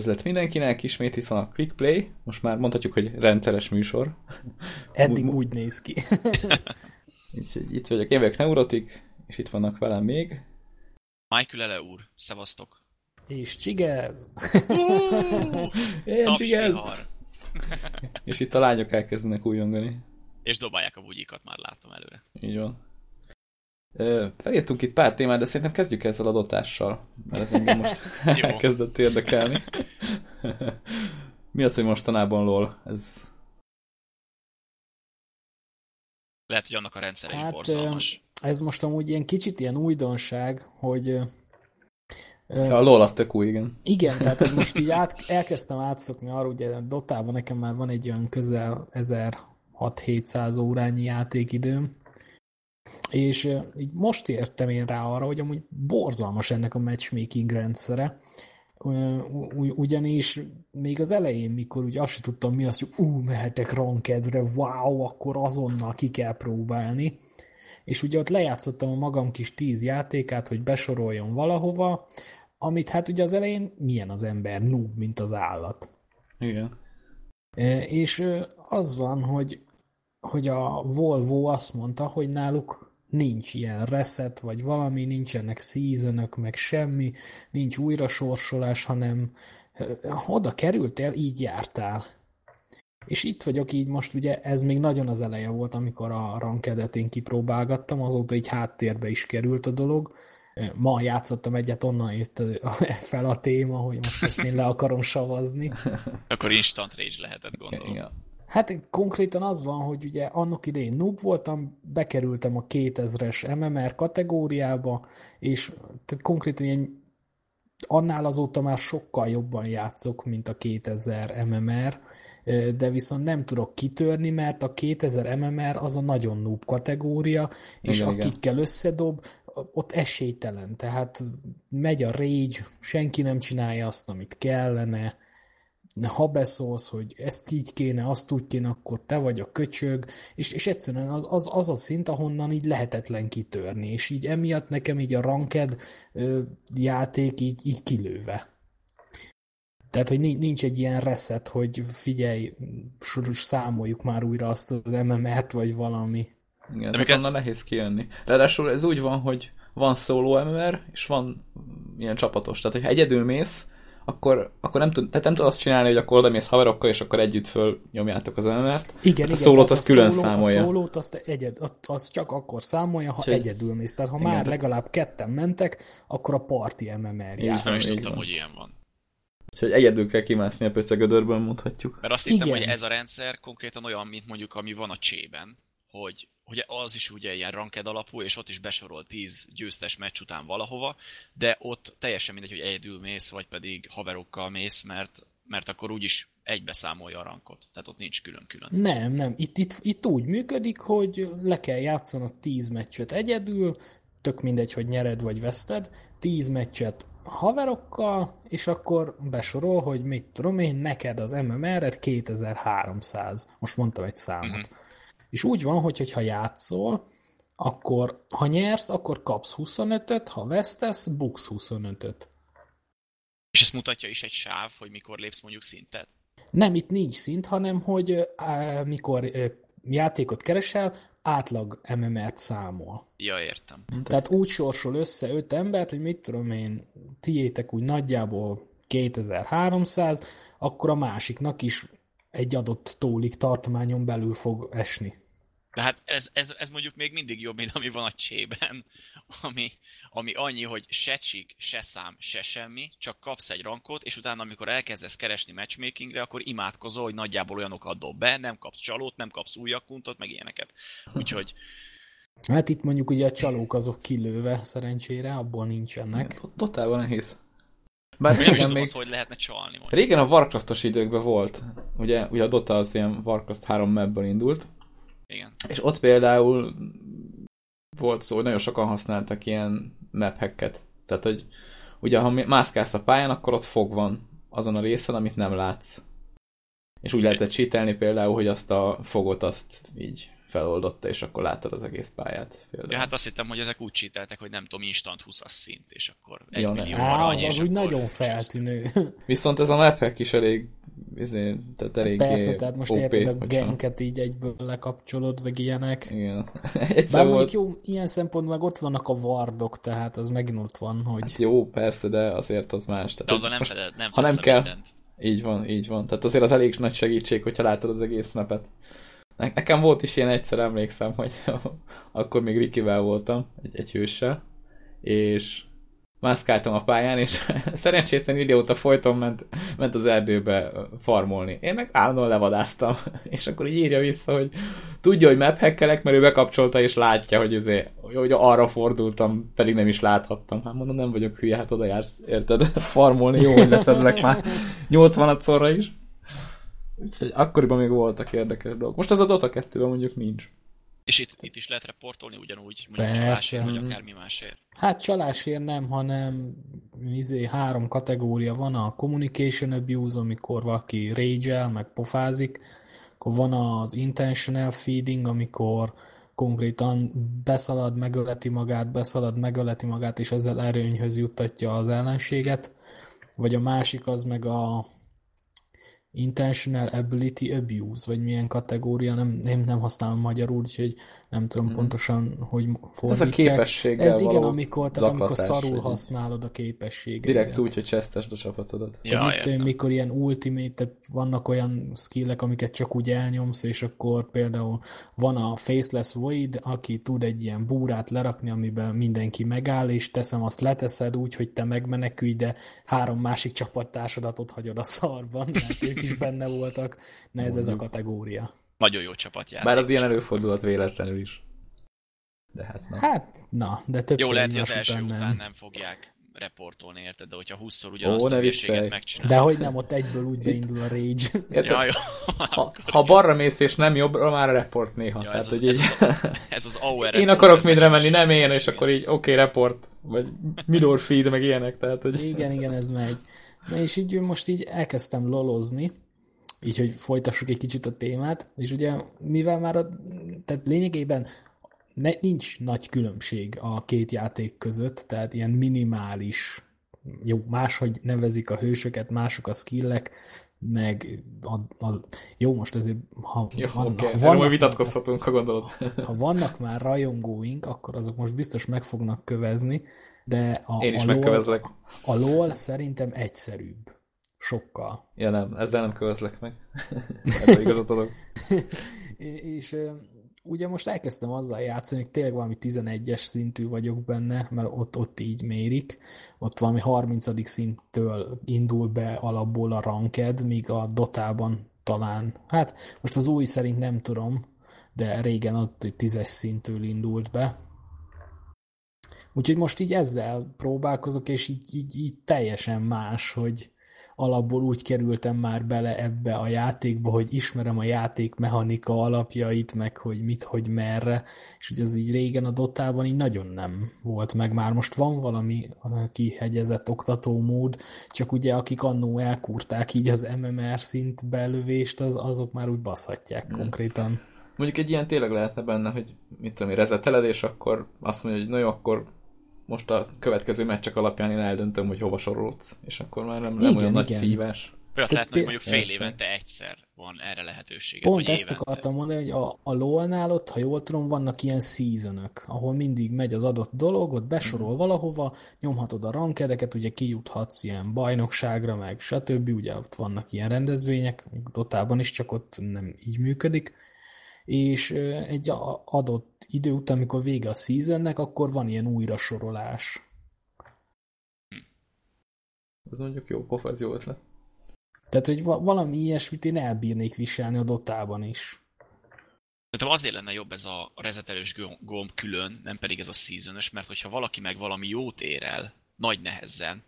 Üdvözlet mindenkinek, ismét itt van a Quick Play, most már mondhatjuk, hogy rendszeres műsor. Eddig úgy, úgy néz ki. Úgyhogy itt vagyok, én vagyok Neurotik, és itt vannak velem még. Michael Ele úr, szevasztok. És csigez. Én csigez. és itt a lányok elkezdenek újongani. És dobálják a bugyikat, már látom előre. Így van. Felírtunk itt pár témát, de szerintem kezdjük ezzel a dotással, mert ez engem most elkezdett érdekelni. Mi az, hogy mostanában LOL? Ez... Lehet, hogy annak a rendszere hát, borzalmas. Ez most amúgy ilyen kicsit ilyen újdonság, hogy Ja, a LOL az tök új, igen. Igen, tehát hogy most így át, elkezdtem átszokni arra, ugye Dotában nekem már van egy olyan közel 1600-700 órányi játékidőm, és így most értem én rá arra, hogy amúgy borzalmas ennek a matchmaking rendszere, ugyanis még az elején, mikor úgy azt sem tudtam mi az, hogy ú, mehetek rankedre, wow, akkor azonnal ki kell próbálni, és ugye ott lejátszottam a magam kis tíz játékát, hogy besoroljon valahova, amit hát ugye az elején milyen az ember, noob, mint az állat. Igen. És az van, hogy, hogy a Volvo azt mondta, hogy náluk nincs ilyen reset, vagy valami, nincsenek season meg semmi, nincs újra sorsolás, hanem oda kerültél, így jártál. És itt vagyok így most, ugye ez még nagyon az eleje volt, amikor a rankedet én kipróbálgattam, azóta így háttérbe is került a dolog. Ma játszottam egyet, onnan jött fel a téma, hogy most ezt én le akarom savazni. Akkor instant rage lehetett gondolom. Igen. Hát konkrétan az van, hogy ugye annak idején noob voltam, bekerültem a 2000-es MMR kategóriába, és tehát konkrétan ilyen annál azóta már sokkal jobban játszok, mint a 2000 MMR, de viszont nem tudok kitörni, mert a 2000 MMR az a nagyon noob kategória, és igen, akikkel igen. összedob, ott esélytelen, tehát megy a rage, senki nem csinálja azt, amit kellene, ha beszólsz, hogy ezt így kéne, azt úgy kéne, akkor te vagy a köcsög, és, és egyszerűen az, az, az a szint, ahonnan így lehetetlen kitörni, és így emiatt nekem így a ranked ö, játék így, így kilőve. Tehát, hogy nincs egy ilyen reset, hogy figyelj, számoljuk már újra azt az MMR-t, vagy valami. Igen, de ez... nehéz kijönni. Ráadásul ez úgy van, hogy van szóló MMR, és van ilyen csapatos. Tehát, hogy egyedül mész, akkor, akkor nem, tud, tehát nem tud azt csinálni, hogy akkor oda mész haverokkal, és akkor együtt fölnyomjátok az MMR-t. Igen, hát a szólót azt külön szóló, számolja. A szólót azt egyed, az csak akkor számolja, ha Csak egyedül mész. Tehát ha igen, már legalább ketten mentek, akkor a parti MMR játszik. Nem is tudtam, hogy ilyen van. Úgyhogy egyedül kell kimászni a pöcegödörből, mondhatjuk. Mert azt hittem, hogy ez a rendszer konkrétan olyan, mint mondjuk, ami van a csében, hogy hogy az is ugye ilyen ranked alapú, és ott is besorol 10 győztes meccs után valahova, de ott teljesen mindegy, hogy egyedül mész, vagy pedig haverokkal mész, mert, mert akkor úgyis egybe számolja a rankot. Tehát ott nincs külön-külön. Nem, nem. Itt, itt, itt úgy működik, hogy le kell játszanod 10 meccset egyedül, tök mindegy, hogy nyered vagy veszted, 10 meccset haverokkal, és akkor besorol, hogy mit tudom én, neked az MMR-ed 2300. Most mondtam egy számot. Uh-huh. És úgy van, hogy ha játszol, akkor ha nyersz, akkor kapsz 25-öt, ha vesztesz, buksz 25-öt. És ezt mutatja is egy sáv, hogy mikor lépsz mondjuk szintet? Nem, itt nincs szint, hanem hogy á, mikor játékot keresel, átlag MMR-t számol. Ja, értem. Tehát úgy sorsol össze öt embert, hogy mit tudom én, tiétek úgy nagyjából 2300, akkor a másiknak is egy adott tólik tartományon belül fog esni. Tehát ez, ez, ez mondjuk még mindig jobb, mint ami van a csében, ami, ami annyi, hogy se csík, se szám, se semmi, csak kapsz egy rankot, és utána, amikor elkezdesz keresni matchmakingre, akkor imádkozol, hogy nagyjából olyanokat dob be, nem kapsz csalót, nem kapsz új akkuntot, meg ilyeneket. Úgyhogy... Hát itt mondjuk ugye a csalók azok kilőve, szerencsére, abból nincsenek. Totálban nehéz. Bár régen nem még... Az, hogy lehetne csalni. Mondjuk. Régen a Warcraftos időkben volt. Ugye, ugye a Dota az ilyen Warcraft 3 mapből indult. Igen. És ott például volt szó, hogy nagyon sokan használtak ilyen map hacket. Tehát, hogy ugye ha mászkálsz a pályán, akkor ott fog van azon a részen, amit nem látsz. És úgy lehetett csítelni például, hogy azt a fogot azt így feloldotta, és akkor láttad az egész pályát. Ja, hát azt hittem, hogy ezek úgy csíteltek, hogy nem tudom, instant 20 szint, és akkor egy Ja, millió. Á, arany, az, az úgy nagyon feltűnő. Viszont ez a map is elég, izé, tehát elég Persze, tehát most OP, érted a genket így egyből lekapcsolod, vagy ilyenek. Igen. Egyszer Bár volt, mondjuk jó, ilyen szempontból meg ott vannak a vardok, tehát az megint ott van, hogy Hát jó, persze, de azért az más. Tehát, De azzal nem, most- feded, nem ha nem kell- mindent. Így van, így van. Tehát azért az elég nagy segítség, hogyha látod az egész mapet. Ne- Nekem volt is ilyen egyszer, emlékszem, hogy akkor még Rikivel voltam, egy, egy hőssel, és mászkáltam a pályán, és szerencsétlen idióta folyton ment, ment az erdőbe farmolni. Én meg állandóan levadáztam, és akkor így írja vissza, hogy tudja, hogy map hackelek, mert ő bekapcsolta, és látja, hogy, azért, hogy arra fordultam, pedig nem is láthattam. Hát mondom, nem vagyok hülye, hát oda jársz, érted? Farmolni, jó, hogy leszedlek már 80 szorra is. Úgyhogy akkoriban még voltak érdekes dolgok. Most az a Dota 2 mondjuk nincs. És itt, itt is lehet reportolni ugyanúgy, mondjuk Persze. csalásért, vagy akármi másért. Hát csalásért nem, hanem izé, három kategória van, a communication abuse, amikor valaki rage meg pofázik, akkor van az intentional feeding, amikor konkrétan beszalad, megöleti magát, beszalad, megöleti magát, és ezzel erőnyhöz juttatja az ellenséget, vagy a másik az meg a intentional ability abuse, vagy milyen kategória, nem, nem, nem használom magyarul, úgyhogy nem tudom Mhm. pontosan, hogy Ez a fordítják. képességgel Ez igen, való amikor, tehát amikor szarul vagy- használod a képességet. Direkt úgy, hogy csesztesd a csapatodat. Ja, Tehát itt, értem. mikor ilyen ultimate, vannak olyan skillek, amiket csak úgy elnyomsz, és akkor például van a Faceless Void, aki tud egy ilyen búrát lerakni, amiben mindenki megáll, és teszem azt leteszed úgy, hogy te megmenekülj, de három másik csapattársadat ott hagyod a szarban, mert ők is benne voltak. Na ez ez a kategória. Nagyon jó csapatjáték. Bár az ilyen előfordulhat véletlenül is. De hát nem. Hát, na, de többször Jó, lehet, hogy az első után után nem. nem fogják reportolni, érted? De hogyha 20-szor ugyanazt Ó, a ne hülyeséget viccelj. megcsinálják. De hogy nem, ott egyből úgy beindul a rage. Érted? Ja, jó. Ha, ha balra mész és nem jobbra, már report néha. Ja, Tehát, ez, az, hogy így, ez, az, ez az AOR. én akarok mindre menni, nem én, és akkor így oké, okay, report, vagy mirror feed, meg ilyenek, tehát, hogy Igen, igen, ez megy. Na és így most így elkezdtem lolozni, így, hogy folytassuk egy kicsit a témát, és ugye mivel már a, tehát lényegében ne, nincs nagy különbség a két játék között, tehát ilyen minimális, jó, máshogy nevezik a hősöket, mások a skillek, meg a, a, jó, most ezért, ha, jó, van, oké, ha, okay. vannak, vitatkozhatunk, ha gondolod. ha vannak már rajongóink, akkor azok most biztos meg fognak kövezni, de a, Én is a megkövezlek. a LOL szerintem egyszerűbb. Sokkal. Ja nem, ezzel nem kövezlek meg. Ebben igazat adok. És ugye most elkezdtem azzal játszani, hogy tényleg valami 11-es szintű vagyok benne, mert ott, ott így mérik. Ott valami 30. szinttől indul be alapból a ranked, míg a Dotában talán, hát most az új szerint nem tudom, de régen ott egy 10-es szintől indult be. Úgyhogy most így ezzel próbálkozok, és így, így, így teljesen más, hogy alapból úgy kerültem már bele ebbe a játékba, hogy ismerem a játék mechanika alapjait, meg hogy mit, hogy merre, és ugye ez így régen a Dotában így nagyon nem volt meg. Már most van valami kihegyezett oktatómód, csak ugye akik annó elkúrták így az MMR szint belövést, az, azok már úgy baszhatják Hmm. konkrétan. Mondjuk egy ilyen tényleg lehetne benne, hogy mit tudom rezeteled, és akkor azt mondja, hogy na jó, akkor most a következő meccsek alapján én eldöntöm, hogy hova sorolsz, és akkor már nem, nem Igen, olyan nagy igen. szívás. Olyat Tehát lehetne, hogy mondjuk fél évente egyszer van erre lehetősége. Pont ezt évente. akartam mondani, hogy a, a LoL-nál ott, ha jól tudom, vannak ilyen seasonök, ahol mindig megy az adott dolog, ott besorol valahova, nyomhatod a rankedeket, ugye kijuthatsz ilyen bajnokságra, meg stb. Ugye ott vannak ilyen rendezvények, Dotában is, csak ott nem így működik. És egy adott idő után, amikor vége a seasonnek, akkor van ilyen újrasorolás. Ez mondjuk jó, pofa, ez jó ötlet. Tehát, hogy va- valami ilyesmit én elbírnék viselni a Dotában is. Szerintem azért lenne jobb ez a rezetelős gom- gomb külön, nem pedig ez a season mert hogyha valaki meg valami jót ér el, nagy nehezen,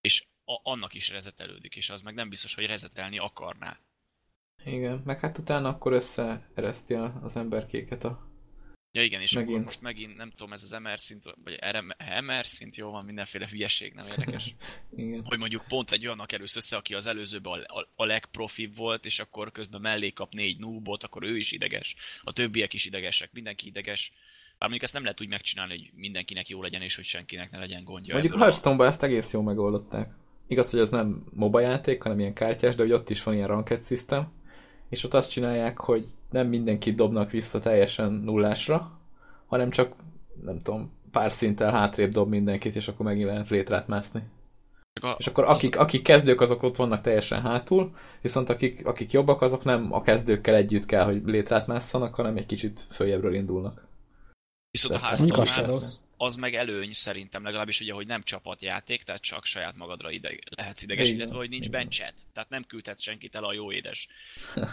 és a- annak is rezetelődik, és az meg nem biztos, hogy rezetelni akarná. Igen, meg hát utána akkor összeereszti az emberkéket a Ja igen, és Megint. akkor most megint nem tudom, ez az MR szint, vagy RM, MR szint, jó van, mindenféle hülyeség, nem érdekes. Igen. hogy mondjuk pont egy olyannak kerülsz össze, aki az előzőben a, a, a legprofibb volt, és akkor közben mellé kap négy noobot, akkor ő is ideges, a többiek is idegesek, mindenki ideges. Bár mondjuk ezt nem lehet úgy megcsinálni, hogy mindenkinek jó legyen, és hogy senkinek ne legyen gondja. Mondjuk Hearthstone-ban ezt egész jól megoldották. Igaz, hogy ez nem MOBA játék, hanem ilyen kártyás, de hogy ott is van ilyen ranked system, és ott azt csinálják, hogy nem mindenkit dobnak vissza teljesen nullásra, hanem csak, nem tudom, pár szinttel hátrébb dob mindenkit, és akkor megint lehet létrát mászni. A, És akkor akik, akik kezdők, azok ott vannak teljesen hátul, viszont akik, akik jobbak, azok nem a kezdőkkel együtt kell, hogy létrát másszanak, hanem egy kicsit följebbről indulnak. viszont a ezt- ezt Mondjuk az meg előny szerintem, legalábbis ugye, hogy nem csapatjáték, tehát csak saját magadra ide, lehetsz ideges, illetve hogy nincs bencset, tehát nem küldhetsz senkit el a jó édes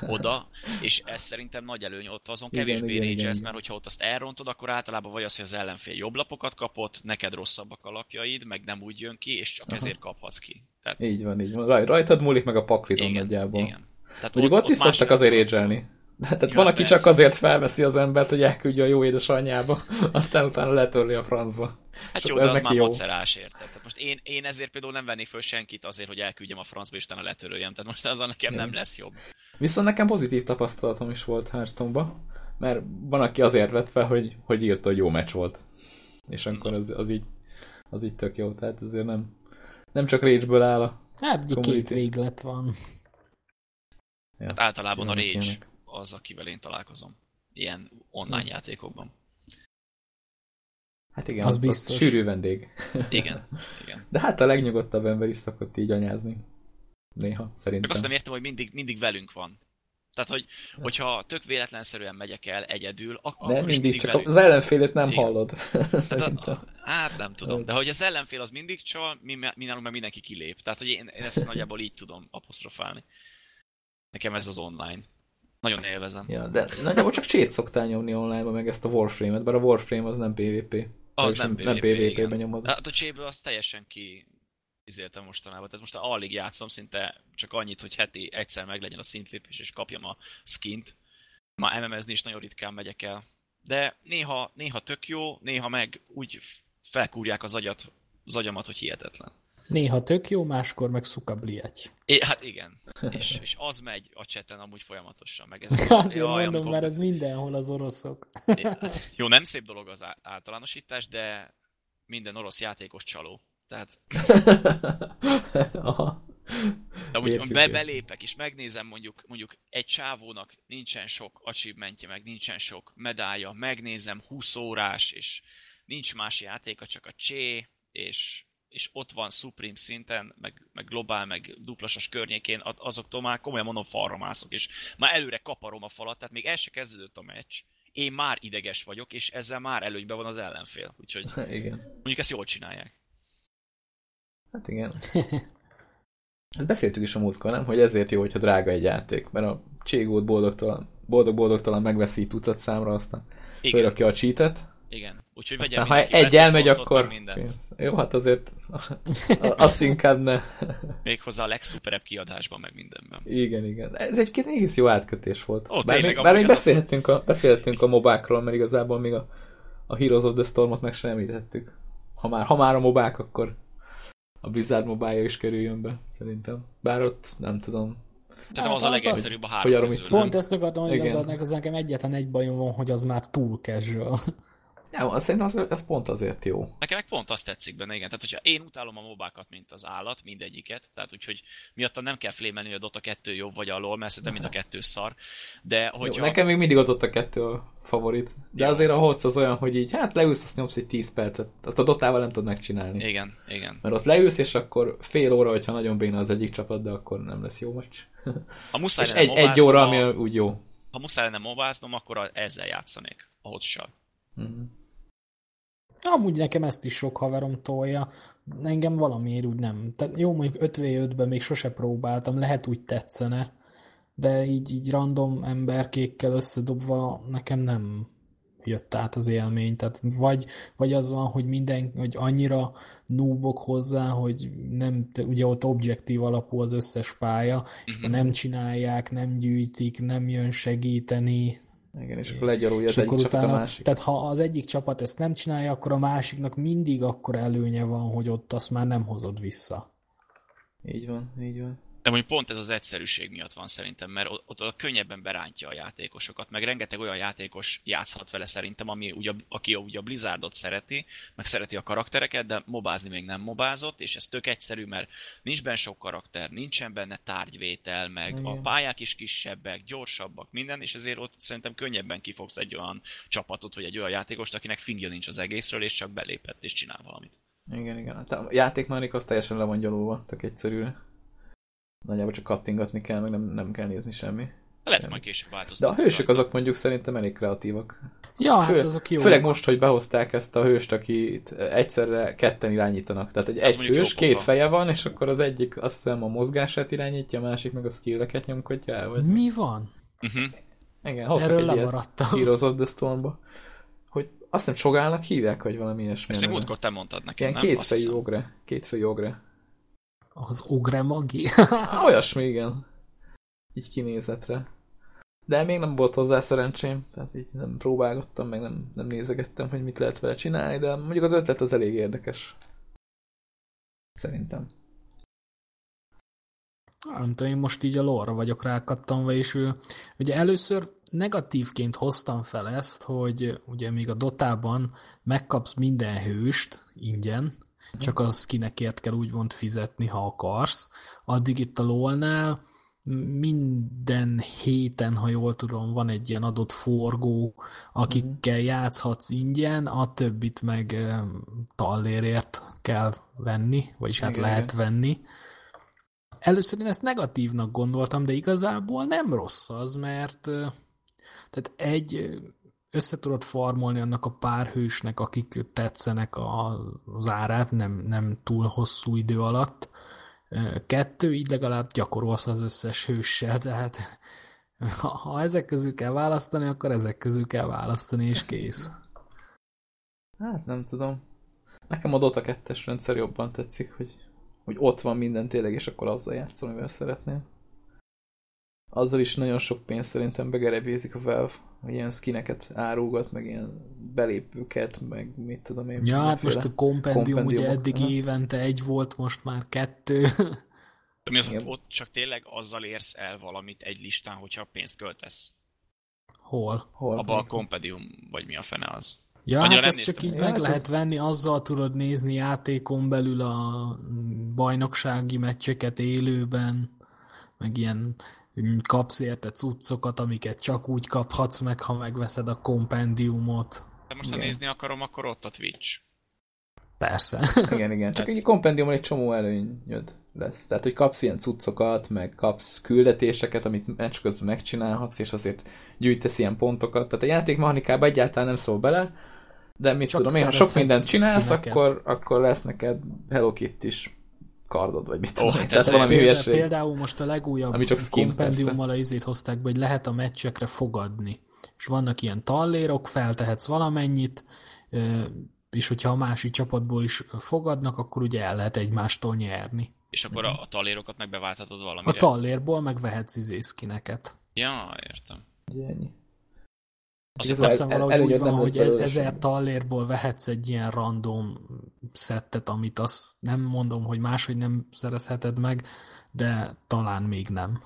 oda, és ez szerintem nagy előny ott azon kevésbé igen. mert hogyha ott azt elrontod, akkor általában vagy az, hogy az ellenfél jobb lapokat kapott, neked rosszabbak a lapjaid, meg nem úgy jön ki, és csak Aha. ezért kaphatsz ki. Tehát, Így van, így van. Raj, rajtad múlik meg a paklidon igen, nagyjából. igen. Tehát Mondjuk ott, ott is más szoktak azért rédzselni. Tehát Ja, van, aki persze. csak azért felveszi az embert, hogy elküldje a jó édesanyjába, aztán utána letörli a francba. Hát És jó, de ez az neki már jó. macerás, érted? Tehát most én, én ezért például nem vennék föl senkit azért, hogy elküldjem a francba, és utána letöröljem. Tehát most azon nekem nem lesz jobb. Viszont nekem pozitív tapasztalatom is volt hearthstone mert van, aki azért vett fel, hogy, hogy írta, hogy jó meccs volt. És akkor az, az, így, az így tök jó, tehát azért nem, nem csak rage áll a... Hát ugye két Community. véglet van. Ja, Hát általában a Rage ilyenek. Az, akivel én találkozom. Ilyen online Hm. játékokban. Hát igen, Az az, biztos. az sűrű vendég. Igen, igen. De hát a legnyugodtabb ember is szokott így anyázni. Néha, szerintem. Csak azt nem értem, hogy mindig, mindig velünk van. Tehát, hogy, hogyha tök véletlenszerűen megyek el egyedül, ak- akkor is mindig, mindig csak velünk. az ellenfélét nem Igen. hallod. Tehát szerintem. a, hát nem tudom, de hogy az ellenfél az mindig csal, mi, mi nálunk meg mindenki kilép. Tehát, hogy én, én ezt nagyjából így tudom apostrofálni. Nekem ez az online. Nagyon élvezem. Ja, de nagyjából csak csét szoktál nyomni online meg ezt a Warframe-et, bár a Warframe az nem PvP. Az nem, nem PvP, PvP-ben nyomod. Hát a cséből az teljesen ki izéltem mostanában. Tehát most alig játszom, szinte csak annyit, hogy heti egyszer meglegyen a szintlépés, és kapjam a skint. Már MMS-ni is nagyon ritkán megyek el. De néha, néha tök jó, néha meg úgy felkúrják az agyat, az agyamat, hogy hihetetlen. Néha tök jó, máskor meg szukabliety. É, hát igen. És, és az megy a cseten amúgy folyamatosan. Meg ez Azért Jaj, mondom, amikor- mert ez mindenhol az oroszok. Jó, nem szép dolog az általánosítás, de minden orosz játékos csaló. Tehát Aha. De úgy be, belépek és megnézem mondjuk, mondjuk egy csávónak nincsen sok achievementje, meg nincsen sok medálja, megnézem 20 órás, és nincs más játéka, csak a csé, és, és ott van Supreme szinten, meg, meg globál, meg duplasas környékén, azoktól már komolyan mondom falra mászok, és már előre kaparom a falat, tehát még el se kezdődött a meccs, én már ideges vagyok, és ezzel már előnyben van az ellenfél, úgyhogy Igen. mondjuk ezt jól csinálják. Hát igen. Ezt beszéltük is a múltkor, nem? Hogy ezért jó, hogyha drága egy játék, mert a cségót boldogtalan, boldog-boldogtalan megveszi tucat számra, aztán Igen, fölrakja a cheatet, igen. Úgyhogy aztán ha egy elmegy, akkor pénz. Jó, hát azért azt inkább ne. Méghozzá a legszuperebb kiadásban, meg mindenben. Igen, igen. Ez egyébként egész jó átkötés volt. Ó, bár tényleg, még, bár még beszélhetünk, a, beszélhetünk a mobákról, mert igazából még a, a Heroes of the Stormot meg sem említettük. Ha már, ha már a mobák, akkor a Blizzard mobája is kerüljön be, szerintem. Bár ott nem tudom. Szerintem Hát az a az legegyszerűbb a három nem? Pont ezt akartam, hogy igazad, az nekem egyetlen egy bajom van, hogy az már túl casual. Ja, azt szerintem az, ez pont azért jó. Nekem pont azt tetszik benne, igen. Tehát, hogyha én utálom a mobákat, mint az állat, mindegyiket, tehát úgyhogy miatta nem kell flémelni, hogy a Dota 2 jobb vagy a LoL, mert szerintem mind a kettő szar. De Jó, hogyha... nekem még mindig ott ott a kettő a favorit. De Jó. azért a Holc az olyan, hogy így, hát leülsz, azt nyomsz egy 10 percet. Azt a dotával nem tudod megcsinálni. Igen, igen. Mert ott leülsz, és akkor fél óra, hogyha nagyon béna az egyik csapat, de akkor nem lesz jó meccs. Ha muszáj És egy, egy óra, a- ami úgy jó. Ha muszáj lenne mobáznom, akkor a- ezzel játszanék. A hotsal. Mhm. Amúgy nekem ezt is sok haverom tolja. Engem valamiért úgy nem. Tehát jó, mondjuk 5v5-ben még sose próbáltam, lehet úgy tetszene, de így, így random emberkékkel összedobva nekem nem jött át az élmény. Tehát vagy, vagy az van, hogy minden, hogy annyira núbok hozzá, hogy nem, ugye ott objektív alapú az összes pálya, és akkor nem csinálják, nem gyűjtik, nem jön segíteni. Igen, és akkor legyarulja az egyik csapat a utána, másik. tehát ha az egyik csapat ezt nem csinálja, akkor a másiknak mindig akkor előnye van, hogy ott azt már nem hozod vissza. Így van, így van. De mondjuk pont ez az egyszerűség miatt van szerintem, mert ott, ott könnyebben berántja a játékosokat, meg rengeteg olyan játékos játszhat vele szerintem, ami ugye, aki ugye a Blizzardot szereti, meg szereti a karaktereket, de mobázni még nem mobázott, és ez tök egyszerű, mert nincs benne sok karakter, nincsen benne tárgyvétel, meg Igen. a pályák is kisebbek, gyorsabbak, minden, és ezért ott szerintem könnyebben kifogsz egy olyan csapatot, vagy egy olyan játékost, akinek fingja nincs az egészről, és csak belépett és csinál valamit. Igen, igen. Hát A játékmechanika az teljesen le van gyalulva, tök egyszerűre. Nagyjából csak kattingatni kell, meg nem, nem kell nézni semmi. Lehet, Igen. majd később De változtatni. a hősök azok mondjuk szerintem elég kreatívak. Ja, hát Fő- azok jó. Főleg most, hogy behozták ezt a hőst, akit egyszerre ketten irányítanak. Tehát egy, egy hős, pofa. két feje van, és akkor az egyik azt hiszem a mozgását irányítja, a másik meg a skilleket nyomkodja el. Vagy... Mi van? Uh-huh. Igen, hoztak Erről egy lemaradtam. Heroes of the Storm-ba. Hogy azt hiszem csogálnak hívják, vagy valami ilyesmi. Ezt múltkor te mondtad nekem, Ilyen nem? Kétfejű ogre. Kétfejű ogre. Az ogre magi? Á, olyasmi, igen. Így kinézetre. De még nem volt hozzá szerencsém, tehát így nem próbálgattam, meg nem, nem nézegettem, hogy mit lehet vele csinálni, de mondjuk az ötlet az elég érdekes. Szerintem. Nem tudom, én most így a lore vagyok rákattanva, és ő, ugye először negatívként hoztam fel ezt, hogy ugye még a Dotában megkapsz minden hőst ingyen, csak az skinekért kell úgymond fizetni, ha akarsz. Addig itt a LOL-nál minden héten, ha jól tudom, van egy ilyen adott forgó, akikkel játszhatsz ingyen, a többit meg tallérért kell venni, vagyis hát Igen, lehet venni. Először én ezt negatívnak gondoltam, de igazából nem rossz az, mert tehát egy ö, össze tudod farmolni annak a pár hősnek, akik tetszenek az árát, nem, nem túl hosszú idő alatt. Kettő, így legalább gyakorolsz az összes hőssel, tehát ha, ezek közül kell választani, akkor ezek közül kell választani, és kész. Hát nem tudom. Nekem a Dota 2-es rendszer jobban tetszik, hogy, hogy ott van minden tényleg, és akkor azzal játszol, mivel szeretnél. Azzal is nagyon sok pénzt szerintem begerebézik a Valve, hogy ilyen skineket árulgat, meg ilyen belépőket, meg mit tudom én. Ja, hát most a kompendium ugye eddig aha. évente egy volt, most már kettő. De mi az, hogy Igen. ott csak tényleg azzal érsz el valamit egy listán, hogyha pénzt költesz. Hol? Hol? Abba a Compedium, vagy mi a fene az. Ja, Annyira hát ezt csak így Ja, meg hát lehet ez- venni, azzal tudod nézni játékon belül a mm, bajnoksági meccseket élőben, meg ilyen kapsz érte cuccokat, amiket csak úgy kaphatsz meg, ha megveszed a kompendiumot. De most ha Igen. nézni akarom, akkor ott a Twitch. Persze. Igen, igen. Csak egy kompendiumon egy csomó előnyöd lesz. Tehát, hogy kapsz ilyen cuccokat, meg kapsz küldetéseket, amit meccs közben megcsinálhatsz, és azért gyűjtesz ilyen pontokat. Tehát a játékmechanikában egyáltalán nem szól bele, de mit Csak tudom én, ha sok mindent csinálsz, akkor, akkor lesz neked Hello Kitty is kardod, vagy mit tudom ez Tehát valami Példa, hülyeség. például most a legújabb Ami csak skin, kompendiummal a izét hozták be, hogy lehet a meccsekre fogadni. És vannak ilyen tallérok, feltehetsz valamennyit, és hogyha a másik csapatból is fogadnak, akkor ugye el lehet egymástól nyerni. És akkor a, a talérokat meg beváltatod A valamire. tallérból meg vehetsz izészkineket. Ja, értem. Ennyi. Azt Ez Azt el- hiszem el- valahogy úgy van, hogy ezer tallérból vehetsz egy ilyen random szettet, amit azt nem mondom, hogy máshogy nem szerezheted meg, de talán még nem.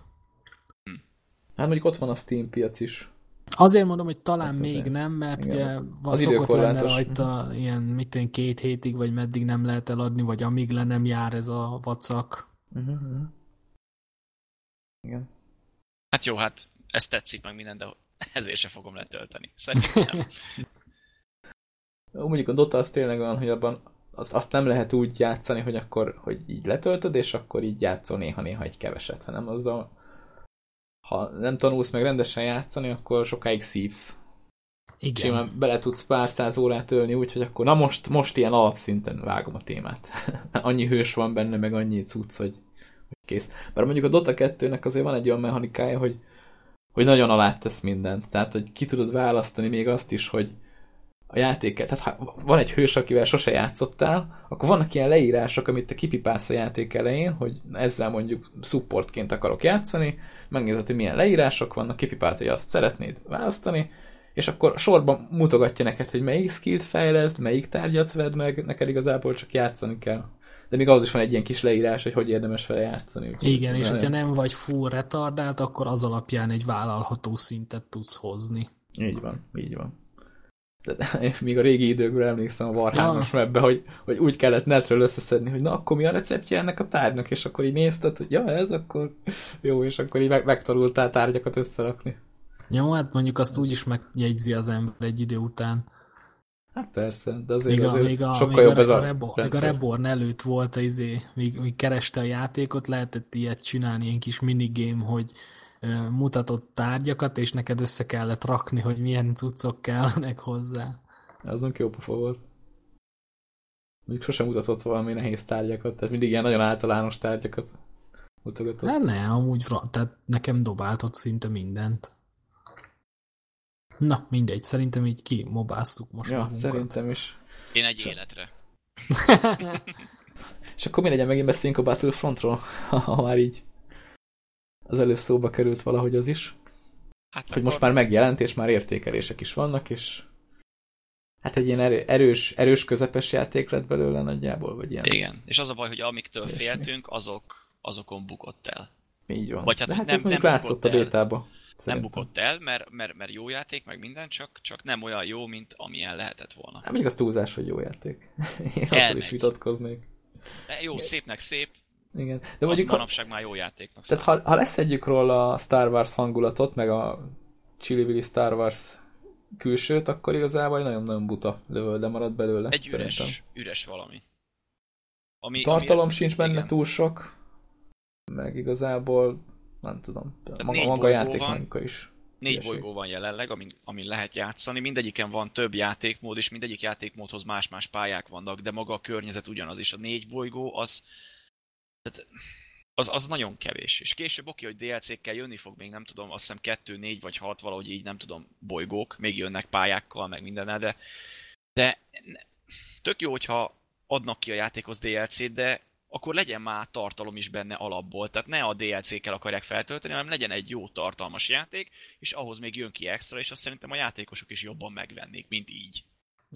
Hát mondjuk ott van a Steam piac is. Azért mondom, hogy talán Hát még azért. nem, mert Igen. ugye van Az szokott lenne rajta ilyen, mit én, két hétig, vagy meddig nem lehet eladni, vagy amíg le nem jár ez a vacak. Uh-huh. Igen. Hát jó, hát ez tetszik meg minden, de ezért se fogom letölteni. Szerintem Mondjuk a Dota az tényleg olyan, hogy abban azt, azt nem lehet úgy játszani, hogy akkor hogy így letöltöd, és akkor így játszol néha-néha egy keveset, hanem azzal ha nem tanulsz meg rendesen játszani, akkor sokáig szívsz. Igen. Simán bele tudsz pár száz órát ölni, úgyhogy akkor na most, most ilyen alapszinten vágom a témát. annyi hős van benne, meg annyi cucc, hogy, hogy kész. Bár mondjuk a Dota 2-nek azért van egy olyan mechanikája, hogy, hogy nagyon alá tesz mindent. Tehát, hogy ki tudod választani még azt is, hogy a játéket, tehát ha van egy hős, akivel sose játszottál, akkor vannak ilyen leírások, amit te kipipálsz a játék elején, hogy ezzel mondjuk supportként akarok játszani, megnézed, hogy milyen leírások vannak, kipipált, hogy azt szeretnéd választani, és akkor sorban mutogatja neked, hogy melyik skillt fejleszd, melyik tárgyat vedd meg, neked igazából csak játszani kell. De még az is van egy ilyen kis leírás, hogy hogy érdemes vele játszani. Igen, és hogyha nem vagy full retardált, akkor az alapján egy vállalható szintet tudsz hozni. Így van, így van. De, de még a régi időkről emlékszem a Warhammer ebbe, hogy, hogy úgy kellett netről összeszedni, hogy na akkor mi a receptje ennek a tárgynak, és akkor így nézted, hogy ja ez, akkor jó, és akkor így meg, megtanultál tárgyakat összerakni. Jó, hát mondjuk azt úgy is megjegyzi az ember egy idő után. Hát persze, de azért, még a, azért még a, sokkal még jobb a, ez a, a, Rebo, még a Reborn előtt volt, izé, még, még kereste a játékot, lehetett ilyet csinálni, ilyen kis minigame, hogy mutatott tárgyakat, és neked össze kellett rakni, hogy milyen cuccok kellnek hozzá. Azon jó pofa volt. Mondjuk sosem mutatott valami nehéz tárgyakat, tehát mindig ilyen nagyon általános tárgyakat mutogatott. Hát ne, amúgy, tehát nekem dobáltott szinte mindent. Na, mindegy, szerintem így ki mobáztuk most Ja, magunkat. szerintem is. Én egy Csak... életre. És akkor mi legyen, megint beszéljünk a Battlefrontról, ha már így az előbb szóba került valahogy az is. Hát hogy most már megjelent, és már értékelések is vannak, és hát egy ilyen erő, erős, erős közepes játék lett belőle nagyjából, vagy ilyen. Igen, és az a baj, hogy amiktől ilyesmi. féltünk, azok, azokon bukott el. Így van. Vagy hát, De hát nem, ez mondjuk nem látszott a bétába. Nem bukott el, mert, mert, mert jó játék, meg minden, csak, csak nem olyan jó, mint amilyen lehetett volna. Hát mondjuk az túlzás, hogy jó játék. Én azzal is vitatkoznék. De jó, szépnek szép, igen. De mondjuk, az manapság már jó játéknak Tehát ha, ha leszedjük róla a Star Wars hangulatot, meg a Chili Star Wars külsőt, akkor igazából nagyon-nagyon buta lövölde marad belőle. Egy üres, szerintem. üres valami. Ami, Tartalom ami, sincs benne igen. túl sok, meg igazából nem tudom, Tehát maga, maga játék is. Négy Ilyeség. bolygó van jelenleg, amin, amin lehet játszani. Mindegyiken van több játékmód, és mindegyik játékmódhoz más-más pályák vannak, de maga a környezet ugyanaz is. A négy bolygó az tehát az, az nagyon kevés. És később oké, hogy DLC-kkel jönni fog még, nem tudom, azt hiszem 2, 4 vagy 6 valahogy így, nem tudom, bolygók, még jönnek pályákkal, meg mindennel, de, de tök jó, hogyha adnak ki a játékhoz DLC-t, de akkor legyen már tartalom is benne alapból. Tehát ne a DLC-kkel akarják feltölteni, hanem legyen egy jó tartalmas játék, és ahhoz még jön ki extra, és azt szerintem a játékosok is jobban megvennék, mint így.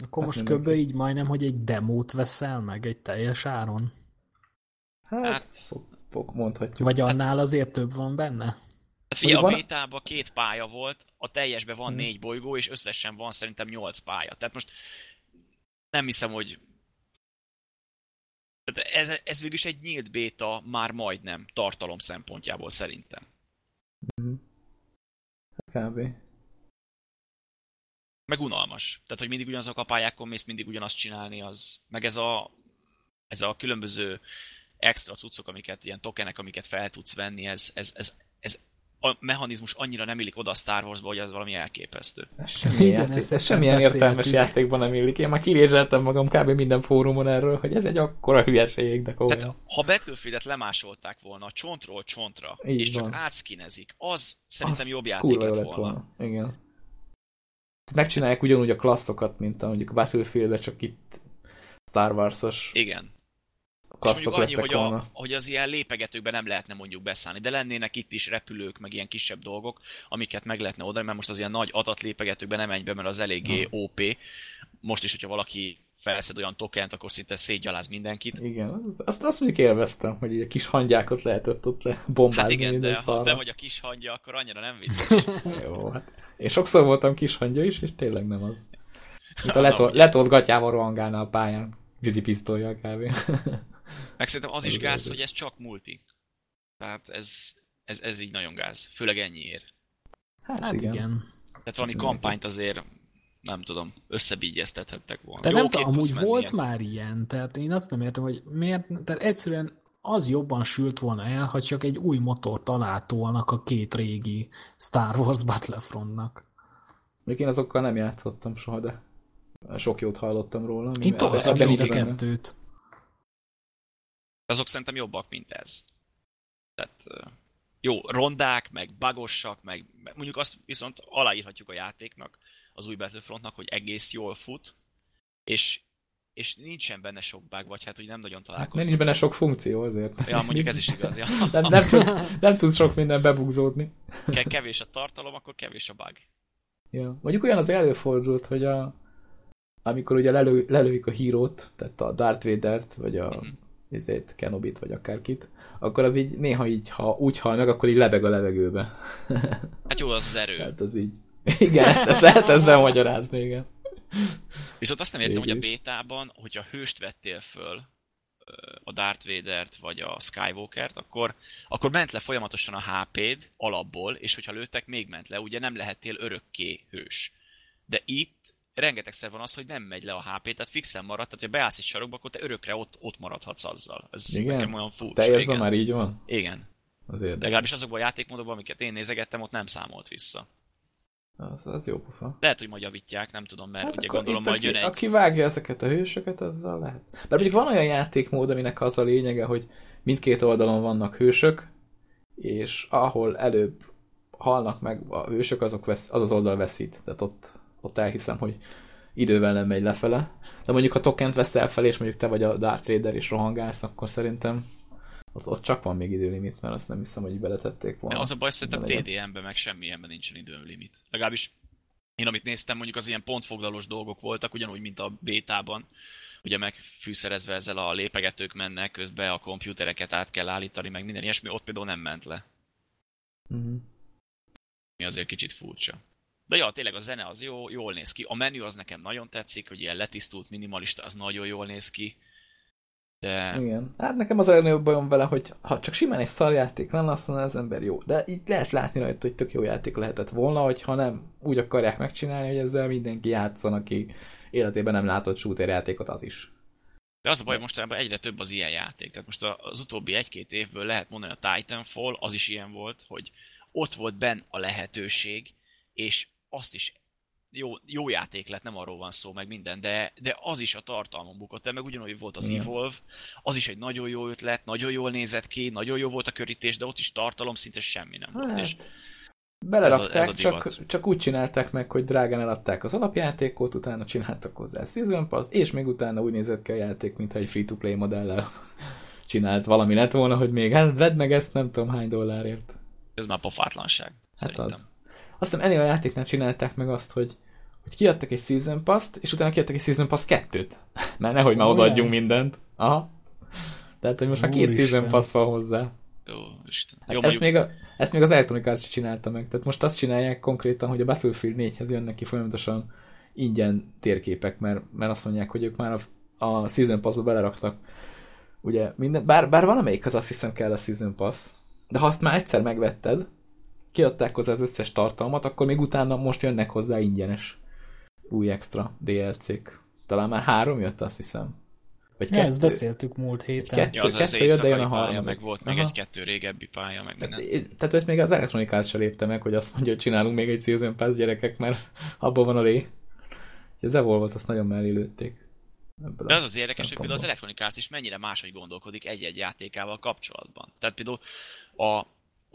Akkor hát most kb. így majdnem, hogy egy demót veszel meg egy teljes áron. Hát, hát fog, mondhatjuk. Vagy annál azért több van benne? Hát figyelj, a bétában két pálya volt, a teljesben van hmm. négy bolygó, és összesen van szerintem nyolc pálya. Tehát most nem hiszem, hogy tehát ez, ez végül is egy nyílt béta, már majdnem tartalom szempontjából szerintem. Mm. Hát kb. Meg unalmas. Tehát, hogy mindig ugyanazok a pályákon mész, mindig ugyanazt csinálni, az... Meg ez a, ez a különböző extra cuccok, amiket, ilyen tokenek, amiket fel tudsz venni, ez, ez, ez, ez a mechanizmus annyira nem illik oda a Star Warsba, hogy ez valami elképesztő. Ez semmi játék, ez, ez semmilyen értelmes játékban nem illik. Én már kirézseltem magam kb. minden fórumon erről, hogy ez egy akkora hülyeség, de komolyan. Tehát, ha Battlefield-et lemásolták volna csontról csontra, Így és van. csak átszkinezik, az szerintem az jobb játék lett volna. volna. Igen. Megcsinálják ugyanúgy a klasszokat, mint a mondjuk a battlefield csak itt Star Wars-os. Igen és mondjuk annyi, hogy, a, hogy az ilyen lépegetőkben nem lehetne mondjuk beszállni, de lennének itt is repülők, meg ilyen kisebb dolgok, amiket meg lehetne oda, mert most az ilyen nagy adatlépegetőkben nem menj be, mert az eléggé hmm. OP. Most is, hogyha valaki felszed olyan tokent, akkor szinte szétgyaláz mindenkit. Igen, azt, azt mondjuk élveztem, hogy a kis hangyákat lehetett ott le bombázni. Hát igen, de ha de vagy a kis hangya, akkor annyira nem vicces. Jó, hát én sokszor voltam kis hangya is, és tényleg nem az. Mint a letolt, letolt gatyával rohangálna a pályán. Vízipisztolja kb. Meg szerintem az is gáz, hogy ez csak multi. Tehát ez, ez, ez így nagyon gáz. Főleg ennyiért. Hát, hát igen. igen. Tehát valami kampányt azért nem tudom, összebígyeztethettek volna. De nem tudom, amúgy volt ilyen. már ilyen, tehát én azt nem értem, hogy miért, tehát egyszerűen az jobban sült volna el, ha csak egy új motor találtolnak a két régi Star Wars Battlefrontnak. Még én azokkal nem játszottam soha, de sok jót hallottam róla. Én tovább a kettőt azok szerintem jobbak, mint ez. Tehát jó, rondák, meg bagosak, meg mondjuk azt viszont aláírhatjuk a játéknak, az új Battlefrontnak, hogy egész jól fut, és, és nincsen benne sok bug, vagy hát hogy nem nagyon Hát, találkoztam. mert nincs benne sok funkció azért. Ja, mondjuk ez is igaz. Ja. nem, nem, tud, nem tudsz sok minden bebugzódni. Ke- kevés a tartalom, akkor kevés a bug. Ja. Mondjuk olyan az előfordult, hogy a, amikor ugye lelő, lelőjük a hírót, tehát a Darth Vader-t, vagy a Mhm. Ezért Kenobit, vagy akárkit, akkor az így néha így, ha úgy hal meg, akkor így lebeg a levegőbe. Hát jó, az az erő. Tehát az így. Igen, ezt, ezt lehet ezzel magyarázni, igen. Viszont azt nem értem, hogy a bétában, hogyha hőst vettél föl, a Darth Vader-t vagy a Skywalker-t, akkor, akkor ment le folyamatosan a HP-d alapból, és hogyha lőttek, még ment le, ugye nem lehettél örökké hős. De itt rengetegszer van az, hogy nem megy le a HP, tehát fixen marad, tehát ha beállsz egy sarokba, akkor te örökre ott, ott maradhatsz azzal. Ez Igen? nekem olyan furcsa. Teljesben már így van? Igen. Az De érdekes. legalábbis azokban a játékmódokban, amiket én nézegettem, ott nem számolt vissza. Az, az jó pofa. Lehet, hogy majd javítják, nem tudom, mert Hát ugye gondolom itt, majd aki, jön egy... aki vágja ezeket a hősöket, azzal lehet. De mondjuk van olyan játékmód, aminek az a lényege, hogy mindkét oldalon vannak hősök, és ahol előbb halnak meg a hősök, azok vesz, az az oldal veszít. Tehát ott, ott elhiszem, hogy idővel nem megy lefele. De mondjuk ha tokent veszel fel, és mondjuk te vagy a Darth Vader és rohangálsz, akkor szerintem ott, ott csak van még időlimit, mert azt nem hiszem, hogy beletették volna. Az a baj, szerintem De. TDM-ben meg semmilyenben nincsen időlimit. Legalábbis én amit néztem, mondjuk az ilyen pontfoglalós dolgok voltak, ugyanúgy, mint a bétában. Ugye megfűszerezve ezzel a lépegetők mennek, közben a komputereket át kell állítani, meg minden ilyesmi, ott például nem ment le. Mhm. Mi azért kicsit furcsa. De ja, tényleg a zene az jó, jól néz ki. A menü az nekem nagyon tetszik, hogy ilyen letisztult, minimalista, az nagyon jól néz ki. De Igen. Hát nekem az a legnagyobb bajom vele, hogy ha csak simán egy szarjáték lenne, azt mondja az ember jó. De így lehet látni rajta, hogy tök jó játék lehetett volna, hogy ha nem úgy akarják megcsinálni, hogy ezzel mindenki játszan, aki életében nem látott shooter játékot, az is. De az a baj, mostanában egyre több az ilyen játék. Tehát most az utóbbi egy-két évből lehet mondani, a Titanfall az is ilyen volt, hogy ott volt benn a lehetőség, és azt is jó, jó játék lett, nem arról van szó, meg minden, de, de az is a tartalmon bukott el, meg ugyanúgy volt az Igen. Evolve, az is egy nagyon jó ötlet, nagyon jól nézett ki, nagyon jó volt a körítés, de ott is tartalom szinte semmi nem volt. És Hát, belerakták, ez a- ez a csak, csak úgy csinálták meg, hogy drágán eladták az alapjátékot, utána csináltak hozzá Season Pass, és még utána úgy nézett ki a játék, mintha egy free-to-play modellel csinált valami lett volna, hogy még hát vedd meg ezt nem tudom hány dollárért. ez már pofátlanság, Hát szerintem. az. Azt hiszem ennél a játéknál csinálták meg azt, hogy, hogy kiadtak egy Season Pass-t, és utána kiadtak egy Season Pass 2-t. Mert nehogy már odaadjunk mindent. Aha. Tehát, hogy most már két Úristen. Season Pass van hozzá. Jó, Isten. Hát Jó, ezt, mondjuk, még a, ezt még az Electronic Arts csinálta meg. Tehát most azt csinálják konkrétan, hogy a Battlefield 4-hez jönnek ki folyamatosan ingyen térképek, mert, mert azt mondják, hogy ők már a, a Season Pass-ba beleraktak. Ugye minden, bár, bár valamelyikhez azt hiszem kell a Season Pass, de ha azt már egyszer megvetted, kiadták hozzá az összes tartalmat, akkor még utána most jönnek hozzá ingyenes új extra DLC-k. Talán már három jött, azt hiszem. Vagy Ja, ezt beszéltük múlt héten. kettő. ja, az, az kettő jött, de jön a harmadik. meg volt még Aha. egy-kettő régebbi pálya, meg minden. Tehát, tehát ezt még az Electronic Arts se lépte meg, hogy azt mondja, hogy csinálunk még egy Season Pass gyerekek, mert abban van a lé. Úgyhogy az Evolve-ot azt nagyon mellé lőtték. Ebből De az az érdekes, hogy például az. Electronic Arts is mennyire máshogy gondolkodik egy-egy játékával kapcsolatban. Tehát például a,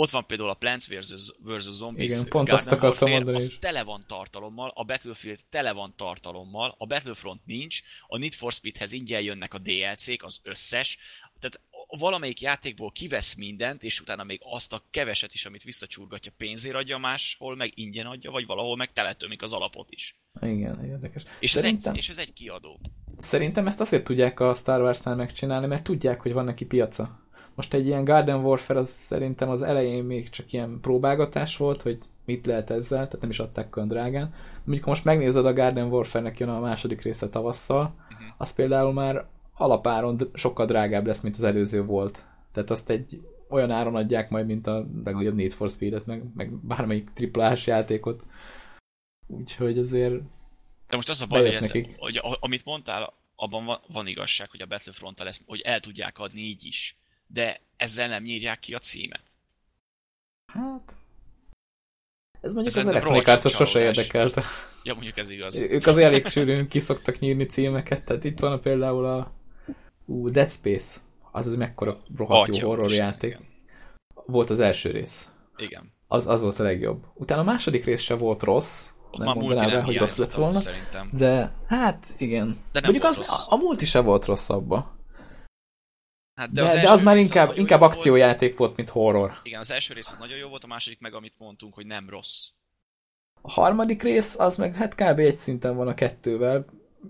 ott van például a Plants vs. vs. Zombies Igen, pont Garden azt akartam Warfare, mondani az tele van tartalommal, a Battlefield tele van tartalommal, a Battlefront nincs, a Need for Speedhez ingyen jönnek a DLC-k, az összes, tehát valamelyik játékból kivesz mindent, és utána még azt a keveset is, amit visszacsurgatja, pénzért adja máshol, meg ingyen adja, vagy valahol meg teletömik az alapot is. Igen, érdekes. És ez, Szerintem, egy, és ez egy kiadó. szerintem ezt azért tudják a Star Wars-nál megcsinálni, mert tudják, hogy van neki piaca. Most egy ilyen Garden Warfare az szerintem az elején még csak ilyen próbálgatás volt, hogy mit lehet ezzel, tehát nem is adták olyan drágán. Mondjuk, most megnézed a Garden Warfare-nek jön a második része tavasszal, Mhm. az például már alapáron sokkal drágább lesz, mint az előző volt. Tehát azt egy olyan áron adják majd, mint a legnagyobb Need for Speed-et, meg, meg bármelyik triplás játékot. Úgyhogy azért De most az a baj, hogy, ez, nekik. hogy amit mondtál, abban van, van igazság, hogy a battlefront lesz, hogy el tudják adni így is. De ezzel nem nyírják ki a címet. Hát... Ez mondjuk Ez az Electronic Arts-ot sose érdekelte. Ja, mondjuk ez igaz. Ők azért elég sűrűn kiszoktak nyírni címeket, tehát itt van például a ú, Dead Space. Az az mekkora rohadt Atya jó horror játék. igen. Volt az első rész. Igen. Az, az volt a legjobb. Utána a második rész se volt rossz, nem Már mondanám nem rá, hogy rossz lett volna. Szerintem. De hát igen. De nem Mondjuk volt az, rossz. a, a multi se volt rosszabb. Hát, De, az, de az már inkább, nagyon inkább akciójáték volt, mint horror. Igen, az első rész az nagyon jó volt, a második meg, amit mondtunk, hogy nem rossz. A harmadik rész, az meg hát kb. egy szinten van a kettővel,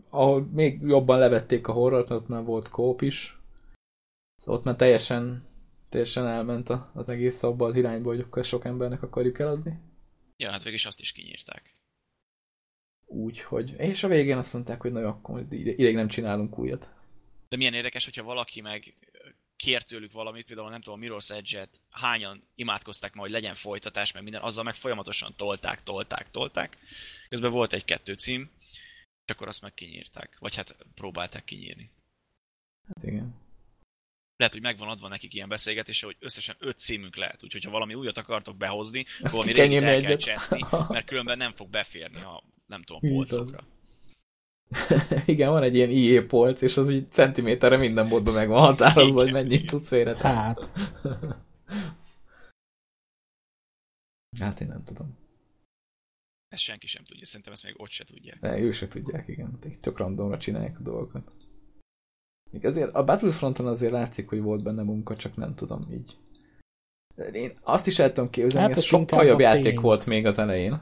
ahol még jobban levették a horrort, ott már volt kóp is. Ott már teljesen, teljesen elment az egész abba az irányba, hogy akkor sok embernek akarjuk eladni. Ja, hát végig is azt is kinyírták. Úgyhogy, és a végén azt mondták, hogy na jó, akkor ide- ideig nem csinálunk újat. De milyen érdekes, hogyha valaki meg kér tőlük valamit, például nem tudom, a Mirror's Edge-et hányan imádkozták ma, hogy legyen folytatás, meg minden, azzal meg folyamatosan tolták, tolták, tolták. Közben volt egy-kettő cím, és akkor azt meg kinyírták. Vagy hát próbálták kinyírni. Hát igen. Lehet, hogy megvan adva nekik ilyen beszélgetése, hogy összesen öt címünk lehet. Úgyhogy ha valami újat akartok behozni, Azt valami régit el kell cseszni, mert különben nem fog beférni a, nem tudom, polcokra. igen, van egy ilyen IE polc, és az így centiméterre minden módban meg van határozva, hogy mennyit tudsz méretet. Hát, Hát én nem tudom. Ezt senki sem tudja, szerintem ezt még ott se tudják. Ne, ők se tudják, igen. Tök randomra csinálják a dolgokat. Még ezért a Battlefronton azért látszik, hogy volt benne munka, csak nem tudom így. Én azt is el tudom képzelni, Hát hogy ez sokkal jobb játék pénz. volt még az elején.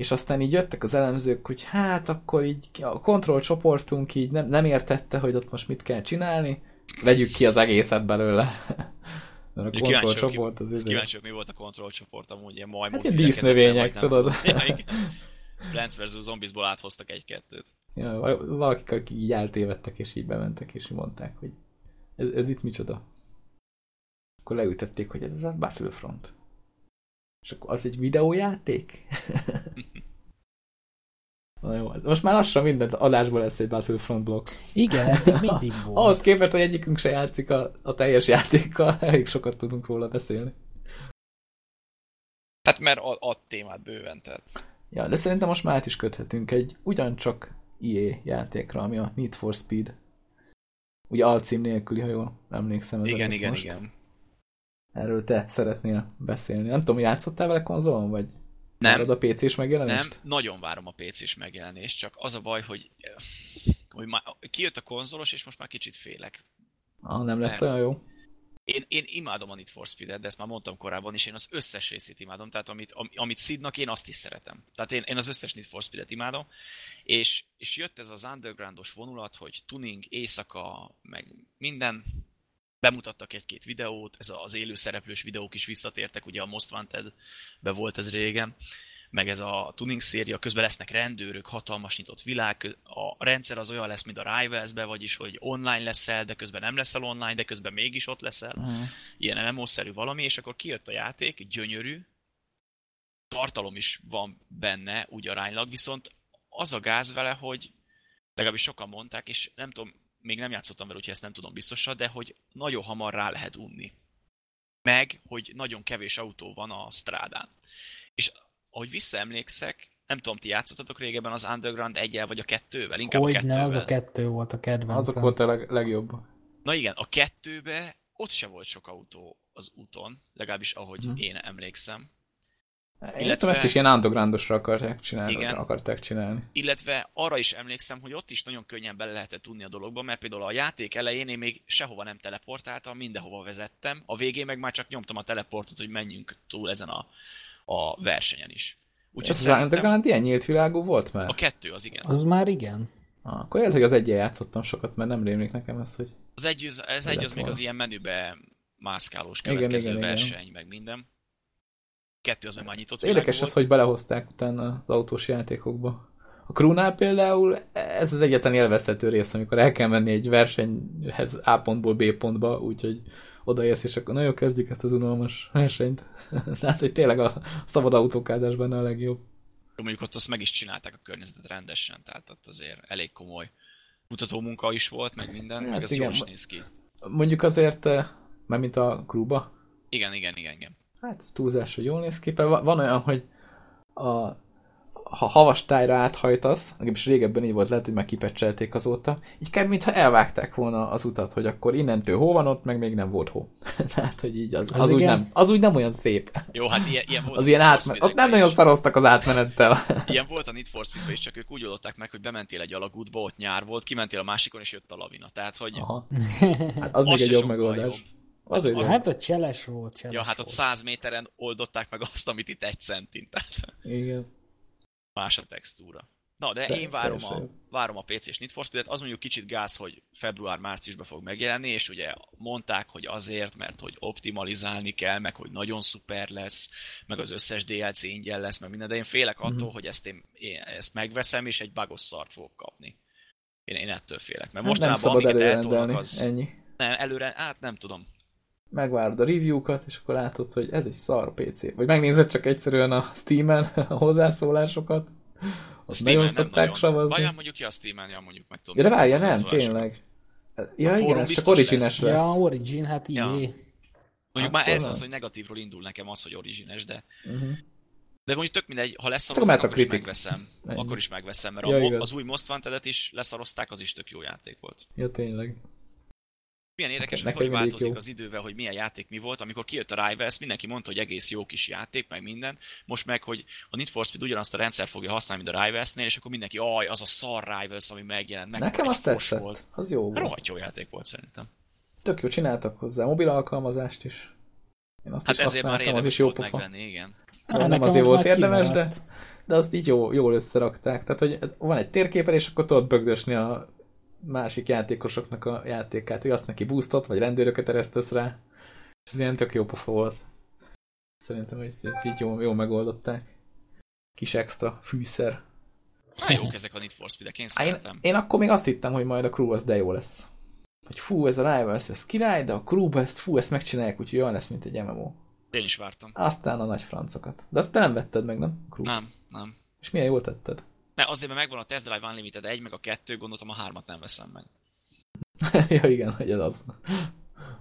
És aztán így jöttek az elemzők, hogy hát akkor így a kontroll csoportunk így nem, nem értette, hogy ott most mit kell csinálni, vegyük ki az egészet belőle. Mert a kontroll csoport az izé- Kíváncsi mi volt a kontrollcsoport amúgy, ilyen majmok. Hát ilyen dísznövények, tudod. Ja, igen. Plants vs. Zombiesból áthoztak egy-kettőt. Ja, val- valakik, akik így eltévedtek, és így bementek, és így mondták, hogy ez, ez itt micsoda. Akkor leütették, hogy ez az a Battlefront. És akkor az egy videójáték? Na jó, most már lassan minden adásból lesz egy Battlefront blokk. igen, eddig mindig volt. Ahhoz képest, hogy egyikünk se játszik a, a teljes játékkal, elég sokat tudunk róla beszélni. Hát mert a, a témát bőven, tehát. Ja, de szerintem most már át is köthetünk egy ugyancsak EA játékra, ami a Need for Speed. Ugye alcím nélküli, ha jól emlékszem. ez Igen, igen, most. igen. Erről te szeretnél beszélni. Nem tudom, játszottál vele konzolon, vagy Nem, várod a PC-s nem, megjelenést? nagyon várom a PC-s megjelenést, csak az a baj, hogy, hogy már kijött a konzolos, és most már kicsit félek. Ah, nem lett Nem. olyan jó? Én, én imádom a Need for Speed-et, de ezt már mondtam korábban is, én az összes részét imádom, tehát amit, am, amit szidnak, én azt is szeretem. Tehát én, én az összes Need for Speed-et imádom, és, és jött ez az undergroundos vonulat, hogy tuning, éjszaka, meg minden, bemutattak egy-két videót, ez az élő szereplős videók is visszatértek, ugye a Most Wanted-be volt ez régen, meg ez a tuning széria, közben lesznek rendőrök, hatalmas nyitott világ, a rendszer az olyan lesz, mint a Rivals-be, vagyis, hogy online leszel, de közben nem leszel online, de közben mégis ott leszel, Uh-huh. ilyen MMO-szerű valami, és akkor kijött a játék, gyönyörű, tartalom is van benne, úgy aránylag, viszont az a gáz vele, hogy legalábbis sokan mondták, és nem tudom, még nem játszottam vele, úgyhogy ezt nem tudom biztosan, de hogy nagyon hamar rá lehet unni. Meg, hogy nagyon kevés autó van a strádán. És ahogy visszaemlékszek, nem tudom, ti játszottatok régebben az Underground 1 vagy a kettővel? Inkább a Hogy kettővel. ne, az a kettő volt a Azok kedvencem. volt a leg, legjobb. Na igen, a kettőbe ott se volt sok autó az úton, legalábbis ahogy Mhm. én emlékszem. Én Illetve- tudom, ezt is ilyen undergroundosra akarták csinálni. Igen. akarták csinálni. Illetve arra is emlékszem, hogy ott is nagyon könnyen bele lehetett tudni a dologba, mert például a játék elején én még sehova nem teleportáltam, mindenhova vezettem, a végén meg már csak nyomtam a teleportot, hogy menjünk túl ezen a, a versenyen is. Úgyhogy Ez az Underground ilyen nyílt világú volt már? a kettő az igen. Az már igen. Ah, akkor lehet, hogy az egyen játszottam sokat, mert nem rémlik nekem ez, hogy Az egy, az, ez egy az még az ilyen menübe mászkálós Igen, következő igen, igen. verseny, meg minden. Kettő az meg már nyitott Érdekes az, hogy belehozták utána az autós játékokba. A Krúnál például ez az egyetlen élvezhető rész, amikor el kell menni egy versenyhez A pontból B pontba, úgyhogy odaérsz, és akkor nagyon kezdjük ezt az unalmas versenyt. Tehát, hogy tényleg a szabad autókázás benne a legjobb. mondjuk ott azt meg is csinálták a környezetet rendesen, tehát ott azért elég komoly mutató munka is volt, meg minden, Hát meg ez jól is néz ki. Mondjuk azért, eh, mert mint a Krúba, Igen, igen, igen, igen. Hát ez túlzás, hogy jól néz ki. Van olyan, hogy a, ha havas tájra áthajtasz, legalábbis régebben így volt, lehet, hogy már kipecselték azóta, így kb. mintha elvágták volna az utat, hogy akkor innentől hó van ott, meg még nem volt hó. Tehát, hogy így az, az, Az úgy, nem, az úgy nem olyan szép. Jó, hát ilyen, ilyen volt Az ilyen átmenet. Ott nem nagyon szaroztak az átmenettel. Ilyen volt a Need for speed is, csak ők úgy oldották meg, hogy bementél egy alagútba, ott nyár volt, kimentél a másikon, és jött a lavina. Tehát, hogy Aha. Hát az, még se egy jobb megoldás. jobb. Azért Az-. Hát a cseles volt, cseles Ja, hát ott volt. 100 méteren oldották meg azt, amit itt egy centin. Tehát Igen. más a textúra. Na, de Te- én várom teljesen a, várom a PC-s Need for Speed-et. Az mondjuk kicsit gáz, hogy február-márciusban fog megjelenni, és ugye mondták, hogy azért, mert hogy optimalizálni kell, meg hogy nagyon szuper lesz, meg az összes DLC ingyen lesz, meg minden, de én félek attól, Mhm. hogy ezt én, én ezt megveszem, és egy bugos szart fogok kapni. Én, én ettől félek. Mert Hát nem mostanában szabad amiket előre eltolnak, az... Ennyi. Nem, előre, hát nem tudom. Megvárod a review-kat, és akkor látod, hogy ez egy szar PC. Vagy megnézed csak egyszerűen a Steam-en a hozzászólásokat. Steam-en nagyon nem szokták nagyon. savazni. Hát mondjuk ki a Steam-en, ja, mondjuk meg tudom. Ja, de várja, nem, tényleg. Ja, A igen, ez csak origines lesz. lesz. Ja, Origin, hát Ja. így. Mondjuk már Akkor ez nem. az, hogy negatívról indul nekem az, hogy origines, de Uh-huh. de mondjuk tök mindegy, ha lesz Akkor is megveszem. Ennyi. Akkor is megveszem, mert Ja, a, igaz. az új Most Wanted-et is leszarozták, az is tök jó játék volt. Ja, tényleg. Milyen érdekes, Nekem hogy változik jó. az idővel, hogy milyen játék mi volt. Amikor kijött a Rivals, mindenki mondta, hogy egész jó kis játék, meg minden. Most meg, hogy a Need for Speed ugyanazt a rendszer fogja használni, mint a Rivals-nél, és akkor mindenki, aj, az a szar Rivals, ami megjelent. Meg Nekem azt tetszett. Volt. Az jó volt. Rohadt jó játék volt szerintem. Tök jó csináltak hozzá. Mobil alkalmazást is. Én azt Hát is ezért már az is jó pofa. megvenni, igen. Ja, nem azért az volt érdemes, de, kimaradt. de azt így jó, jól összerakták. Tehát, hogy van egy térképen, és akkor tudod bögdösni a másik játékosoknak a játékát, hogy azt neki boostot, vagy rendőröket eresztesz rá. És ez ilyen tök jó pofa volt. Szerintem, hogy ezt így jól, jól megoldották. Kis extra fűszer. Hát jók ezek a Need for Speed-ek, én Á, én, szeretem. én akkor még azt hittem, hogy majd a crew az de jó lesz. Hogy fú, ez a Rivals, ez király, de a crew ezt, fú, ezt megcsinálják, úgyhogy olyan lesz, mint egy MMO. Én is vártam. Aztán a nagy francokat. De azt te nem vetted meg, nem? Crew. Nem, nem. És milyen jól tetted? Ne, azért, mert megvan a Test Drive Unlimited 1, meg a 2, gondoltam a 3-at nem veszem meg. ja igen, hogy az.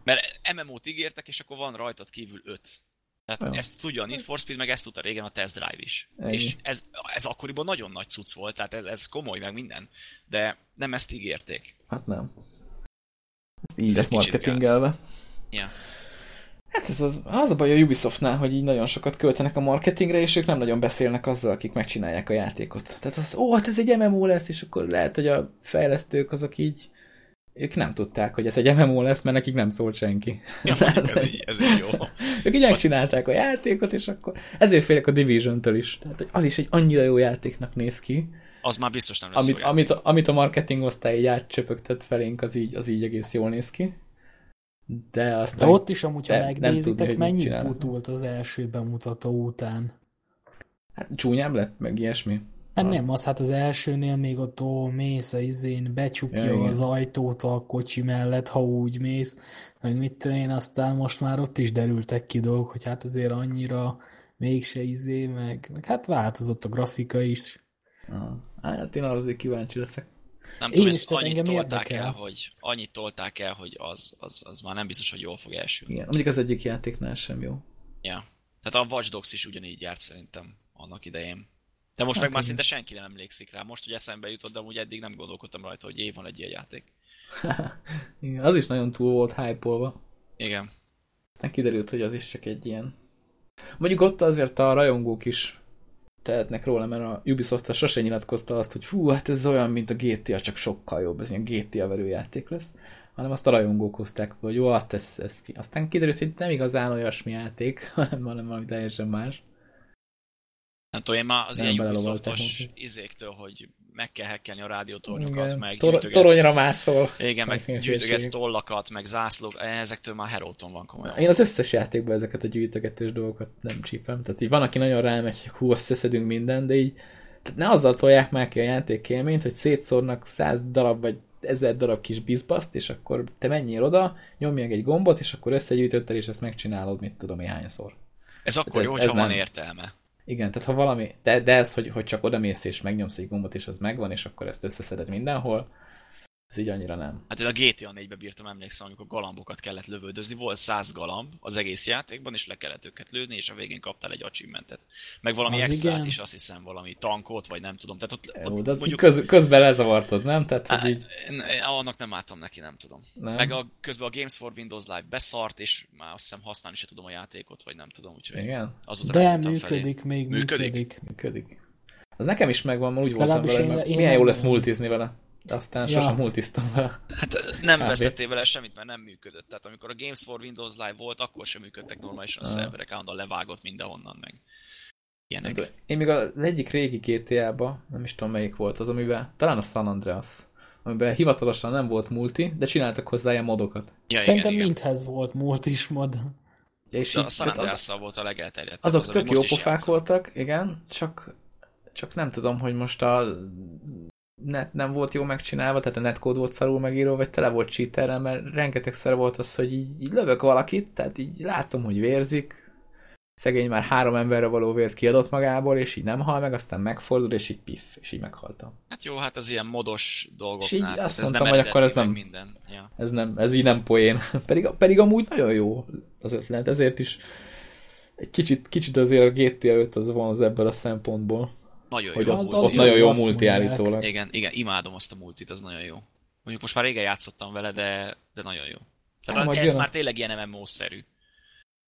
Mert MMO-t ígértek, és akkor van rajtad kívül 5. Tehát Jó. ezt tudja a Need for Speed, meg ezt tudta régen a Test Drive is. Ennyi. És ez, ez akkoriban nagyon nagy cucc volt, tehát ez, ez komoly, meg minden. De nem ezt ígérték. Hát nem. Ezt így Ez lett marketingelve. Ja. Hát ez az, az a baj a Ubisoftnál, hogy így nagyon sokat költenek a marketingre, és ők nem nagyon beszélnek azzal, akik megcsinálják a játékot. Tehát az, ó, hát ez egy MMO lesz, és akkor lehet, hogy a fejlesztők azok így ők nem tudták, hogy ez egy MMO lesz, mert nekik nem szólt senki. ja ez, így, ez így jó. Ők így megcsinálták a játékot, és akkor ezért félek a Division-től is. Tehát hogy az is egy annyira jó játéknak néz ki, Az már biztos nem lesz amit, amit, a, amit a marketing osztály így átcsöpögtet felénk, az így, az így egész jól néz ki. De azt De ott is amúgy, ha nem- nem tudni, megnézitek, mennyit csinálnak. putult az első bemutató után. Hát csúnyább lett, meg ilyesmi. Hát nem, az hát az elsőnél még ott ó, mész a izén, becsukja Ja, igen. az ajtót a kocsi mellett, ha úgy mész, meg mit én, aztán most már ott is derültek ki dolgok, hogy hát azért annyira mégse izé, meg, meg hát változott a grafika is. Ah, hát én arra azért kíváncsi leszek. Nem Én tudom, is, annyit engem tolták érdekel. el, hogy annyit tolták el, hogy az, az, az már nem biztos, hogy jól fog elsülni. Igen, mondjuk az egyik játéknál sem jó. Ja. Tehát a Watch Dogs is ugyanígy járt szerintem annak idején. De most Hát meg már szinte senki nem emlékszik rá. Most, hogy eszembe jutott, de amúgy eddig nem gondolkodtam rajta, hogy év van egy ilyen játék. Igen, az is nagyon túl volt hype-olva. Igen. Aztán kiderült, hogy az is csak egy ilyen... Mondjuk ott azért a rajongók is tehetnek róla, mert a Ubisoft sose nyilatkozta azt, hogy hú, hát ez olyan, mint a GTA, csak sokkal jobb, ez ilyen GTA verőjáték lesz, hanem azt a rajongók hozták, hogy jó, hát ez, ez ki. Aztán kiderült, hogy nem igazán olyasmi játék, hanem hanem valami teljesen más. Nem tudom, én már az Nem ilyen Ubisoftos izéktől, hogy meg kell hekkelni a rádiótornyokat, Igen, meg tor- gyűjtögetsz- toronyra mászol. Igen, meg gyűjtögetsz tollakat, meg zászlók, ezektől már heróton van komolyan. Én az összes játékban ezeket a gyűjtögetős dolgokat nem csípem. Tehát így van, aki nagyon rámegy, hogy hú, összeszedünk mindent, de így tehát ne azzal tolják már ki a játék élményt, hogy szétszórnak száz darab vagy ezer darab kis bizbaszt, és akkor te menjél oda, nyomj meg egy gombot, és akkor összegyűjtötted, és ezt megcsinálod, mit tudom én hányszor. Ez akkor ez- jó, ez hogyha van nem. értelme. Igen, tehát ha valami, de, de ez, hogy, hogy csak oda mész és megnyomsz egy gombot, és az megvan, és akkor ezt összeszeded mindenhol, Ez így annyira nem. Hát én a GTA 4-be bírtam, emlékszem, amikor galambokat kellett lövöldözni. Volt száz galamb az egész játékban, és le kellett őket lőni, és a végén kaptál egy achievementet. Meg valami Az extrát igen. is, azt hiszem, valami tankot, vagy nem tudom. Tehát ott, Jó, ott de mondjuk, köz, közben lezavartad, nem? Tehát, hogy így, annak nem álltam neki, nem tudom. nem? Meg a, közben a Games for Windows Live beszart, és már azt hiszem használni se tudom a játékot, vagy nem tudom, úgyhogy Igen, De rájöttem felé. működik, még Működik? működik. működik. Az nekem is megvan, mert úgy voltam Legalábbis vele, én- hogy én milyen jó lesz multizni vele. De aztán Ja. sosem multiztam vele. Hát nem vesztettél vele semmit, mert nem működött. Tehát amikor a Games for Windows Live volt, akkor sem működtek normálisan a Ah. szerverek, állandóan levágott mindenhonnan meg. Ilyenek. Tudom, Én még az egyik régi GTA-ba, nem is tudom melyik volt az, amiben, talán a San Andreas, amiben hivatalosan nem volt multi, de csináltak hozzá ilyen modokat. Ja, Szerintem igen, igen. mindhez volt múlt is mod. És De a így, San tehát az, andreas volt a legelterjedtebb. azok az, tök jó pofák voltak, igen, csak, csak nem tudom, hogy most a net nem volt jó megcsinálva, tehát a netcode volt szarul megírva, vagy tele volt cheaterrel, mert rengetegszer volt az, hogy így, így lövök valakit, tehát így látom, hogy vérzik, szegény már három emberre való vért kiadott magából, és így nem hal meg, aztán megfordul, és így piff, és így meghaltam. Hát jó, hát az ilyen modos dolgoknál. És így azt mondtam, nem hogy akkor ez nem- Minden. Ja. Ez, nem, ez így nem poén. pedig, pedig amúgy nagyon jó az ötlet, ezért is egy kicsit, kicsit azért a GTA 5 az van az ebből a szempontból, Nagyon hogy jó. ott, Az- ott az nagyon jó, multi állítólag. Igen, igen, imádom azt a multit, az nagyon jó. Mondjuk most már régen játszottam vele, de, de nagyon jó. Tehát Hát majd ez a- már tényleg ilyen MMO-szerű.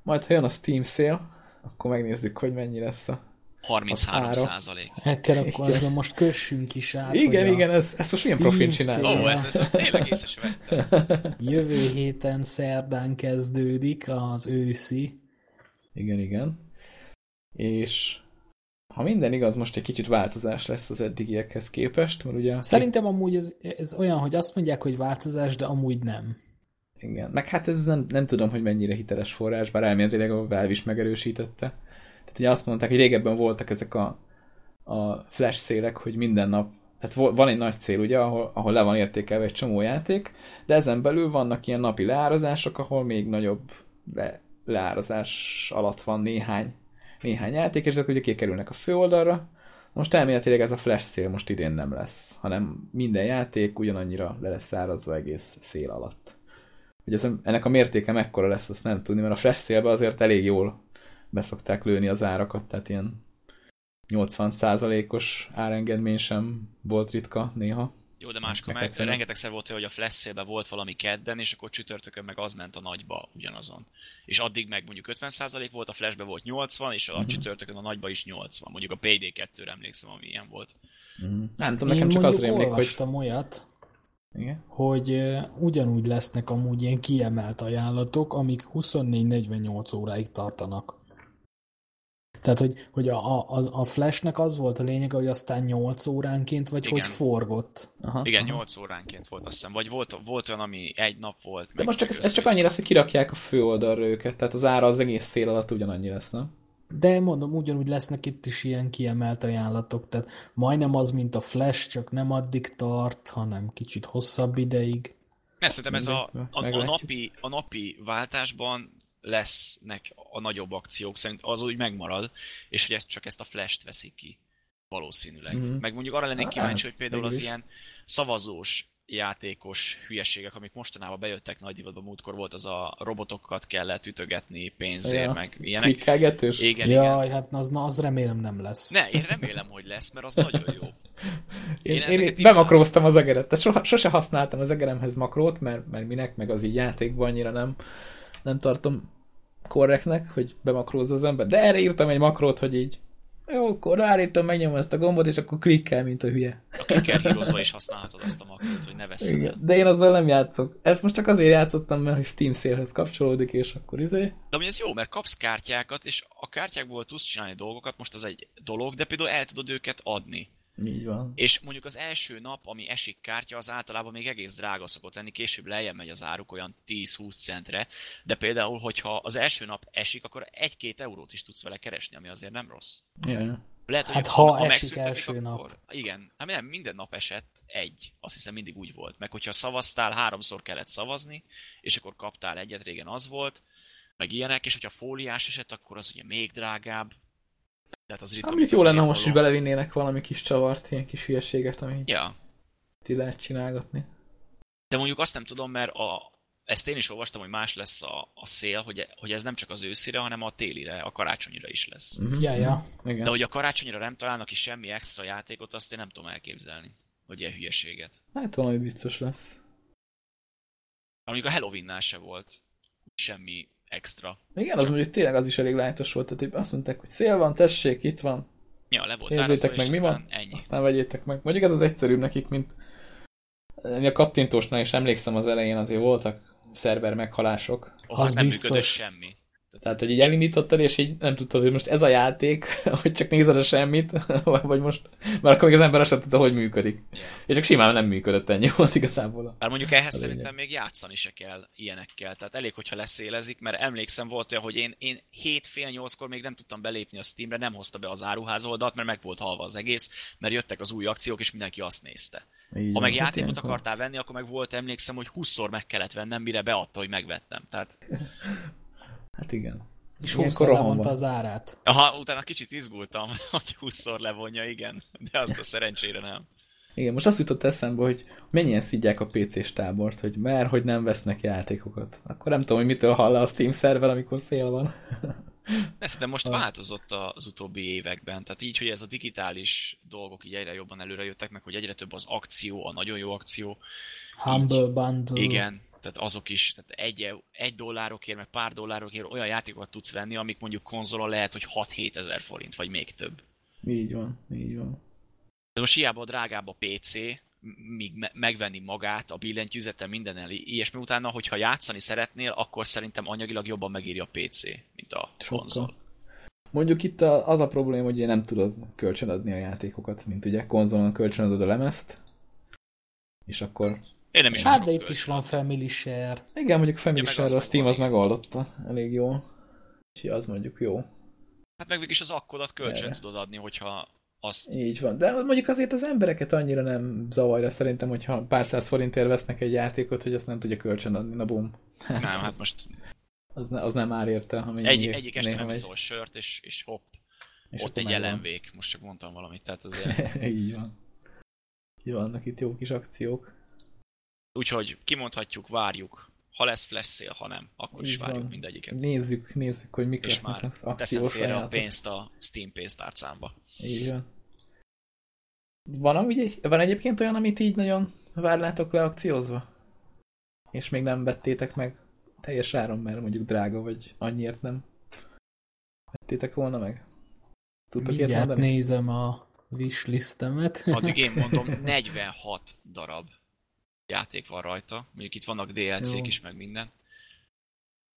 Majd ha jön a Steam szél, akkor megnézzük, hogy mennyi lesz a... 33 ára. százalék. Ekkel akkor Igen. azon most kössünk is át. igen, igen, ez, ezt most milyen Steam profin szél. csinálja. Ó, Ja. ezt, ezt tényleg észre sem vettem. Jövő héten szerdán kezdődik az őszi. Igen, igen. És ha minden igaz, most egy kicsit változás lesz az eddigiekhez képest, mert ugye... Szerintem amúgy ez, ez olyan, hogy azt mondják, hogy változás, de amúgy nem. Igen, meg hát ez nem, nem tudom, hogy mennyire hiteles forrás, bár elméletileg a Valve is megerősítette. Tehát ugye azt mondták, hogy régebben voltak ezek a, a flash szélek, hogy minden nap, tehát van egy nagy cél, ugye, ahol, ahol le van értékelve egy csomó játék, de ezen belül vannak ilyen napi leárazások, ahol még nagyobb le, leárazás alatt van néhány, néhány játék, és ezek ugye kikerülnek a főoldalra. Most elméletileg ez a flash szél most idén nem lesz, hanem minden játék ugyanannyira le lesz árazva egész szél alatt. Hogy ez, ennek a mértéke mekkora lesz, azt nem tudni, mert a flash szélbe azért elég jól beszokták lőni az árakat, tehát ilyen 80%-os árengedmény sem volt ritka néha. Jó, de máskor Meg egyszerűen- rengetegszer volt hogy a flash volt valami kedden, és akkor csütörtökön meg az ment a nagyba ugyanazon. És addig meg mondjuk 50% volt, a flashbe volt 80, és a Mhm. csütörtökön a nagyba is 80. Mondjuk a PD2-re emlékszem, ami ilyen volt. Mm. Nem tudom, nekem Én csak az rémlik, hogy... olyat, Igen? hogy ugyanúgy lesznek amúgy ilyen kiemelt ajánlatok, amik 24-48 óráig tartanak. Tehát, hogy, hogy a, a, a flashnek az volt a lényege, hogy aztán 8 óránként, vagy Igen. hogy forgott. Aha, Igen, aha. 8 óránként volt azt hiszem. Vagy volt, volt olyan, ami egy nap volt. De meg most csak, ez, ez csak össze-vissza. annyi lesz, hogy kirakják a főoldalra őket, tehát az ára az egész szél alatt ugyanannyi lesz, nem? De mondom, ugyanúgy lesznek itt is ilyen kiemelt ajánlatok, tehát majdnem az, mint a Flash, csak nem addig tart, hanem kicsit hosszabb ideig. Ne, szerintem ez a, a, a, napi, a napi váltásban lesznek a nagyobb akciók, szerint az úgy megmarad, és hogy ezt csak ezt a flash-t veszik ki. Valószínűleg. Mhm. Meg mondjuk arra lennék Hát, kíváncsi, hogy például az ilyen szavazós játékos hülyeségek, amik mostanában bejöttek nagy divatba, múltkor volt az a robotokat kellett ütögetni pénzért, Ja. meg ilyenek. Klikkelgetős? Igen, igen. Jaj, hát az, na, az remélem nem lesz. Ne, én remélem, hogy lesz, mert az nagyon jó. Én, Én én bemakróztam az egeret, tehát soha, sose használtam az egeremhez makrót, mert, mert minek, meg az így játékban annyira nem, nem tartom korrektnek, hogy bemakrózza az ember. De erre írtam egy makrót, hogy így jó, akkor ráállítom, megnyomom ezt a gombot, és akkor klikkel, mint a hülye. A Clicker Heroes-ba is használhatod azt a makrót, hogy ne veszed el. De én azzal nem játszok. Ezt most csak azért játszottam, mert hogy Steam szélhez kapcsolódik, és akkor izé. De amúgy ez jó, mert kapsz kártyákat, és a kártyákból tudsz csinálni dolgokat, most az egy dolog, de például el tudod őket adni. Így van. És mondjuk az első nap, ami esik kártya, az általában még egész drága szokott lenni, később lejjebb megy az áruk olyan 10-20 centre, de például, hogyha az első nap esik, akkor 1-2 eurót is tudsz vele keresni, ami azért nem rossz. Yeah. Lehet, hogy Hát ha esik megszüntetik, első nap. Igen, hát nem, minden nap esett egy. Azt hiszem mindig úgy volt. Meg hogyha szavaztál, háromszor kellett szavazni, és akkor kaptál egyet, régen az volt, meg ilyenek, és hogyha fóliás esett, akkor az ugye még drágább. Tehát az ritka. Amit mikor jó lenne, ha most is belevinnének valami kis csavart, ilyen kis hülyeséget, amit Ja, ti lehet csinálgatni. De mondjuk azt nem tudom, mert a, ezt én is olvastam, hogy más lesz a, a szél, hogy, hogy ez nem csak az őszire, hanem a télire, a karácsonyira is lesz. Uh-huh. Ja, ja. Igen. De hogy a karácsonyra nem találnak ki semmi extra játékot, azt én nem tudom elképzelni, hogy ilyen hülyeséget. Hát valami biztos lesz. Amíg a Halloween-nál se volt semmi extra. Igen, az mondjuk tényleg az is elég lájtos volt, tehát azt mondták, hogy szél van, tessék, itt van. Ja, le volt Nézzétek meg, mi van, Ennyi. aztán vegyétek meg. Mondjuk ez az egyszerűbb nekik, mint a kattintósnál is emlékszem az elején azért voltak szerver meghalások. Oh, Az nem biztos. működött semmi. Tehát, hogy így elindítottad, és így nem tudtad, hogy most ez a játék, hogy csak nézed a semmit, vagy most, mert akkor még az ember azt sem tudta, hogy működik. Yeah. És csak simán nem működött ennyi volt igazából. Bár mondjuk ehhez szerintem még játszani se kell ilyenekkel. Tehát elég, hogyha leszélezik, mert emlékszem volt olyan, hogy én, én 7 fél 8-kor még nem tudtam belépni a Steamre, nem hozta be az áruház oldalt, mert meg volt halva az egész, mert jöttek az új akciók, és mindenki azt nézte. Így Ha meg hát játékot ilyenkor. akartál venni, akkor meg volt, emlékszem, hogy 20-szor meg kellett vennem, mire beadta, hogy megvettem. Tehát, Hát igen. És Ilyenkor hosszú roham levonta van. az árát. aha, utána kicsit izgultam, hogy 20-szor levonja, igen. De azt a szerencsére nem. Igen, most azt jutott eszembe, hogy mennyien szidják a PC-s tábort, hogy mert hogy nem vesznek játékokat. Akkor nem tudom, hogy mitől hall a Steam szerver, amikor szél van. De szerintem most változott az utóbbi években. Tehát így, hogy ez a digitális dolgok így egyre jobban előre jöttek meg, hogy egyre több az akció, a nagyon jó akció. Humble Bundle. Igen, tehát azok is, tehát egy, egy dollárokért, meg pár dollárokért olyan játékokat tudsz venni, amik mondjuk konzolon lehet, hogy 6-7 ezer forint, vagy még több. Így van, így van. De most hiába drágább a PC, míg me- megvenni magát, a billentyűzete, minden el, ilyesmi utána, hogyha játszani szeretnél, akkor szerintem anyagilag jobban megéri a PC, mint a Sokkal. konzol. Mondjuk itt a, az a probléma, hogy ugye nem tudod kölcsönadni a játékokat, mint ugye konzolon kölcsönadod a lemezt, és akkor Én nem is Hát de itt kölcsön. is van Family Share. igen, mondjuk Family Ja, meg Share-re a Steam az megoldotta elég jól. Úgyhogy az mondjuk jó. Hát meg is az akkodat kölcsön Erre. tudod adni, hogyha azt... Így van. De mondjuk azért az embereket annyira nem zavarja szerintem, hogyha pár száz forintért vesznek egy játékot, hogy azt nem tudja kölcsönadni. Na bum. Nem, az, hát most az, ne, az nem ár érte, ha mennyi egy, egyik este nem megy. szól sört, és, és hopp, És ott egy jelenvég. Most csak mondtam valamit, tehát azért... Így van. Így vannak itt jó kis akciók. Úgyhogy kimondhatjuk, várjuk. Ha lesz flash sale, ha nem, akkor is várjuk van. mindegyiket. Nézzük, nézzük, hogy mik És lesznek már az teszem félre a ajánlatok. pénzt a Steam pénztárcámba. Így van. Van, amúgy van egyébként olyan, amit így nagyon várnátok le akciózva? És még nem vettétek meg teljes áron, mert mondjuk drága, vagy annyiért nem vettétek volna meg? Tudtok Mindjárt mondani? nézem a wishlistemet. Addig én mondom, 46 darab játék van rajta. Mondjuk itt vannak DLC-k is, meg minden.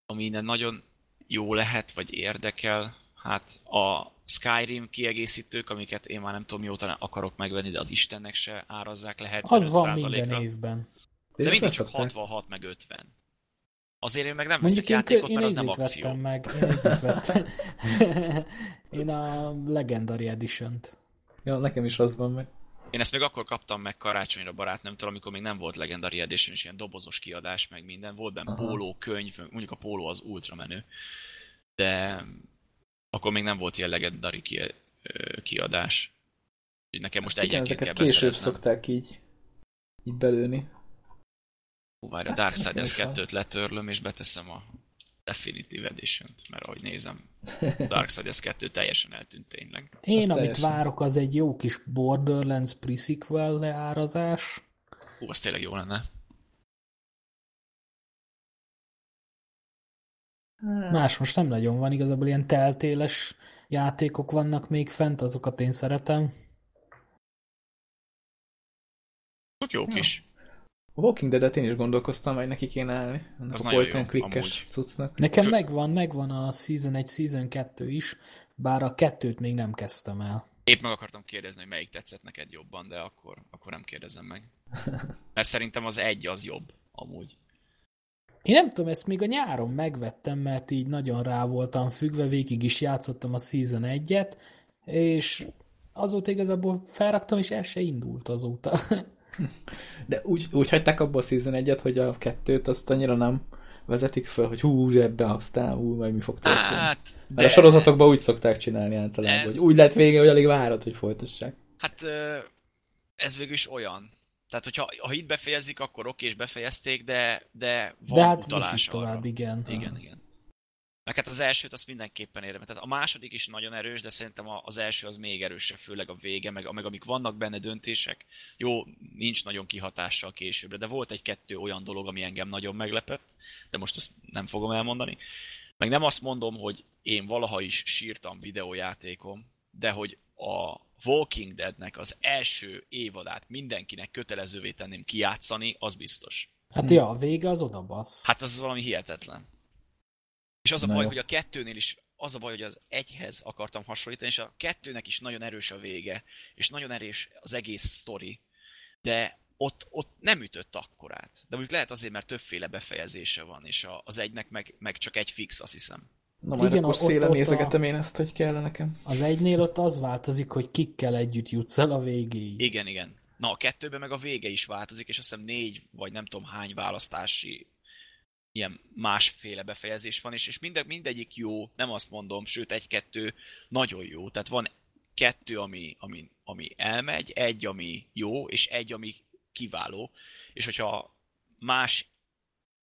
Ami innen nagyon jó lehet, vagy érdekel. Hát a Skyrim kiegészítők, amiket én már nem tudom mióta akarok megvenni, de az Istennek se árazzák le Az van 75%-ra. minden évben. De mindig csak leszokták. 66 meg 50. Azért én meg nem Mondjuk veszek én, játékot, én mert az nem akció. vettem meg. Én ezért vettem. én a Legendary Edition-t. Ja, nekem is az van meg. Én ezt még akkor kaptam meg karácsonyra barátnőmtől, amikor még nem volt Legendary Edition, és ilyen dobozos kiadás, meg minden. Volt benne Aha. póló, könyv, mondjuk a póló az ultra menő. De akkor még nem volt ilyen Legendary ki, kiadás. Úgyhogy nekem most Igen, egyenként kell később beszereznem. szokták így, így belőni. Hú, várj, a Hát, Darksiders van. 2-t letörlöm, és beteszem a Definitive Edition-t, mert ahogy nézem, Darksiders 2 teljesen eltűnt tényleg. Én, Az amit teljesen. várok, az egy jó kis Borderlands pre-sequel leárazás. Hú, az tényleg jó lenne. Más most nem nagyon van, igazából ilyen teltéles játékok vannak még fent, azokat én szeretem. Azok jók Ja. is. A Walking Dead-et én is gondolkoztam, hogy neki kéne állni. Ennek Az a point and amúgy. cuccnak. Nekem megvan, megvan a Season 1, Season 2 is, bár a kettőt még nem kezdtem el. Épp meg akartam kérdezni, hogy melyik tetszett neked jobban, de akkor, akkor nem kérdezem meg. Mert szerintem az egy az jobb, amúgy. Én nem tudom, ezt még a nyáron megvettem, mert így nagyon rá voltam függve, végig is játszottam a Season 1-et, és azóta igazából felraktam, és el se indult azóta. De úgy, úgy hagyták abba a Season 1 hogy a kettőt azt annyira nem vezetik föl, hogy hú, ebbe aztán, hú, meg mi fog történni. Hát, Mert a sorozatokban úgy szokták csinálni általában, Ez- hogy úgy lett vége, hogy alig várod, hogy folytassák. Hát ez végül is olyan. Tehát, hogyha ha itt befejezik, akkor oké, és befejezték, de, de van De hát utalás arra. tovább, igen. Igen, igen. Meg hát az elsőt azt mindenképpen érdemes. Tehát a második is nagyon erős, de szerintem az első az még erősebb, főleg a vége, meg, meg amik vannak benne döntések. Jó, nincs nagyon kihatással későbbre, de volt egy-kettő olyan dolog, ami engem nagyon meglepett, de most ezt nem fogom elmondani. Meg nem azt mondom, hogy én valaha is sírtam videójátékom, de hogy a Walking Deadnek az első évadát mindenkinek kötelezővé tenném kijátszani, az biztos. Hát ja, a vége az oda bassz. Hát az valami hihetetlen. És az a Na baj, jó. hogy a kettőnél is az a baj, hogy az egyhez akartam hasonlítani, és a kettőnek is nagyon erős a vége, és nagyon erős az egész sztori, de ott, ott nem ütött akkorát. De mondjuk lehet azért, mert többféle befejezése van, és a, az egynek meg, meg csak egy fix, azt hiszem. Na majd Igen, akkor ott- szélen ott nézegetem én ezt, hogy kell nekem. Az egynél ott az változik, hogy kikkel együtt jutsz el a végéig. Igen, igen. Na, a kettőben meg a vége is változik, és azt hiszem négy, vagy nem tudom hány választási ilyen másféle befejezés van, és, és minde, mindegyik jó, nem azt mondom, sőt egy-kettő nagyon jó. Tehát van kettő, ami, ami, ami elmegy, egy, ami jó, és egy, ami kiváló. És hogyha más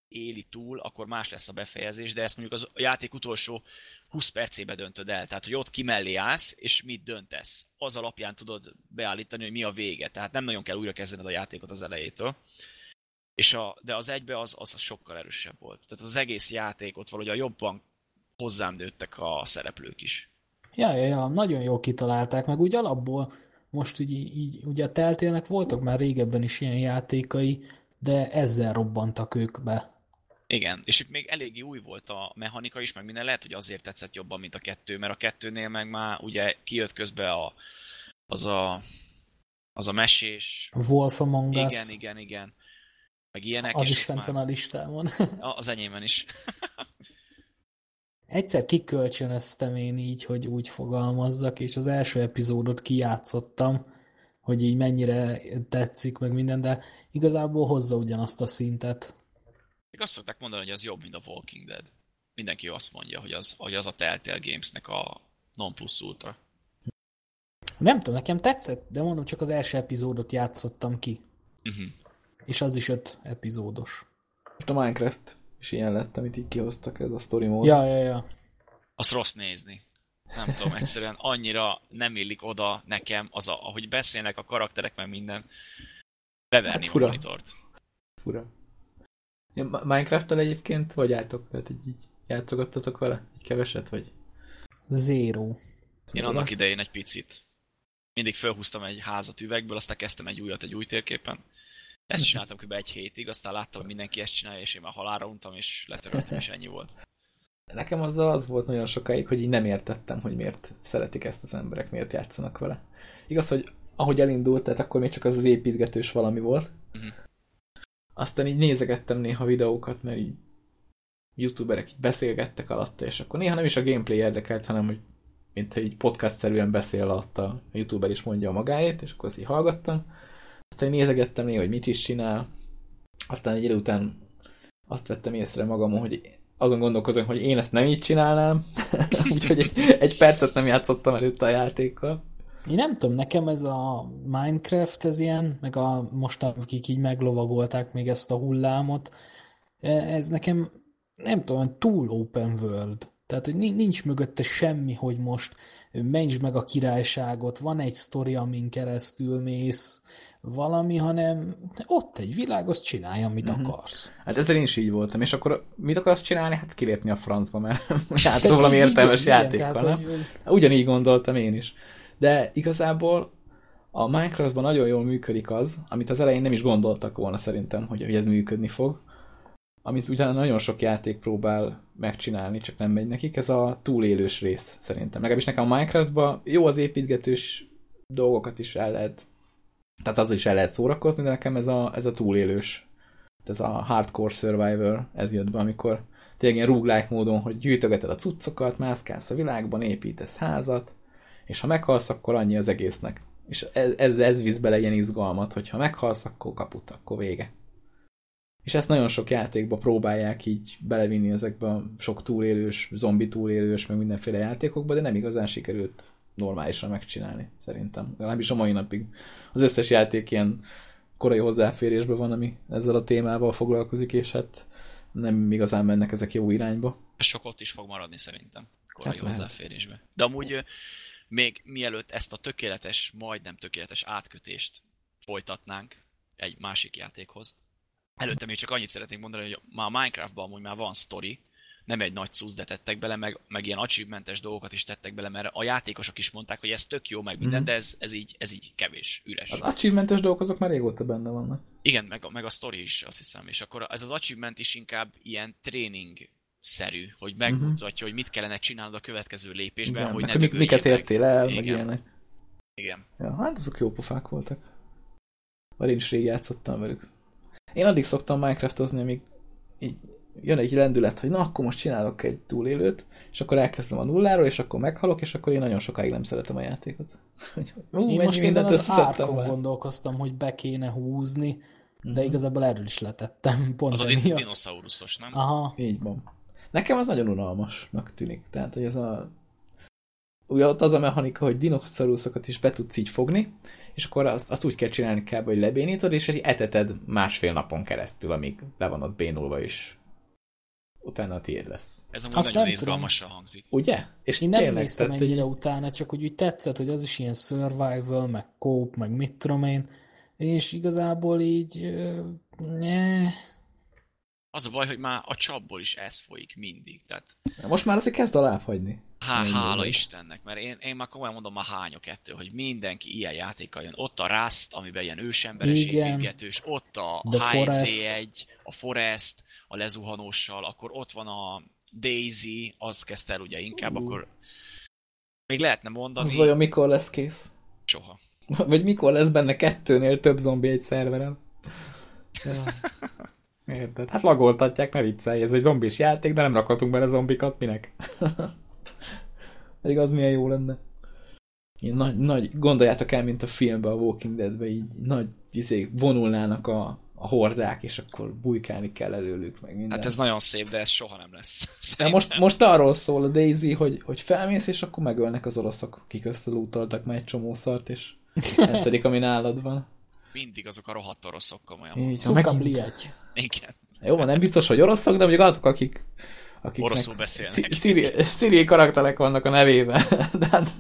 éli túl, akkor más lesz a befejezés, de ezt mondjuk az a játék utolsó 20 percébe döntöd el. Tehát, hogy ott ki mellé állsz, és mit döntesz. Az alapján tudod beállítani, hogy mi a vége. Tehát nem nagyon kell újra kezdened a játékot az elejétől. És a, de az egybe az, az sokkal erősebb volt. Tehát az egész játékot valahogy jobban hozzám nőttek a szereplők is. Ja, ja, ja, nagyon jól kitalálták, meg úgy alapból most így, így ugye a Telltale-nek voltak már régebben is ilyen játékai, de ezzel robbantak ők be. Igen, és itt még eléggé új volt a mechanika is, meg minden lehet, hogy azért tetszett jobban, mint a kettő, mert a kettőnél meg már ugye kijött közbe a, az a az a mesés. Wolf Among Us, Igen, igen, igen. Meg ilyenek. az is fent van a listámon. Az enyémben is. Egyszer kikölcsönöztem én így, hogy úgy fogalmazzak, és az első epizódot kijátszottam, hogy így mennyire tetszik, meg minden, de igazából hozza ugyanazt a szintet. Még azt szokták mondani, hogy az jobb, mint a Walking Dead. Mindenki azt mondja, hogy az, hogy az a Telltale Gamesnek a non plus ultra. Nem tudom, nekem tetszett, de mondom, csak az első epizódot játszottam ki. Uh-huh. És az is öt epizódos. Most a Minecraft is ilyen lett, amit így kihoztak, ez a story mód. Ja, ja, ja. Az rossz nézni. Nem tudom, egyszerűen annyira nem illik oda nekem, az a, ahogy beszélnek a karakterek, meg minden. Beverni Hát fura. a monitort. Fura. Ja, Minecraft-tal egyébként vagy álltok? Tehát így, így játszogattatok vele? Egy keveset, vagy? Zero. Én annak idején egy picit. Mindig felhúztam egy házat üvegből, aztán kezdtem egy újat egy új térképen. Ezt csináltam kb. egy hétig, aztán láttam, hogy mindenki ezt csinálja, és én már halára untam, és letöröltem, és ennyi volt. Nekem azzal az volt nagyon sokáig, hogy így nem értettem, hogy miért szeretik ezt az emberek, miért játszanak vele. Igaz, hogy ahogy elindult, tehát akkor még csak az az építgetős valami volt. Mhm. Aztán így nézegettem néha videókat, mert így youtuberek így beszélgettek alatta, és akkor néha nem is a gameplay érdekelt, hanem hogy mintha így podcast-szerűen beszél alatta a youtuber is mondja a magáét, és akkor azt így hallgattam. Aztán nézegettem néha, hogy mit is csinál. Aztán egy idő után azt vettem észre magamon, hogy azon gondolkozom, hogy én ezt nem így csinálnám, úgyhogy egy, egy percet nem játszottam előtte a játékkal. Én nem tudom, nekem ez a Minecraft, ez ilyen, meg a most akik így meglovagolták még ezt a hullámot, ez nekem nem tudom, túl open world. Tehát, hogy ni- nincs mögötte semmi, hogy most mentsd meg a királyságot, van egy sztori, amin keresztül mész, valami, hanem ott egy világ, azt csinálj, amit Mhm. akarsz. Hát ezzel én is így voltam, és akkor mit akarsz csinálni? Hát kilépni a francba, mert játszol valami értelmes játékkal, nem? hogy- Ugyanígy gondoltam én is. De igazából a Minecraftban nagyon jól működik az, amit az elején nem is gondoltak volna szerintem, hogy hogy ez működni fog. Amit ugyan nagyon sok játék próbál megcsinálni, csak nem megy nekik, ez a túlélős rész szerintem. Legalábbis nekem a Minecraftban jó az építgetős dolgokat is el lehet, tehát azzal is el lehet szórakozni, de nekem ez a, ez a túlélős, ez a hardcore survivor, ez jött be, amikor tényleg ilyen roguelike módon, hogy gyűjtögeted a cuccokat, mászkálsz a világban, építesz házat, és ha meghalsz, akkor annyi az egésznek. És ez, ez, ez visz bele ilyen izgalmat, hogy ha meghalsz, akkor kaput, akkor vége. És ezt nagyon sok játékba próbálják így belevinni ezekbe a sok túlélős, zombi túlélős, meg mindenféle játékokba, de nem igazán sikerült normálisan megcsinálni, szerintem. Legalábbis a mai napig. Az összes játék ilyen korai hozzáférésben van, ami ezzel a témával foglalkozik, és hát nem igazán mennek ezek jó irányba. Sok ott is fog maradni szerintem, korai Hát hozzáférésbe. De amúgy még mielőtt ezt a tökéletes, majdnem tökéletes átkötést folytatnánk egy másik játékhoz, előtte még csak annyit szeretnék mondani, hogy már Minecraftban amúgy már van sztori, nem egy nagy cusz, de tettek bele, meg, meg ilyen achievementes dolgokat is tettek bele, mert a játékosok is mondták, hogy ez tök jó, meg minden, Mhm. de ez, ez, így, ez így kevés, üres. Az achievementes dolgok azok már régóta benne vannak. Igen, meg, a- meg a sztori is, azt hiszem. És akkor ez az achievement is inkább ilyen tréning szerű, hogy megmutatja, hogy mit kellene csinálnod a következő lépésben, Igen, hogy meg ne hogy mi- miket értél el, meg Igen. ilyenek. Igen. Ja, hát azok jó pofák voltak. Vagy én is rég játszottam velük. Én addig szoktam Minecraftozni, amíg így jön egy lendület, hogy na, akkor most csinálok egy túlélőt, és akkor elkezdem a nulláról, és akkor meghalok, és akkor én nagyon sokáig nem szeretem a játékot. Ú, Én most ezen az árkon már. gondolkoztam, hogy be kéne húzni, de Mhm. igazából erről is letettem, pont Az a dinoszauruszos, nem? Aha, Így van. Nekem az nagyon unalmasnak tűnik. Tehát, hogy ez a... Ugye ott az a mechanika, hogy dinoszauruszokat is be tudsz így fogni, és akkor azt, azt úgy kell csinálni kell, hogy lebénítod, és egy eteted másfél napon keresztül, amíg le van ott bénulva is. Utána a tiéd lesz. Ez amúgy Azt nagyon nem tudom. izgalmasan hangzik. Ugye? És én nem tényleg, néztem tehát, ennyire hogy utána, csak úgy, úgy tetszett, hogy az is ilyen survival, meg cope, meg mit tudom én, és igazából így... ö, nye, Az a baj, hogy már a csapból is ez folyik mindig. Tehát Most már azért kezd alább hagyni. há, hála. Istennek, mert én, én már komolyan mondom, már hányok ettől, hogy mindenki ilyen játékkal jön. Ott a Rust, amiben ilyen ősemberes építgetős, ott a The HC1, a Forest, a lezuhanóssal, akkor ott van a Daisy, az kezdte el ugye inkább, Ú. akkor még lehetne mondani, Az vajon mikor lesz kész? soha. Vagy mikor lesz benne kettőnél több zombi egy szerveren? Ja. Érted? Hát lagoltatják, ne viccelj, ez egy zombis játék, de nem rakhatunk bele zombikat, minek? Pedig az milyen jó lenne. Ilyen nagy, nagy, gondoljátok el, mint a filmben, a Walking Deadben, így nagy izé, vonulnának a, a hordák, és akkor bujkálni kell előlük, meg minden. Hát ez nagyon szép, de ez soha nem lesz. De Szerintem. most, most arról szól a Daisy, hogy, hogy felmész, és akkor megölnek az oroszok, akik összelútoltak már egy csomó szart, és elszedik, ami nálad van. Mindig azok a rohadt oroszok komolyan. Így, megint. Igen. jó van, nem biztos, hogy oroszok, de mondjuk azok, akik akiknek Oroszul beszélnek. szíri- szíriai karakterek vannak a nevében. De hát,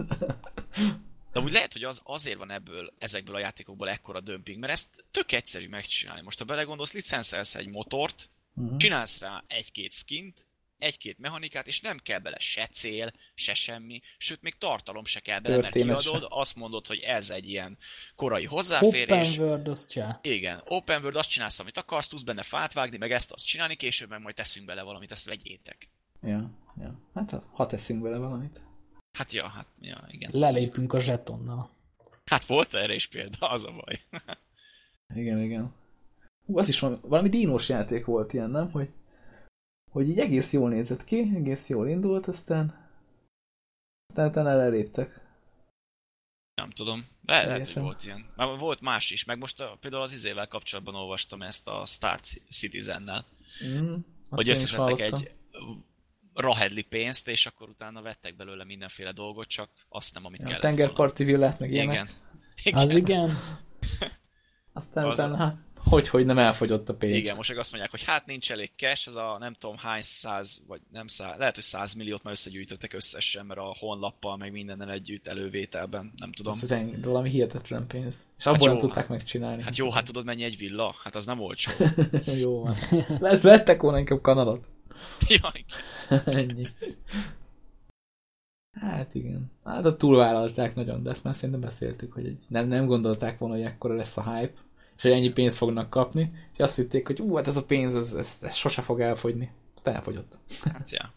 De úgy lehet, hogy az, azért van ebből, ezekből a játékokból ekkora dömping, mert ezt tök egyszerű megcsinálni. Most ha belegondolsz, licenszelsz egy motort, Mhm. csinálsz rá egy-két skint, egy-két mechanikát, és nem kell bele se cél, se semmi, sőt, még tartalom se kell bele, mert Történet kiadod, se. azt mondod, hogy ez egy ilyen korai Open hozzáférés. world, azt csá. Igen, open world, azt csinálsz, amit akarsz, tudsz benne fát vágni, meg ezt azt csinálni, később meg majd teszünk bele valamit, ezt vegyétek. ja, ja. Hát ha- teszünk vele valamit. Hát ja, hát ja, igen. Lelépünk a zsetonnal. Hát volt erre is példa, az a baj. Igen, igen. Hú, az is valami, valami dínos játék volt ilyen, nem? Hogy, hogy így egész jól nézett ki, egész jól indult, aztán aztán utána eleléptek. Nem tudom. Le, lehet, hogy volt ilyen. Már volt más is, meg most a, például az izével kapcsolatban olvastam ezt a Star Citizen-nel, Mm, hogy összeszedtek egy rahedli pénzt, és akkor utána vettek belőle mindenféle dolgot, csak azt nem, amit ja, kellett volna. tengerparti villát, meg ilyenek. Igen. Igen. Az igen. Aztán Az- utána, hát, hogy, hogy nem elfogyott a pénz. Igen, most meg azt mondják, hogy hát nincs elég cash, ez a nem tudom hány száz, vagy nem száz, lehet, hogy száz milliót már összegyűjtöttek összesen, mert a honlappal, meg mindennel együtt elővételben, nem tudom. Ez reng, valami hihetetlen pénz. És abból Hát nem jó, tudták hát- megcsinálni. Hát jó, hát tudod mennyi egy villa? Hát az nem olcsó. jó van. Lehet, vettek volna inkább Kanadot. Ja, igen. Ennyi. Hát igen. Hát ott túlvállalták nagyon, de ezt már szerintem beszéltük, hogy nem, nem gondolták volna, hogy ekkora lesz a hype, és hogy ennyi pénzt fognak kapni, és azt hitték, hogy ú, hát ez a pénz, ez, ez, ez sose fog elfogyni. Aztán elfogyott. Hát. A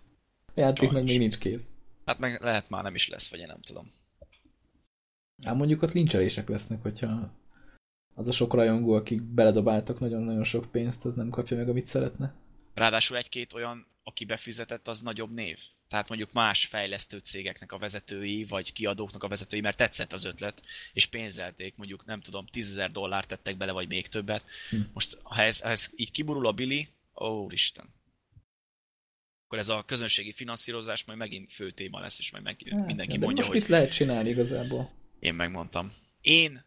játék meg még nincs kész. hát meg lehet már nem is lesz, vagy én nem tudom. Hát mondjuk ott lincselések lesznek, hogyha az a sok rajongó, akik beledobáltak nagyon-nagyon sok pénzt, az nem kapja meg, amit szeretne. Ráadásul egy-két olyan, aki befizetett, az nagyobb név. Tehát mondjuk más fejlesztő cégeknek a vezetői, vagy kiadóknak a vezetői, mert tetszett az ötlet, és pénzelték, mondjuk nem tudom, 10 dollárt tettek bele, vagy még többet. Hm. Most, ha ez, ha ez így kiburul a Billy, ó, Isten. Akkor ez a közönségi finanszírozás majd megint fő téma lesz, és majd meg, Hát, mindenki de mondja, most hogy mit lehet csinálni igazából? én megmondtam. Én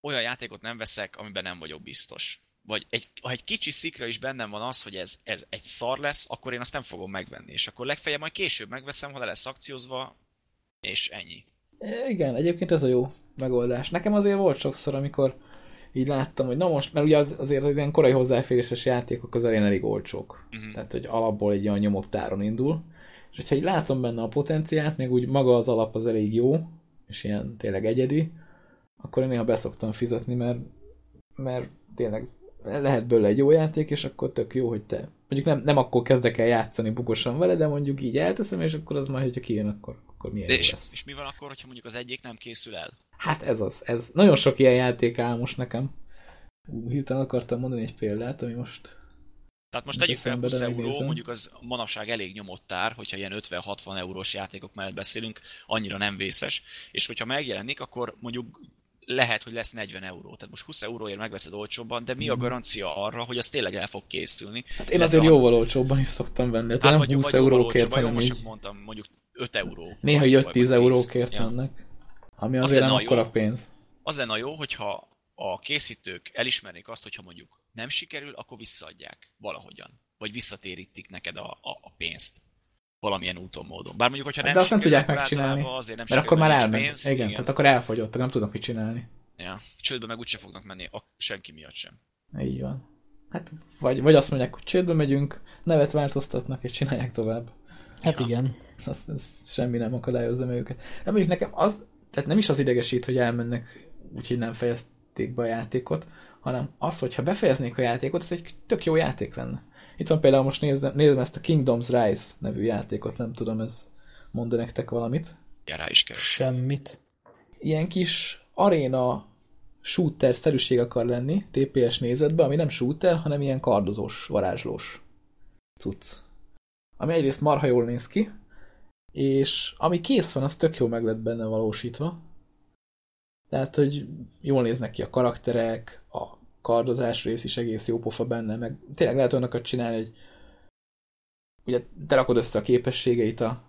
olyan játékot nem veszek, amiben nem vagyok biztos. Vagy egy, ha egy kicsi szikra is bennem van az, hogy ez, ez egy szar lesz, akkor én azt nem fogom megvenni. És akkor legfeljebb majd később megveszem, ha le lesz akciózva, és ennyi. E, Igen, egyébként ez a jó megoldás. Nekem azért volt sokszor, amikor így láttam, hogy na most, mert ugye az, azért az ilyen korai hozzáféréses játékok az elén elég olcsók. Mhm. Tehát, hogy alapból egy olyan nyomott áron indul. És hogyha így látom benne a potenciált, még úgy maga az alap az elég jó, és ilyen tényleg egyedi, akkor én néha beszoktam fizetni, mert, mert tényleg lehet belőle egy jó játék, és akkor tök jó, hogy te mondjuk nem, nem akkor kezdek el játszani bugosan vele, de mondjuk így elteszem, és akkor az majd, hogyha kijön, akkor, akkor milyen De és, lesz. és mi van akkor, hogyha mondjuk az egyik nem készül el? Hát ez az. Ez nagyon sok ilyen játék áll most nekem. Ú, Hirtelen akartam mondani egy példát, ami most... Tehát most tegyük fel eszembe, 20 de euró, megnézem. mondjuk az manapság elég nyomott ár, hogyha ilyen 50-60 eurós játékok mellett beszélünk, annyira nem vészes. És hogyha megjelenik, akkor mondjuk lehet, hogy lesz 40 euró. Tehát most 20 euróért megveszed olcsóbban, de mi a garancia arra, hogy az tényleg el fog készülni? Mhm. Hát én azért jóval olcsóbban is szoktam venni. Hát, nem vagy, 20 vagy eurókért, hanem most így... csak mondtam, mondjuk 5 euró. Néha vagy- jött vagy 10 10. eurókért Ja. mennek. Ami Az azért nem akkora pénz. Az lenne jó, hogyha a készítők elismernék azt, hogyha mondjuk nem sikerül, akkor visszaadják valahogyan. Vagy visszatérítik neked a, a, a pénzt. Valamilyen úton, módon. Bár mondjuk, hogyha Hát nem de azt nem tudják megcsinálni. Azért nem Mert akkor már elment. pénz, igen, tehát akkor elfogyott, nem tudnak mit csinálni. Ja. Csődbe meg úgyse fognak menni a, senki miatt sem. Így van. Hát, vagy, vagy azt mondják, hogy csődbe megyünk, nevet változtatnak, és csinálják tovább. Hát Ja. igen. Azt, ez semmi nem akadályozza meg őket. De mondjuk nekem az, tehát nem is az idegesít, hogy elmennek, úgyhogy nem fejezték be a játékot, hanem az, hogyha befejeznék a játékot, ez egy tök jó játék lenne. Itt van például most nézem, nézem ezt a Kingdoms Rise nevű játékot, nem tudom, ez mond nektek valamit. Ja, rá is kell. Semmit. Ilyen kis aréna shooter szerűség akar lenni, TPS nézetben, ami nem shooter, hanem ilyen kardozós, varázslós cucc. Ami egyrészt marha jól néz ki, és ami kész van, az tök jó meg lett benne valósítva. Tehát, hogy jól néznek ki a karakterek, a kardozás rész is egész jó pofa benne, meg tényleg lehet olyanokat csinálni, hogy ugye te rakod össze a képességeit a,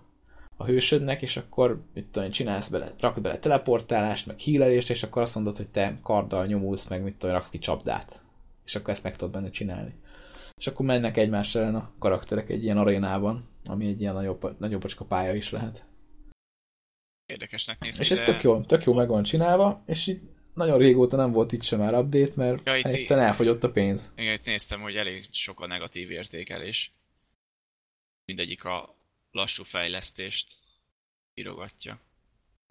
a hősödnek, és akkor mit tudom, csinálsz bele, rakod bele teleportálást, meg hílelést, és akkor azt mondod, hogy te karddal nyomulsz, meg mit tudom, raksz ki csapdát. És akkor ezt meg tudod benne csinálni. És akkor mennek egymás ellen a karakterek egy ilyen arénában, ami egy ilyen nagyobb, nagyobbacska pálya is lehet. Érdekesnek néz És ez tök jó, tök jó meg van csinálva, és így nagyon régóta nem volt itt sem már update, mert Ja, itt- egyszerűen elfogyott a pénz. Igen, itt néztem, hogy elég sok a negatív értékelés. Mindegyik a lassú fejlesztést írogatja.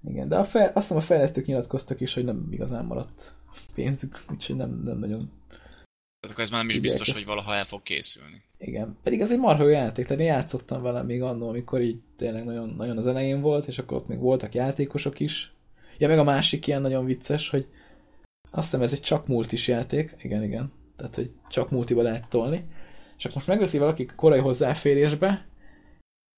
Igen, de a fel, azt hiszem a fejlesztők nyilatkoztak is, hogy nem igazán maradt pénzük, úgyhogy nem, nem nagyon Tehát akkor ez már nem is biztos, ezt. hogy valaha el fog készülni. Igen, pedig ez egy marha jó játék, tehát én játszottam vele még annól, amikor így tényleg nagyon, nagyon az elején volt, és akkor ott még voltak játékosok is. Ja, meg a másik ilyen nagyon vicces, hogy azt hiszem ez egy csak multis játék, igen, igen, tehát hogy csak multiba lehet tolni, és akkor most megveszi valaki korai hozzáférésbe,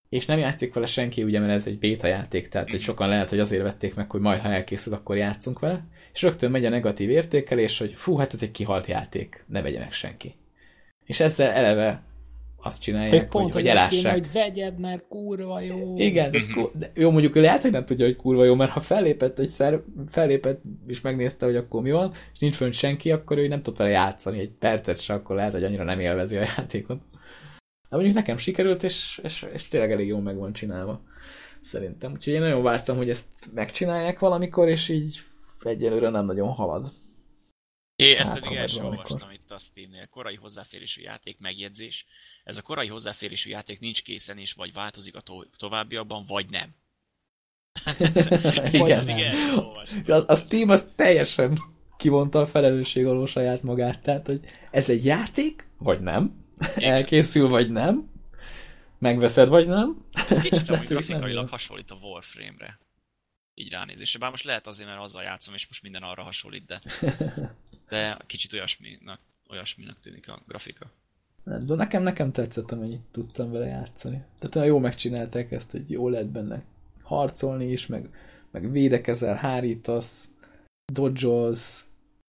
és nem játszik vele senki, ugye, mert ez egy béta játék, tehát hogy sokan lehet, hogy azért vették meg, hogy majd ha elkészül, akkor játszunk vele, és rögtön megy a negatív értékelés, hogy fú, hát ez egy kihalt játék, ne vegye meg senki. És ezzel eleve azt csinálják, pont, hogy, hogy, hogy ezt kéne, elássák. hogy vegyed, mert kurva jó. Igen, de, Mhm. de jó, mondjuk ő lehet, hogy nem tudja, hogy kurva jó, mert ha fellépett egyszer, fellépett és megnézte, hogy akkor mi van, és nincs fönt senki, akkor ő nem tud vele játszani egy percet se, akkor lehet, hogy annyira nem élvezi a játékot. De mondjuk nekem sikerült, és, és, és tényleg elég jól meg van csinálva. Szerintem. Úgyhogy én nagyon vártam, hogy ezt megcsinálják valamikor, és így egyelőre nem nagyon halad. É, ezt Hát, el sem valamikor. olvastam itt a Steamnél. Korai hozzáférésű játék megjegyzés. Ez a korai hozzáférésű játék nincs készen, és vagy változik a to- továbbiakban, vagy nem. Igen. Sem olvastam. A, a Steam az teljesen kivonta a felelősség alól saját magát. Tehát, hogy ez egy játék, vagy nem? Elkészül, vagy nem? Megveszed, vagy nem? Ez kicsit amúgy nem grafikailag hasonlít a Warframe-re. Így ránézésre. Bár most lehet azért, mert azzal játszom, és most minden arra hasonlít, de, de kicsit olyasminak, olyasminak tűnik a grafika. Nem, De nekem, nekem tetszett, amennyit tudtam vele játszani. Tehát olyan jól megcsinálták ezt, hogy jól lehet benne harcolni is, meg, meg védekezel, hárítasz, dodge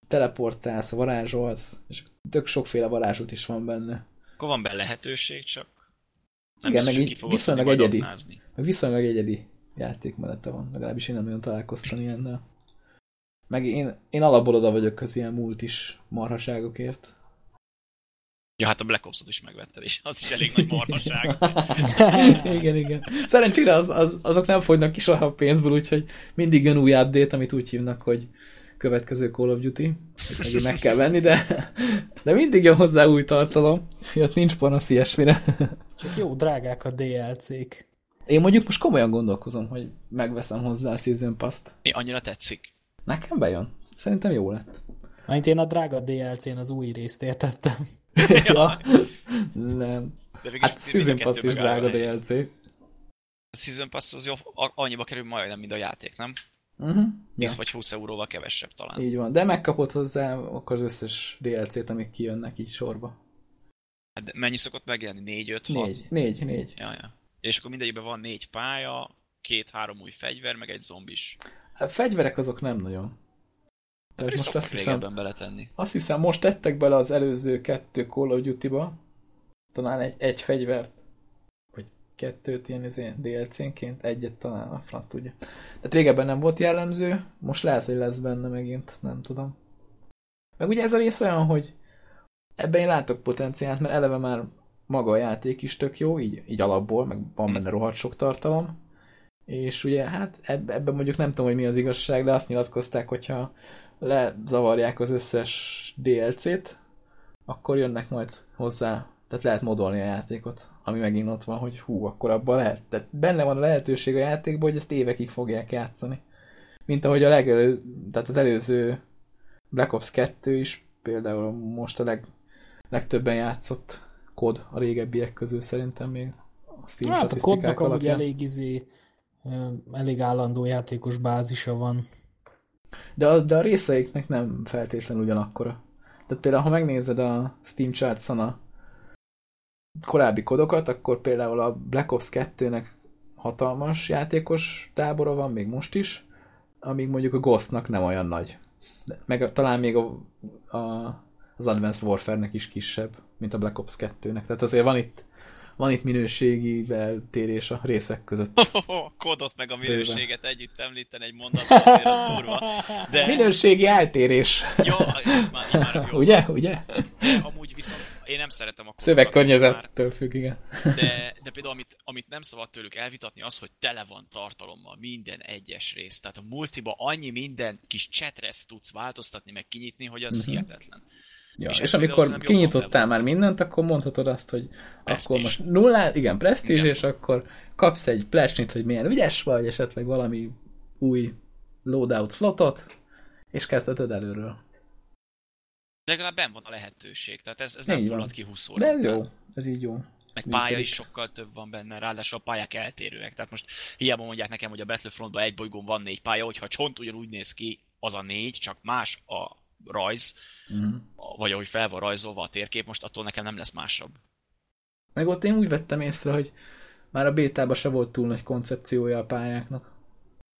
teleportálsz, varázsolsz, és tök sokféle varázsot is van benne. Akkor van benne lehetőség, csak nem Igen, biztos, meg viszonylag egyedi. Meg viszonylag egyedi játékmenete van, legalábbis én nem nagyon találkoztam ilyennel. Meg én, én alapból oda vagyok az ilyen multis marhaságokért. Ja, hát a Black Ops-ot is megvetted, és az is elég nagy marhaság. igen, igen. Szerencsére az, az, azok nem fogynak ki soha a pénzből, úgyhogy mindig jön új update, amit úgy hívnak, hogy következő Call of Duty, hogy meg kell venni, de, de mindig jön hozzá új tartalom, ott nincs panasz ilyesmire. Csak jó, drágák a DLC-k. Én mondjuk most komolyan gondolkozom, hogy megveszem hozzá a Season Pass-t. Mi annyira tetszik? Nekem bejön. Szerintem jó lett. Mert én a drága DLC-n az új részt értettem. ja. Nem. De hát Season Pass is drága DLC. A Season Pass az jó, annyiba kerül majdnem, mint a játék, nem? Uh-huh. 10 ja. vagy 20 euróval kevesebb talán. Így van, de megkapod hozzá akkor az összes DLC-t, amik kijönnek így sorba. Hát mennyi szokott megjelenni? 4, 5, 6? 4, 4, 4. Ja, ja. És akkor mindegyikben van négy pálya, két-három új fegyver, meg egy zombis. A fegyverek azok nem nagyon. Tehát most azt hiszem, beletenni. azt hiszem, most tettek bele az előző kettő Call of Duty-ba, talán egy, egy fegyvert, vagy kettőt ilyen izé, DLC-nként, egyet talán, a franc tudja. Tehát régebben nem volt jellemző, most lehet, hogy lesz benne megint, nem tudom. Meg ugye ez a rész olyan, hogy ebben én látok potenciált, mert eleve már maga a játék is tök jó, így, így alapból, meg van benne rohadt sok tartalom, és ugye hát ebben mondjuk nem tudom, hogy mi az igazság, de azt nyilatkozták, hogyha lezavarják az összes DLC-t, akkor jönnek majd hozzá, tehát lehet modolni a játékot, ami megint ott van, hogy hú, akkor abban lehet. Tehát benne van a lehetőség a játékban, hogy ezt évekig fogják játszani. Mint ahogy a legelő, tehát az előző Black Ops 2 is például most a leg, legtöbben játszott kod a régebbiek közül szerintem még a Steam Hát a kodnak amúgy elég izé, elég állandó játékos bázisa van. De a, de a részeiknek nem feltétlenül ugyanakkora. Tehát például, ha megnézed a Steam charts a korábbi kodokat, akkor például a Black Ops 2-nek hatalmas játékos tábora van, még most is, amíg mondjuk a Ghostnak nem olyan nagy. De meg talán még a, a, az Advanced Warfare-nek is kisebb, mint a Black Ops 2-nek. Tehát azért van itt van itt minőségi beltérés a részek között. Oh, kodot meg a minőséget Bőven. együtt említeni egy mondatban, azért az durva. De... Minőségi eltérés. Jó, már, már jó. Ugye? Ugye? De amúgy viszont én nem szeretem a Szövegkörnyezettől függ, igen. De, de például amit, amit nem szabad tőlük elvitatni, az, hogy tele van tartalommal minden egyes rész. Tehát a multiba annyi minden kis csetresz tudsz változtatni, meg kinyitni, hogy az uh-huh. hihetetlen. Ja, és, és amikor kinyitottál már mindent, akkor mondhatod azt, hogy Prestige. akkor most nullá, igen, presztízs, és akkor kapsz egy plesnit, hogy milyen ügyes vagy, esetleg valami új loadout slotot, és kezdheted előről. Legalább benn van a lehetőség, tehát ez, ez nem fullad ki 20 De ez jó, ez így jó. Meg pálya is sokkal több van benne, ráadásul a pályák eltérőek. Tehát most hiába mondják nekem, hogy a Battlefrontban egy bolygón van négy pálya, hogyha csont ugyanúgy néz ki, az a négy, csak más a rajz, mm. vagy ahogy fel van rajzolva a térkép, most attól nekem nem lesz másabb. Meg ott én úgy vettem észre, hogy már a bétában se volt túl nagy koncepciója a pályáknak.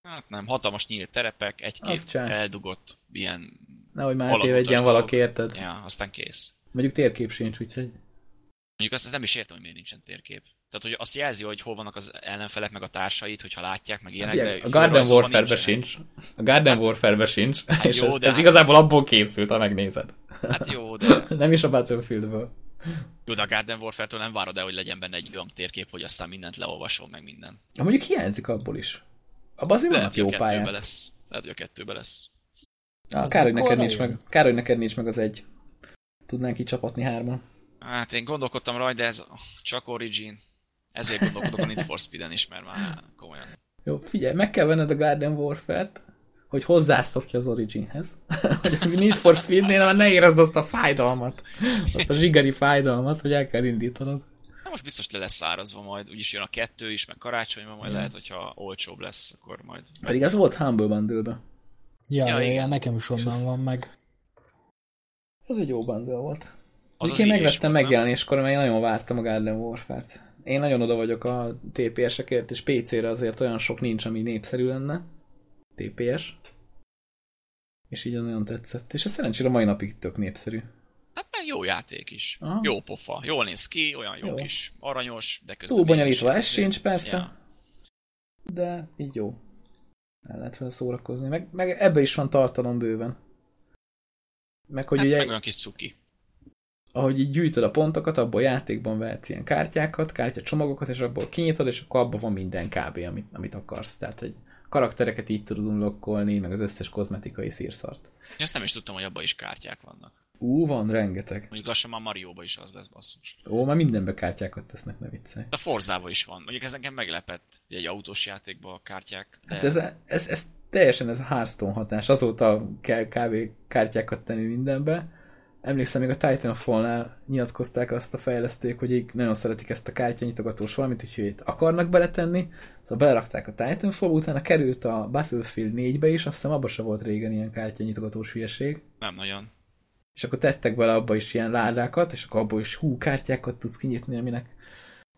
Hát nem, hatalmas nyílt terepek, egy-két eldugott ilyen... Nehogy már tévedjen valaki, érted? Ja, aztán kész. Mondjuk térkép sincs, úgyhogy... Mondjuk azt nem is értem, hogy miért nincsen térkép. Tehát, hogy azt jelzi, hogy hol vannak az ellenfelek, meg a társait, hogyha látják, meg ilyenek. de a Garden Warfare-be sincs. A Garden Warfare-be sincs. Hát és jó, ez, de ez hát igazából abból készült, ha megnézed. Hát jó, de... nem is a Battlefieldből. Jó, de a Garden Warfare-től nem várod el, hogy legyen benne egy olyan térkép, hogy aztán mindent leolvasol, meg minden. Ja, mondjuk hiányzik abból is. Abban azért vannak jó pályák. Lesz. Lehet, hogy a kettőbe lesz. Ah, kár, hogy neked nincs meg, kár, hogy neked nincs meg az egy. Tudnánk így csapatni hárman. Hát én gondolkodtam rajta, de ez csak Origin. Ezért gondolkodok a Need for Speed-en is, mert már komolyan. Jó, figyelj, meg kell venned a Garden Warfare-t, hogy hozzászokja az Originhez. hogy a Need for Speed-nél már ne érezd azt a fájdalmat, azt a zsigeri fájdalmat, hogy el kell indítanod. Na most biztos le lesz szárazva majd, úgyis jön a kettő is, meg karácsonyban majd mm. lehet, hogyha olcsóbb lesz, akkor majd... Pedig az volt Humble bundle Ja, ja, igen. nekem is onnan van meg. Az egy jó bundle volt. Az az én megvettem megjelenéskor, mert én nagyon vártam a Garden Warfare-t. Én nagyon oda vagyok a TPS-ekért, és PC-re azért olyan sok nincs, ami népszerű lenne. TPS. És így nagyon tetszett. És a szerencsére mai napig tök népszerű. Hát meg jó játék is. Aha. Jó pofa. Jól néz ki, olyan jó, jó. kis aranyos, de közben... Túl bonyolítva ez sincs persze. Ja. De így jó. El lehet vele szórakozni. Meg, meg ebbe is van tartalom bőven. Meg hogy Hát, ugye, meg olyan kis cuki. Ahogy így gyűjtöd a pontokat, abból a játékban vehetsz ilyen kártyákat, kártyacsomagokat, és abból kinyitod, és akkor abban van minden kb. amit, amit akarsz. Tehát, hogy karaktereket így tudod unlockolni, meg az összes kozmetikai szírszart. Én ezt nem is tudtam, hogy abban is kártyák vannak. Ú, van rengeteg. Mondjuk lassan már Marióba is az lesz basszus. Ó, már mindenbe kártyákat tesznek, ne viccelj. A Forzával is van. Mondjuk ez nekem meglepett, hogy egy autós játékban a kártyák. De... Hát ez, ez, ez teljesen ez a Hearthstone hatás. Azóta kell kb. kártyákat tenni mindenbe. Emlékszem, még a Titanfall-nál nyilatkozták azt a fejlesztők, hogy így nagyon szeretik ezt a kártyanyitogatós valamit, úgyhogy itt akarnak beletenni. Szóval belerakták a Titanfall, utána került a Battlefield 4-be is, azt hiszem abban se volt régen ilyen kártyanyitogatós hülyeség. Nem nagyon. És akkor tettek bele abba is ilyen ládákat, és akkor abból is hú, kártyákat tudsz kinyitni, aminek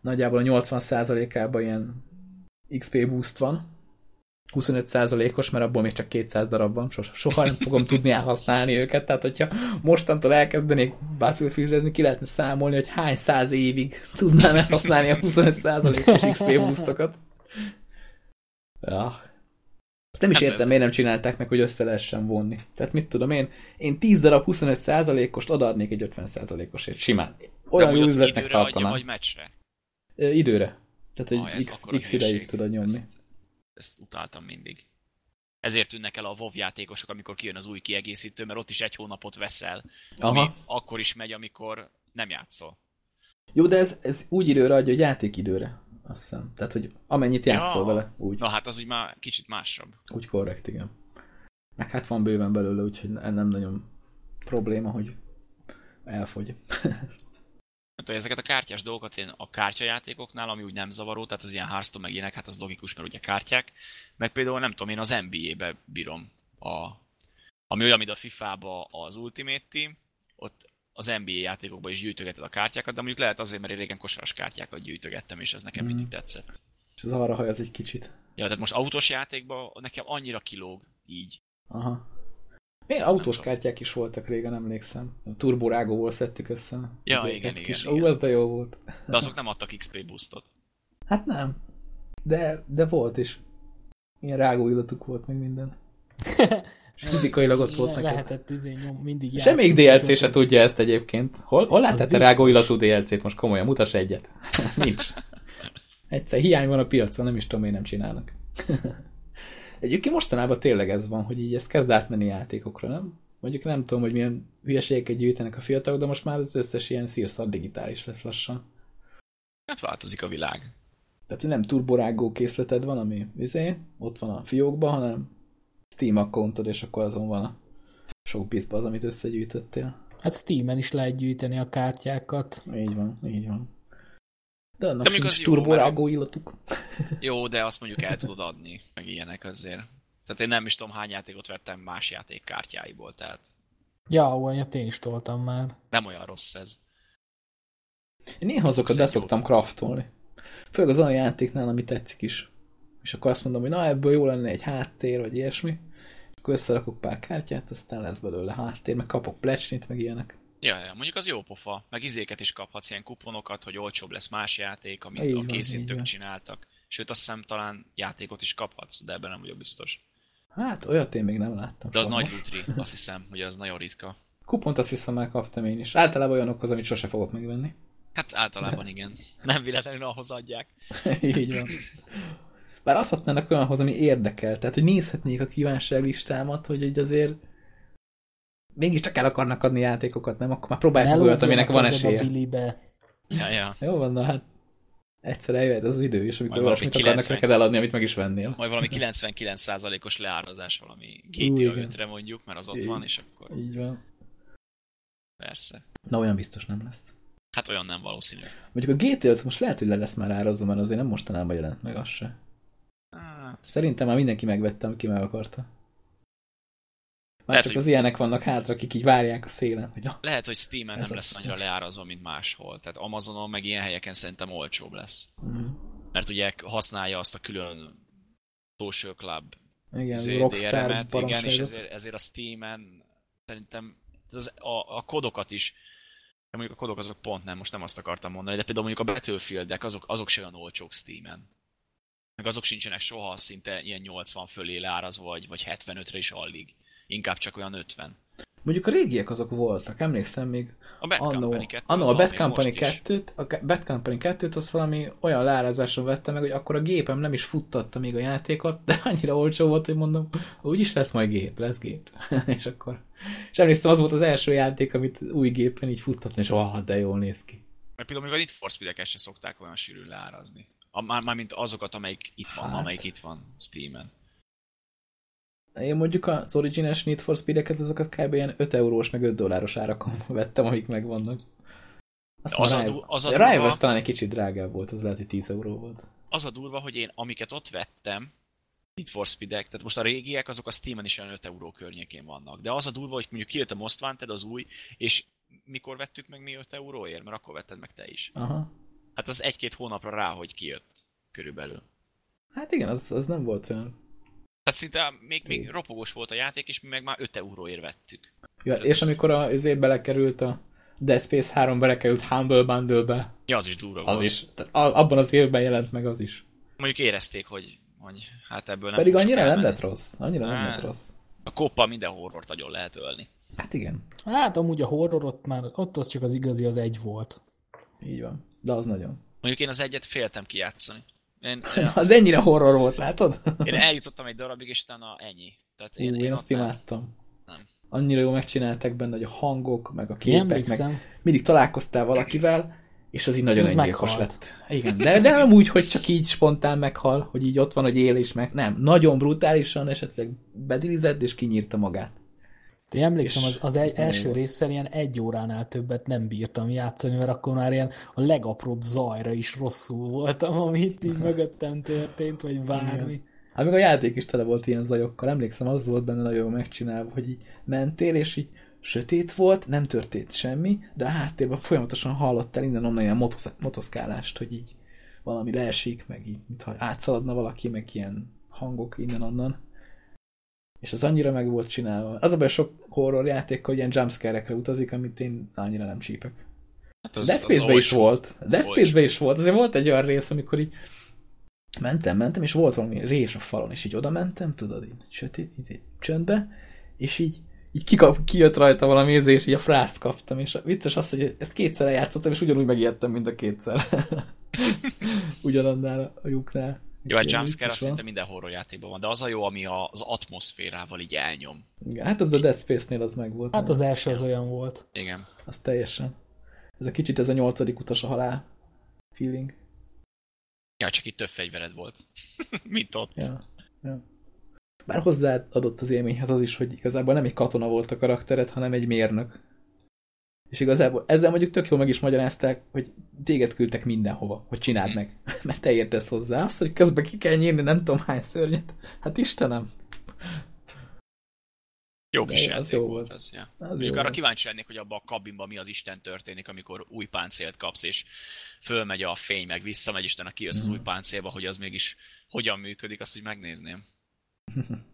nagyjából a 80%-ában ilyen XP boost van. 25%-os, mert abból még csak 200 darab van, soha, soha nem fogom tudni elhasználni őket, tehát hogyha mostantól elkezdenék battlefield ki lehetne számolni, hogy hány száz évig tudnám elhasználni a 25%-os XP boostokat. Ja. Azt nem is Hát értem, miért nem csinálták meg, hogy össze lehessen vonni. Tehát mit tudom én, én 10 darab 25%-ost odaadnék egy 50%-osért, simán. Olyan jó üzletnek időre tartanám. vagy meccsre? Időre. Tehát, Ah, hogy ez X, X ideig tudod nyomni. Ezt, ezt utáltam mindig. Ezért tűnnek el a WoW játékosok, amikor kijön az új kiegészítő, mert ott is egy hónapot veszel, ami Aha. akkor is megy, amikor nem játszol. Jó, de ez, ez úgy időre adja, hogy játékidőre. Azt hiszem. Tehát, hogy amennyit játszol Ja. vele, úgy, Na hát az úgy már kicsit másabb. úgy korrekt, igen. Meg hát van bőven belőle, úgyhogy ne- nem nagyon probléma, hogy elfogy. Tudom, ezeket a kártyás dolgokat én a kártyajátékoknál, ami úgy nem zavaró, tehát az ilyen Hearthstone meg ilyenek, hát az logikus, mert ugye kártyák, meg például nem tudom, én az NBA-be bírom a, ami olyan, mint a FIFA-ba az Ultimate Team, ott az NBA játékokban is gyűjtögeted a kártyákat, de mondjuk lehet azért, mert én régen kosaras kártyákat gyűjtögettem, és ez nekem Mhm. mindig tetszett. És az arra haj az egy kicsit. Ja, tehát most autós játékban nekem annyira kilóg így. Aha. Milyen autós kártyák is voltak régen, emlékszem. A turborágóból szedtük össze. Ja, Ezeket igen, igen, kis... igen. Ó, az de jó volt. De azok nem adtak XP boostot. Hát nem. De, de volt is. Ilyen rágó illatuk volt meg minden. És fizikailag ott volt neked. Lehetett izé nyom, mindig Se még játszani, DLC se tudja ezt egyébként. Hol, hol te biztos. rágó illatú DLC-t? Most komolyan, mutass egyet. Nincs. Egyszer hiány van a piacon, nem is tudom, miért nem csinálnak. Egyébként mostanában tényleg ez van, hogy így ez kezd átmenni játékokra, nem? Mondjuk nem tudom, hogy milyen hülyeségeket gyűjtenek a fiatalok, de most már az összes ilyen szírszar digitális lesz lassan. Hát változik a világ. Tehát nem turborágó készleted van, ami izé, ott van a fiókban, hanem Steam accountod, és akkor azon van a sok piszba az, amit összegyűjtöttél. Hát Steam-en is lehet gyűjteni a kártyákat. Így van, így van. De annak De sincs turborágó illatuk. Jó, de azt mondjuk el tudod adni, meg ilyenek azért. Tehát én nem is tudom hány játékot vettem más játék kártyáiból, tehát Ja, olyat én is toltam már. nem olyan rossz ez. Én néha azokat beszoktam jót. craftolni. Főleg az olyan játéknál, ami tetszik is. És akkor azt mondom, hogy na ebből jó lenne egy háttér, vagy ilyesmi. Akkor összerakok pár kártyát, aztán lesz belőle háttér, meg kapok plecsnit, meg ilyenek. Ja, ja, mondjuk az jó pofa, meg izéket is kaphatsz, ilyen kuponokat, hogy olcsóbb lesz más játék, amit Így a készítők van. csináltak. Sőt, azt hiszem talán játékot is kaphatsz, de ebben nem vagyok biztos. Hát olyat én még nem láttam. De az nagy lutri, azt hiszem, hogy az nagyon ritka. Kupont azt hiszem már kaptam én is. Általában olyanokhoz, amit sose fogok megvenni. Hát általában igen. Nem véletlenül ahhoz adják. Így van. Bár adhatnának olyanhoz, ami érdekel. Tehát, hogy nézhetnék a kívánságlistámat, hogy így azért mégiscsak el akarnak adni játékokat, nem? Akkor már próbálják meg olyat, aminek van ezzel a esélye. bilibe. Ja, ja. Jó van, na hát egyszer eljöhet az idő, és amikor olyasmit akarnak 90. neked eladni, amit meg is vennél. Majd valami 99%-os leárazás valami GTA igen. 5-re mondjuk, mert az ott Igen. van, és akkor Így van. persze. Na, olyan biztos nem lesz. Hát olyan nem valószínű. Mondjuk a GTA 5 most lehet, hogy le lesz már árazva, mert azért nem mostanában jelent meg az se. Hát, Szerintem már mindenki megvette, aki meg akarta. Lehet, csak hogy- az ilyenek vannak hátra, akik így várják a szélen, hogy na, lehet, hogy Steam-en nem lesz annyira leárazva, mint máshol. Tehát Amazonon meg ilyen helyeken szerintem olcsóbb lesz. mm, Mert ugye használja azt a külön Social Club igen, izé, Rockstar DRM-et, igen, és ezért, ezért a Steam-en szerintem az, a, a kodokat is mondjuk a kodok azok pont nem, most nem azt akartam mondani, de például mondjuk a Battlefield-ek, azok, azok se olyan olcsók Steam-en. meg azok sincsenek soha szinte ilyen 80 fölé leárazva, vagy, vagy 75-re is alig. Inkább csak olyan 50. Mondjuk a régiek azok voltak, emlékszem még A Bad annó, Company 2. annó az a Bad Company most is. 2-t, a Bad Company 2-t az valami olyan leárazáson vettem meg, hogy akkor a gépem nem is futtatta még a játékot, de annyira olcsó volt, hogy mondom, úgyis lesz majd gép, lesz gép. és akkor, és emlékszem, az volt az első játék, amit új gépen így futtatni, és ah, de jól néz ki. Mert például még a Need for Speed-eket se szokták olyan sűrűn leárazni. A, már, már mint azokat, amelyik itt van, Hát. amelyik itt van Steam-en. Én mondjuk az originás Need for Speed-eket, azokat kb. ilyen 5 eurós, meg 5 dolláros árakon vettem, amik megvannak. Az a du- az a durva- Rivals talán egy kicsit drágább volt, az lehet, hogy 10 euró volt. Az a durva, hogy én amiket ott vettem, Need for Speed-ek, tehát most a régiek, azok a Steam-en is olyan 5 euró környékén vannak. De az a durva, hogy mondjuk kijött a Most Wanted, az új, és mikor vettük meg mi 5 euróért? Mert akkor vetted meg te is. Aha. Hát az egy-két hónapra rá, hogy kijött. Körülbelül. Hát igen, az, az nem volt olyan. Tehát szinte még, még ropogós volt a játék, és mi meg már 5 euróért vettük. Ja, és amikor a, azért belekerült a Dead Space 3 belekerült Humble Bundle-be, Ja, az is durva az volt. is. Tehát abban az évben jelent meg az is. Mondjuk érezték, hogy, hogy hát ebből nem Pedig annyira nem lett rossz. Annyira nem Á. lett rossz. A koppal minden horrort nagyon lehet ölni. Hát igen, Hát amúgy a horror ott már, ott az csak az igazi, az egy volt. így van. De az nagyon. Mondjuk én az egyet féltem kijátszani. Én, Az ennyire horror volt, látod? én eljutottam egy darabig, és utána ennyi. Tehát Én, én, én ott azt nem. imádtam. Nem. Annyira jól megcsináltak benne, hogy a hangok, meg a Én képek, meg mindig találkoztál valakivel, és az így nagyon öngyilkos lett. Igen, de, de nem úgy, hogy csak így spontán meghal, hogy így ott van, hogy él és meg. Nem, nagyon brutálisan esetleg bedilizett, és kinyírta magát. Én emlékszem, az, az egy, első résszel ilyen egy óránál többet nem bírtam játszani, mert akkor már ilyen a legapróbb zajra is rosszul voltam, amit így mögöttem történt, vagy bármi. Hát még a játék is tele volt ilyen zajokkal. Emlékszem, az volt benne nagyon megcsinálva, hogy így mentél, és így sötét volt, nem történt semmi, de a háttérben folyamatosan hallottál innen onnan ilyen motosz, motoszkálást, hogy így valami leesik, meg így, mintha átszaladna valaki, meg ilyen hangok innen-onnan. És az annyira meg volt csinálva. Az a baj, sok horror játékkal ilyen jumpscare-ekre utazik, amit én annyira nem csípek. Hát Az, Dead Space-be is volt. Dead. Space-be is volt. Azért volt egy olyan rész, amikor így mentem, mentem, és volt valami rés a falon, és így oda mentem, tudod, így sötét, így, így csöndbe, és így, így kikap, kijött rajta valami íze, és így a frászt kaptam, és a vicces az, hogy ezt kétszer eljátszottam, és ugyanúgy megijedtem, mint a kétszer. Ugyanannál a lyuknál. Jó, a Úgyhogy jumpscare az is van. szinte minden horror játékban van, de az a jó, ami a- az atmoszférával így elnyom. Igen, hát az a Dead Space-nél az meg volt. Hát az első az olyan volt. Igen. Az teljesen. Ez a kicsit ez a nyolcadik utas a halál feeling. Ja, csak itt több fegyvered volt. Mint ott. Ja, ja. Bár hozzáadott az élményhez az is, hogy igazából nem egy katona volt a karaktered, hanem egy mérnök. És igazából ezzel mondjuk tök jól meg is magyarázták, hogy téged küldtek mindenhova, hogy csináld meg. Mert te értesz hozzá. Azt, hogy közben ki kell nyírni nem tudom hány szörnyet. Hát Istenem. Jó kis az játék jó volt az, ja. Az Mondjuk jó arra volt. kíváncsi lennék, hogy abban a kabinban mi az Isten történik, amikor új páncélt kapsz, és fölmegy a fény, meg visszamegy, és utána kijössz az Mhm. új páncélba, hogy az mégis hogyan működik, azt úgy megnézném.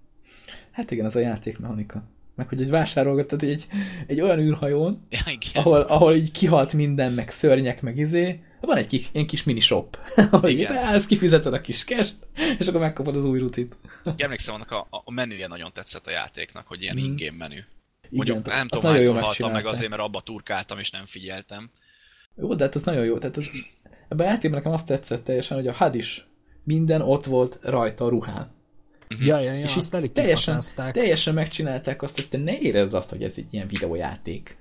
Hát igen, az a játékmechanika. Meg hogy egy vásárolgatod egy, egy olyan űrhajón, Ja, igen. ahol, ahol így kihalt minden, meg szörnyek, meg izé, van egy kis, ilyen kis mini shop, ahol így Igen. beállsz, kifizeted a kis cash és akkor megkapod az új rutit. Emlékszem, annak a, a menüje nagyon tetszett a játéknak, hogy ilyen Mhm. in-game menü. Igen, Mondjuk nem azt tudom, hányszor haltam meg azért, mert abba turkáltam és nem figyeltem. Jó, de hát ez nagyon jó. Tehát ez, ebben a játékban nekem azt tetszett teljesen, hogy a HUD is minden ott volt rajta a ruhán. Ja, ja, ja, és azt elég teljesen, teljesen megcsinálták azt, hogy te ne érezd azt, hogy ez egy ilyen videójáték.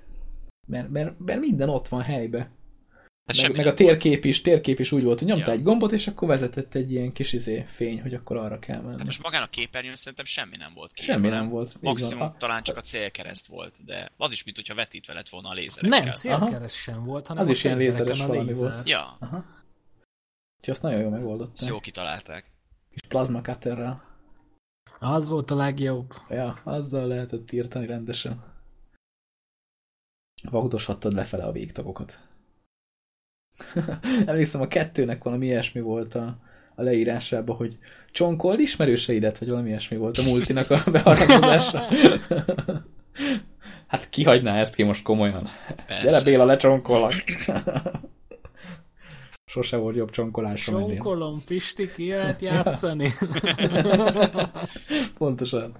Mert, mert, mert minden ott van helybe. Hát Meg, semmi meg a térkép is, térkép is úgy volt, hogy nyomtál Ja. egy gombot, és akkor vezetett egy ilyen kis izé fény, hogy akkor arra kell menni. Hát most magán a képernyőn szerintem semmi nem volt. Semmi képben, nem volt. így van. Maximum A- talán csak a célkereszt volt, de az is, mint hogyha vetítve lett volna a lézerekkel. Nem, célkeres sem volt, hanem Az is ilyen lézeres a valami lézer. volt. Ja, Aha. Úgyhogy azt nagyon jól ezt megoldották. jó kitalálták. Kis plazma cutterrel. Az volt a legjobb. Ja, azzal lehetett írtani rendesen. Vagdoshattad lefele a végtagokat. Emlékszem, a kettőnek valami ilyesmi volt a, a leírásában, hogy csonkold ismerőseidet, vagy valami ilyesmi volt a multinak a beharangozásra. hát kihagyná ezt ki most komolyan. Persze. Gyere Béla, lecsonkollak. sose volt jobb csonkolásom. Csonkolom, Pisti, ki lehet játszani? Pontosan.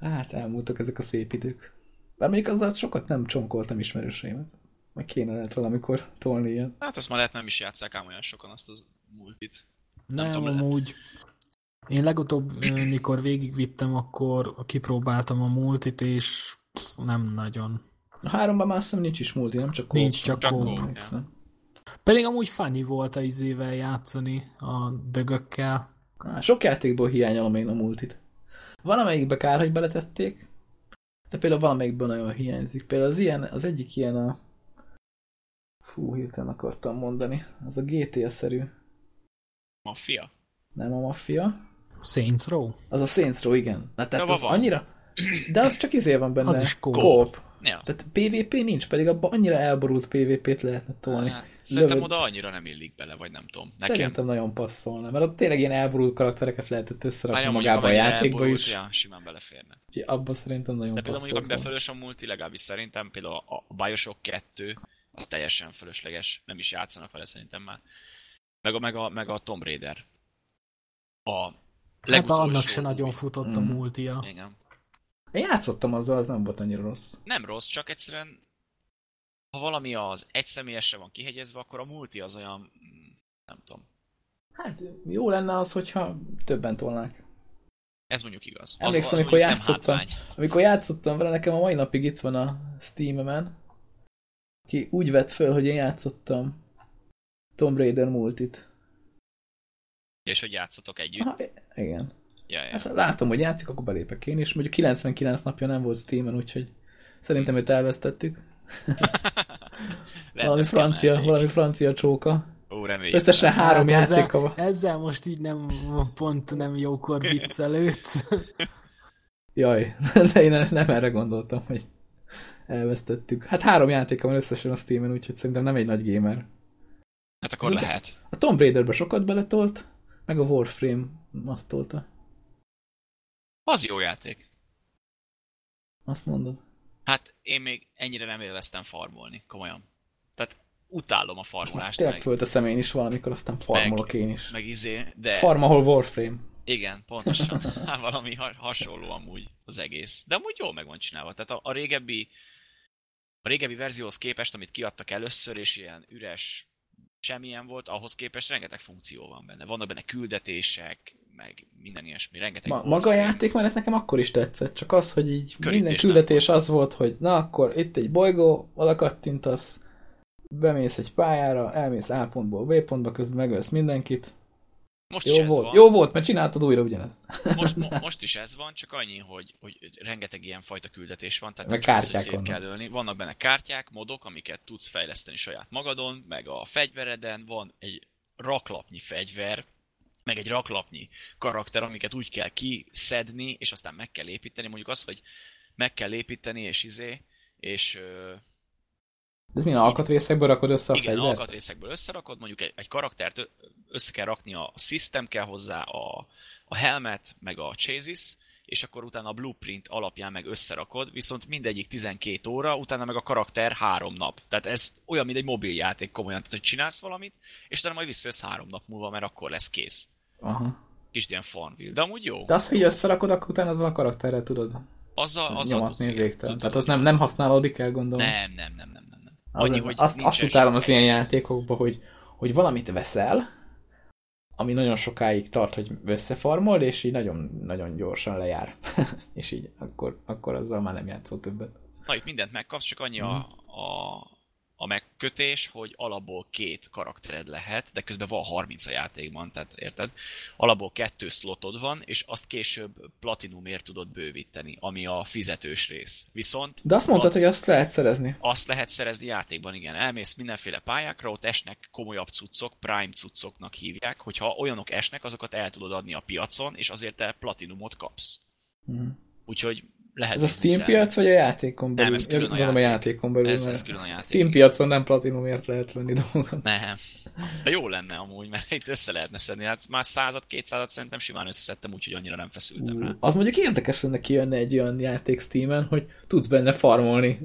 Hát elmúltak ezek a szép idők. Bár még azzal sokat nem csonkoltam ismerőseimet. Meg kéne lehet valamikor tolni ilyen. Hát azt már lehet nem is játszák ám olyan sokan azt az multit. Nem, tudom, nem amúgy. Én legutóbb, mikor végigvittem, akkor kipróbáltam a multit, és nem nagyon. A háromban már azt hiszem nincs is multi, nem csak Nincs, co-op. csak Csak co-op. co-op. Pedig amúgy funny volt a izével játszani, a dögökkel. Á, sok játékból hiányolom én a multit. Valamelyikbe kár, hogy beletették, de például valamelyikben nagyon hiányzik. Például az ilyen, az egyik ilyen a... Fú, hirtelen akartam mondani. Az a GTA-szerű, Mafia? nem a maffia. Saints Row? Az a Saints Row, igen. Na, tehát Ja, az annyira... De az csak izé van benne. Az is co-op. Ja. Tehát PvP nincs, pedig abban annyira elborult PvP-t lehetne tolni. Hát, Szerintem Lövöd- oda annyira nem illik bele, vagy nem tudom. Nekem Szerintem nagyon passzolna, mert ott tényleg ilyen elborult karaktereket lehetett összerakni mondjuk, magába a játékba elborult, is. Ja, simán beleférne. Úgyhogy abban szerintem nagyon De például mondjuk, volna. fölös a multi, legalábbis szerintem például a a Bioshock 2, az teljesen fölösleges, nem is játszanak vele szerintem már. Meg a, meg a, meg a Tomb Raider. A Hát annak se nagyon futott a Mm. multia. Igen. Én játszottam azzal, az nem volt annyira rossz. Nem rossz, csak egyszerűen ha valami az egyszemélyesre van kihegyezve, akkor a multi az olyan, nem tudom. Hát jó lenne az, hogyha többen tolnák. Ez mondjuk igaz. Emlékszem, amikor mondjuk nem játszottam. Amikor játszottam vele, nekem a mai napig itt van a Steam-emen, ki úgy vett föl, hogy én játszottam Tomb Raider multit. És hogy játszotok együtt. Aha, igen. Ja, ja. Hát, látom, hogy játszik, akkor belépek én is. Mondjuk 99 napja nem volt Steam-en, úgyhogy szerintem őt elvesztettük. Valami francia, valami francia csóka. Ó, reméljük. Összesen három Hát ezzel, játéka van. ezzel most így nem, pont nem jókor viccelődsz. Jaj, de én nem erre gondoltam, hogy elvesztettük. Hát három játéka van összesen a Steam-en, úgyhogy szerintem nem egy nagy gamer. Hát akkor Azután- lehet. A Tomb Raiderbe sokat beletolt, meg a Warframe azt tolta. Az jó játék. Azt mondod. Hát én még ennyire nem élveztem farmolni, komolyan. Tehát utálom a farmolást, tényleg meg, fölteszem én is valamikor, aztán farmolok én is. meg izé, de Farm, ahol Warframe. igen, pontosan. Hát valami ha- hasonló amúgy az egész. De amúgy jól meg van csinálva. Tehát a, a régebbi a régebbi verzióhoz képest, amit kiadtak először, és ilyen üres semmilyen volt, ahhoz képest rengeteg funkció van benne. Vannak benne küldetések, meg minden ilyesmi, rengeteg Ma, maga a játékmenet nekem akkor is tetszett, csak az, hogy így Körítés minden nem küldetés az volt, hogy na akkor itt egy bolygó, oda kattintasz, bemész egy pályára, elmész A pontból B pontba, közben megölsz mindenkit. Most Jó is ez volt, van. jó volt, mert csináltad újra ugyanezt. Most, mo- most is ez van, csak annyi, hogy, hogy rengeteg ilyen fajta küldetés van, tehát Meg csak kártyák szét vannak. kell ölni. Vannak benne kártyák, modok, amiket tudsz fejleszteni saját magadon, meg a fegyvereden van egy raklapnyi fegyver, meg egy raklapnyi karakter, amiket úgy kell kiszedni, és aztán meg kell építeni. Mondjuk az, hogy meg kell építeni, és izé, és De ez milyen alkatrészekből rakod össze a igen, fegyvert? alkatrészekből összerakod, mondjuk egy, egy karaktert össze kell rakni, a system kell hozzá, a, a helmet, meg a chassis, és akkor utána a blueprint alapján meg összerakod, viszont mindegyik 12 óra, utána meg a karakter három nap. Tehát ez olyan, mint egy mobiljáték komolyan, tehát hogy csinálsz valamit, és utána majd visszajössz három nap múlva, mert akkor lesz kész. Aha. Kis ilyen Farmville. De amúgy jó. De az, hogy összerakod, akkor utána azzal a karakterrel tudod Azzal, azzal nyomatni végtelen. Tehát az nem, nem használódik el, gondolom. Nem, nem, nem, nem, nem. Annyi, hogy azt, azt utálom az ilyen játékokban, hogy, hogy valamit veszel, ami nagyon sokáig tart, hogy összefarmol, és így nagyon, nagyon gyorsan lejár. és így akkor, akkor azzal már nem játszol többet. Na, itt mindent megkapsz, csak annyi Mhm. a, a, a megkötés, hogy alapból két karaktered lehet, de közben van 30 a játékban, tehát érted? Alapból kettő slotod van, és azt később platinumért tudod bővíteni, ami a fizetős rész. Viszont De azt mondtad, a- hogy azt lehet szerezni. azt lehet szerezni játékban, igen. Elmész mindenféle pályákra, ott esnek komolyabb cuccok, prime cuccoknak hívják, hogyha olyanok esnek, azokat el tudod adni a piacon, és azért te platinumot kapsz. Mhm. Úgyhogy lehet Ez a Steam piac, vagy a játékon belül? ez külön a Gondolom a játék. játékon belül. Ez- ez külön a játék. Steam piacon nem platinumért lehet venni dolgokat. Nem. De jó lenne amúgy, mert itt össze lehetne szedni. Hát már százat, kétszázat szerintem simán összeszedtem, úgyhogy annyira nem feszültem rá. Az mondjuk érdekes lenne kijönne egy olyan játék Steamen, hogy tudsz benne farmolni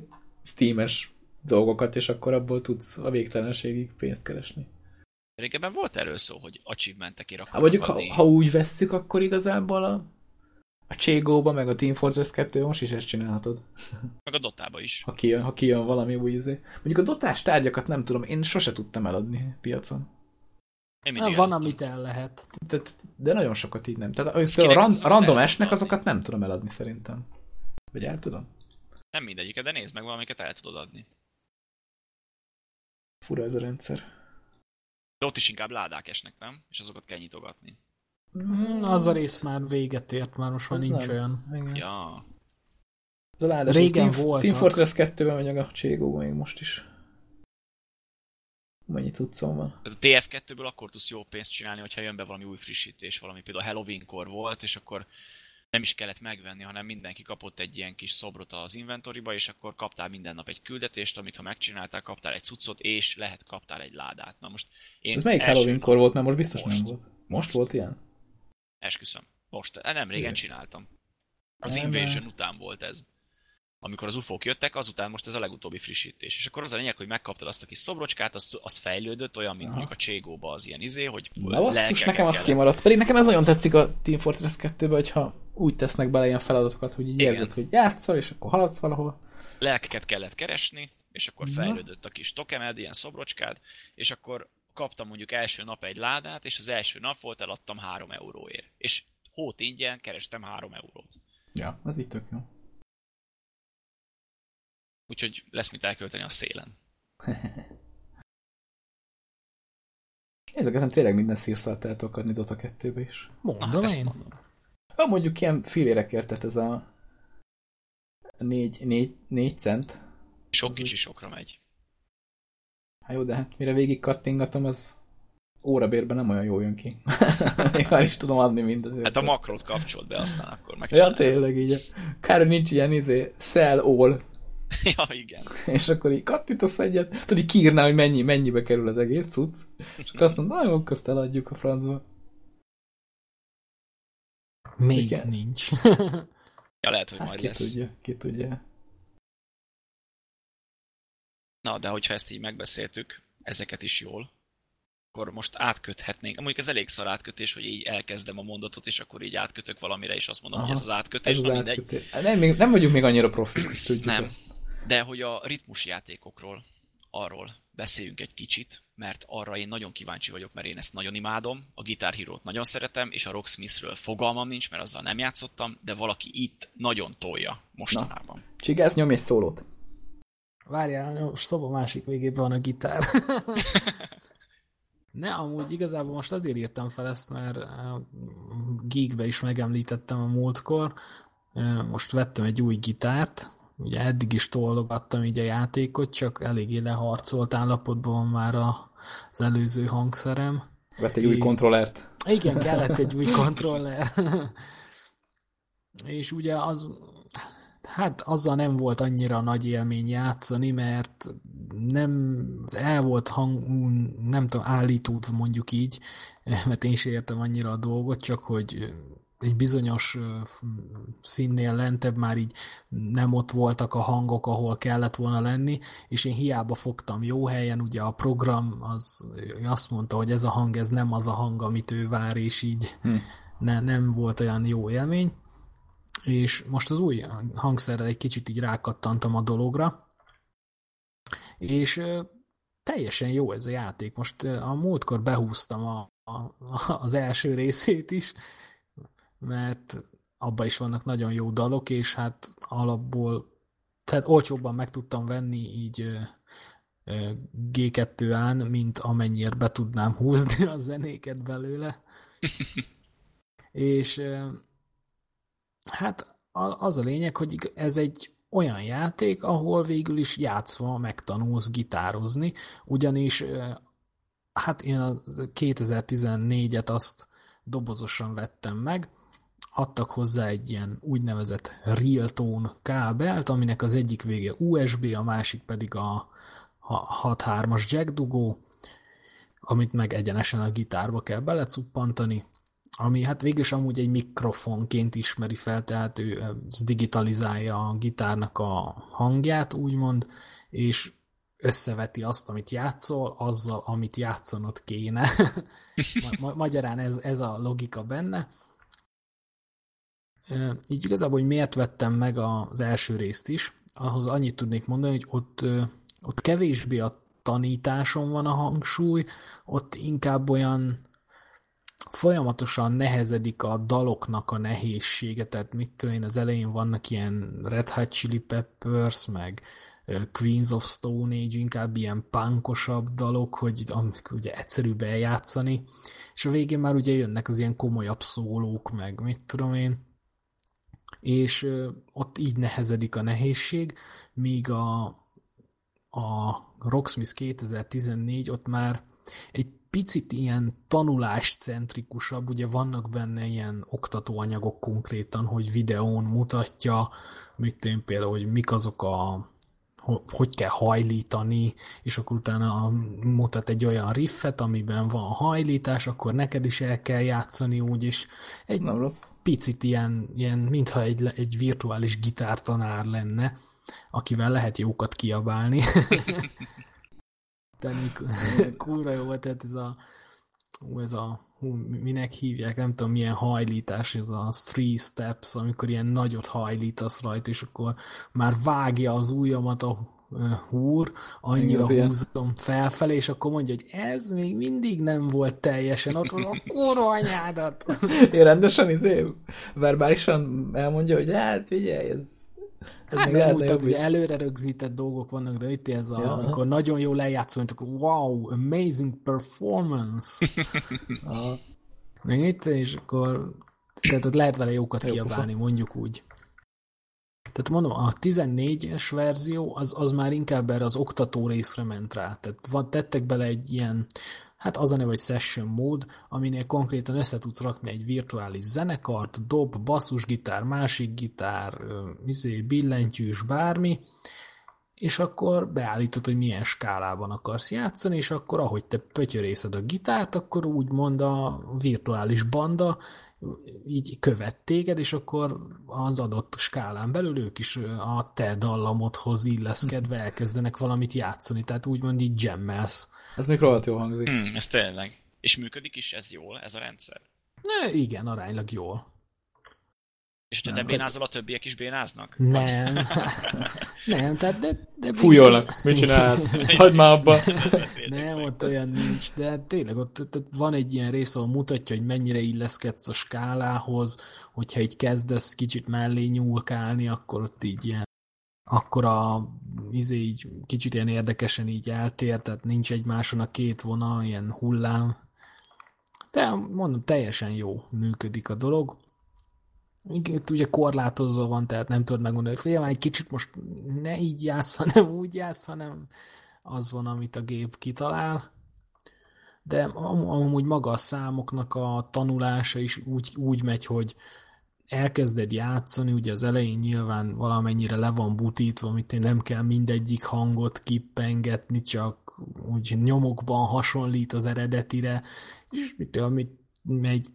Steames dolgokat, és akkor abból tudsz a végtelenségig pénzt keresni. Régebben volt erről szó, hogy achievementekért Hát akarnak mondjuk, ha, ha úgy vesszük, akkor igazából a, a Cségóba, meg a Team Fortress 2 most is ezt csinálhatod. Meg a Dotába is. Ha kijön, ha kijön valami új izé. Mondjuk a dotás tárgyakat nem tudom, én sose tudtam eladni piacon. Én Na, van, eladtam. amit el lehet. De, de nagyon sokat így nem. Tehát a, ran, azokat a random esnek, azokat nem tudom eladni szerintem. Vagy el tudom? Nem mindegyiket, de nézd meg valamiket el tudod adni. Fura ez a rendszer. De ott is inkább ládák esnek, nem? És azokat kell nyitogatni. Mm, az a rész már véget ért, már most már nincs nem. olyan. Igen. Ja, Az a ládás, Régen voltak. Team Fortress 2-ben megy a Cségóban még most is. Mennyi tudszom van. tehát a TF2-ből akkor tudsz jó pénzt csinálni, hogyha jön be valami új frissítés, valami például Halloween-kor volt, és akkor nem is kellett megvenni, hanem mindenki kapott egy ilyen kis szobrot az inventoriba, és akkor kaptál minden nap egy küldetést, amit ha megcsináltál, kaptál egy cuccot, és lehet kaptál egy ládát. Na most én Ez melyik Halloween-kor volt? Mert most biztos Most. nem volt. Most volt ilyen? Esküszöm. Most, eh, nem régen csináltam. Az Nem, Invasion után volt ez. Amikor az ufók jöttek, azután most ez a legutóbbi frissítés. És akkor az a lényeg, hogy megkaptad azt a kis szobrocskát, az, az fejlődött, olyan, mint Aha. mondjuk a Cségóba az ilyen izé, hogy Na basszus, nekem az kimaradt. Pedig nekem ez nagyon tetszik a Team Fortress 2-ben, hogyha úgy tesznek bele ilyen feladatokat, hogy így Igen. érzed, hogy játszol, és akkor haladsz valahol. lelkeket kellett keresni, és akkor Na. fejlődött a kis tokened, ilyen szobrocskád, és akkor kaptam mondjuk első nap egy ládát, és az első nap volt, eladtam 3 euróért. És hót ingyen kerestem 3 eurót. Ja, az így tök jó. Úgyhogy lesz mit elkölteni a szélen. Ezeket nem tényleg minden szírszalt el tudok adni Dota 2-be is. Mondom ezt én. mondom. Ha mondjuk ilyen fillérekért, tehát ez a 4, 4, 4 cent. Sok kicsi sokra megy. Hát jó, de hát mire végig kattingatom, az órabérben nem olyan jó jön ki. Még már is tudom adni mindezért. Hát a makrót kapcsolt be, aztán akkor meg. Ja, tényleg így. Kár, hogy nincs ilyen izé, sell all, ja, igen. és akkor így kattintasz egyet, tudod, így kiírná, hogy mennyi, mennyibe kerül az egész cucc, és akkor azt mondom, na jó, akkor azt eladjuk a francba. Még Igen. nincs. Ja, lehet, hogy Hát majd ki lesz. tudja, ki tudja. Na, de hogyha ezt így megbeszéltük, ezeket is jól, akkor most átköthetnénk. Mondjuk ez elég szar átkötés, hogy így elkezdem a mondatot, és akkor így átkötök valamire, és azt mondom, Aha. hogy ez az átkötés, Ez na az mindegy. átkötés. Hát Nem, még- nem vagyunk még annyira profi, tudjuk Nem. ezt. De hogy a ritmus játékokról, arról beszéljünk egy kicsit, mert arra én nagyon kíváncsi vagyok, mert én ezt nagyon imádom, a Guitar Hero-t nagyon szeretem, és a Rocksmithről fogalmam nincs, mert azzal nem játszottam, de valaki itt nagyon tolja mostanában. Csigász, nyomj egy szólót. Várjál, most szoba másik végében van a gitár. ne, amúgy igazából most azért írtam fel ezt, mert eh, Geekbe is megemlítettem a múltkor. Eh, Most vettem egy új gitárt, ugye eddig is tologattam így a játékot, csak eléggé leharcolt állapotban van már a, az előző hangszerem. Vett egy új kontrollert. Igen, kellett egy új kontroller. És ugye az, hát azzal nem volt annyira nagy élmény játszani, mert nem, el volt hang, nem tudom, állítódva mondjuk így, mert én sem értem annyira a dolgot, csak hogy egy bizonyos színnél lentebb már így nem ott voltak a hangok, ahol kellett volna lenni, és én hiába fogtam jó helyen, ugye a program az azt mondta, hogy ez a hang, ez nem az a hang, amit ő vár, és így Hm. ne, nem volt olyan jó élmény. És most az új hangszerrel egy kicsit így rákattantam a dologra, és teljesen jó ez a játék. Most a múltkor behúztam a, a, az első részét is, mert abban is vannak nagyon jó dalok, és hát alapból tehát olcsóbban meg tudtam venni így ö, ö, G2-án, mint amennyire be tudnám húzni a zenéket belőle. és hát az a lényeg, hogy ez egy olyan játék, ahol végül is játszva megtanulsz gitározni, ugyanis hát én a 2014-et azt dobozosan vettem meg, adtak hozzá egy ilyen úgynevezett real tone kábelt, aminek az egyik vége USB, a másik pedig a 6.3-as jack dugó, amit meg egyenesen a gitárba kell belecuppantani, ami hát végül is amúgy egy mikrofonként ismeri fel, tehát ő digitalizálja a gitárnak a hangját, úgymond, és összeveti azt, amit játszol, azzal, amit játszanod kéne. Ma- magyarán ez, ez a logika benne. Így igazából, hogy miért vettem meg az első részt is, ahhoz annyit tudnék mondani, hogy ott, ott kevésbé a tanításon van a hangsúly, ott inkább olyan folyamatosan nehezedik a daloknak a nehézsége, tehát mit tudom én, az elején vannak ilyen Red Hot Chili Peppers, meg Queens of Stone Age, inkább ilyen punkosabb dalok, hogy amik ugye egyszerűbb eljátszani, és a végén már ugye jönnek az ilyen komolyabb szólók, meg mit tudom én, és ott így nehezedik a nehézség, míg a, a Rocksmith 2014 ott már egy picit ilyen tanuláscentrikusabb, ugye vannak benne ilyen oktatóanyagok konkrétan, hogy videón mutatja, mit tudom például, hogy mik azok a hogy kell hajlítani, és akkor utána mutat egy olyan riffet, amiben van hajlítás, akkor neked is el kell játszani úgy, és egy Nem rossz. picit ilyen, ilyen mintha egy, egy virtuális gitártanár lenne, akivel lehet jókat kiabálni. De kurva jó volt, tehát ez a, ez a hú, minek hívják, nem tudom milyen hajlítás, ez a three steps, amikor ilyen nagyot hajlítasz rajta, és akkor már vágja az ujjamat a húr, annyira Igen, húzom felfelé, és akkor mondja, hogy ez még mindig nem volt teljesen, ott van a kurva anyádat. Én rendesen izé, verbálisan elmondja, hogy hát figyelj, ez Hát nem mutat, hogy előre rögzített dolgok vannak, de itt ez a, ja. amikor nagyon jól lejátszol, akkor wow, amazing performance. Meg itt, és akkor tehát ott lehet vele jókat Jó, kiabálni, mondjuk úgy. Tehát mondom, a 14-es verzió az, az már inkább erre az oktató részre ment rá. Tehát van, tettek bele egy ilyen Hát az a neve, hogy Session mód, aminél konkrétan össze tudsz rakni egy virtuális zenekart, dob, basszusgitár, másik gitár, izé, billentyűs, bármi, és akkor beállítod, hogy milyen skálában akarsz játszani, és akkor ahogy te pötyörészed a gitárt, akkor úgymond a virtuális banda így követ téged, és akkor az adott skálán belül ők is a te dallamodhoz illeszkedve elkezdenek valamit játszani, tehát úgymond így jammelsz. Ez még rohadt jól hangzik. Hmm, ez tényleg. És működik is ez jól, ez a rendszer? Ne, igen, aránylag jól. És hogyha te bénázol, a többiek is bénáznak? Nem. nem, tehát de... de Fújolnak. Az... Mit csinálsz? Hagyd már abba. nem, ott olyan nincs, de tényleg ott, ott, van egy ilyen rész, ahol mutatja, hogy mennyire illeszkedsz a skálához, hogyha így kezdesz kicsit mellé nyúlkálni, akkor ott így ilyen akkor a izé így kicsit ilyen érdekesen így eltér, tehát nincs egymáson a két vonal, ilyen hullám. De mondom, teljesen jó működik a dolog itt ugye korlátozva van, tehát nem tudod megmondani, hogy fél, egy kicsit most ne így játsz, hanem úgy játsz, hanem az van, amit a gép kitalál. De amúgy maga a számoknak a tanulása is úgy, úgy megy, hogy elkezded játszani, ugye az elején nyilván valamennyire le van butítva, amit nem kell mindegyik hangot kippengetni, csak úgy nyomokban hasonlít az eredetire, és mit, amit megy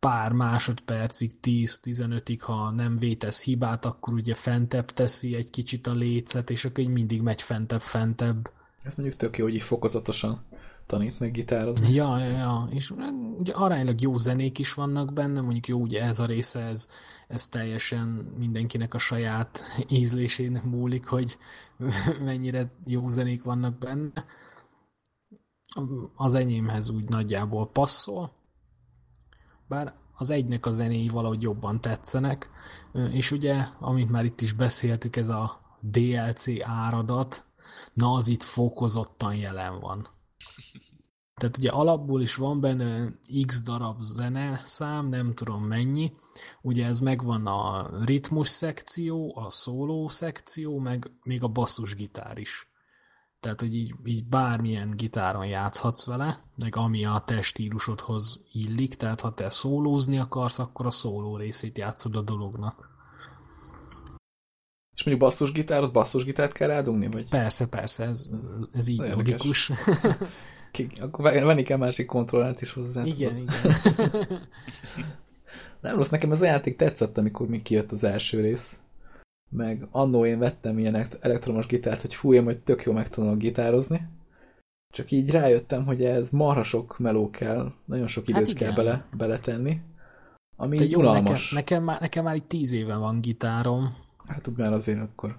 pár másodpercig, 10-15-ig, ha nem vétesz hibát, akkor ugye fentebb teszi egy kicsit a lécet, és akkor így mindig megy fentebb, fentebb. Ez mondjuk tök jó, hogy így fokozatosan tanít meg gitározni. Ja, ja, ja, és ugye aránylag jó zenék is vannak benne, mondjuk jó, ugye ez a része, ez, ez teljesen mindenkinek a saját ízlésén múlik, hogy mennyire jó zenék vannak benne. Az enyémhez úgy nagyjából passzol, bár az egynek a zenéi valahogy jobban tetszenek, és ugye, amit már itt is beszéltük, ez a DLC áradat, na az itt fokozottan jelen van. Tehát ugye alapból is van benne x darab zene szám, nem tudom mennyi. Ugye ez megvan a ritmus szekció, a szóló szekció, meg még a basszusgitár is. Tehát, hogy így, így bármilyen gitáron játszhatsz vele, meg ami a te stílusodhoz illik, tehát ha te szólózni akarsz, akkor a szóló részét játszod a dolognak. És mondjuk basszusgitár, basszusgitárt kell rádugni? Vagy? Persze, persze, ez, ez így Érdekes. logikus. Akkor venni kell másik kontrollát is hozzá. Igen, igen. Nem rossz, nekem ez a játék tetszett, amikor még kijött az első rész. Meg annó én vettem ilyen elektromos gitárt, hogy fú, én majd tök jó megtanulok gitározni. Csak így rájöttem, hogy ez marha sok meló kell, nagyon sok időt hát kell bele, beletenni. Ami Te jó, nekem, nekem, már, nekem már így tíz éve van gitárom. Hát már azért akkor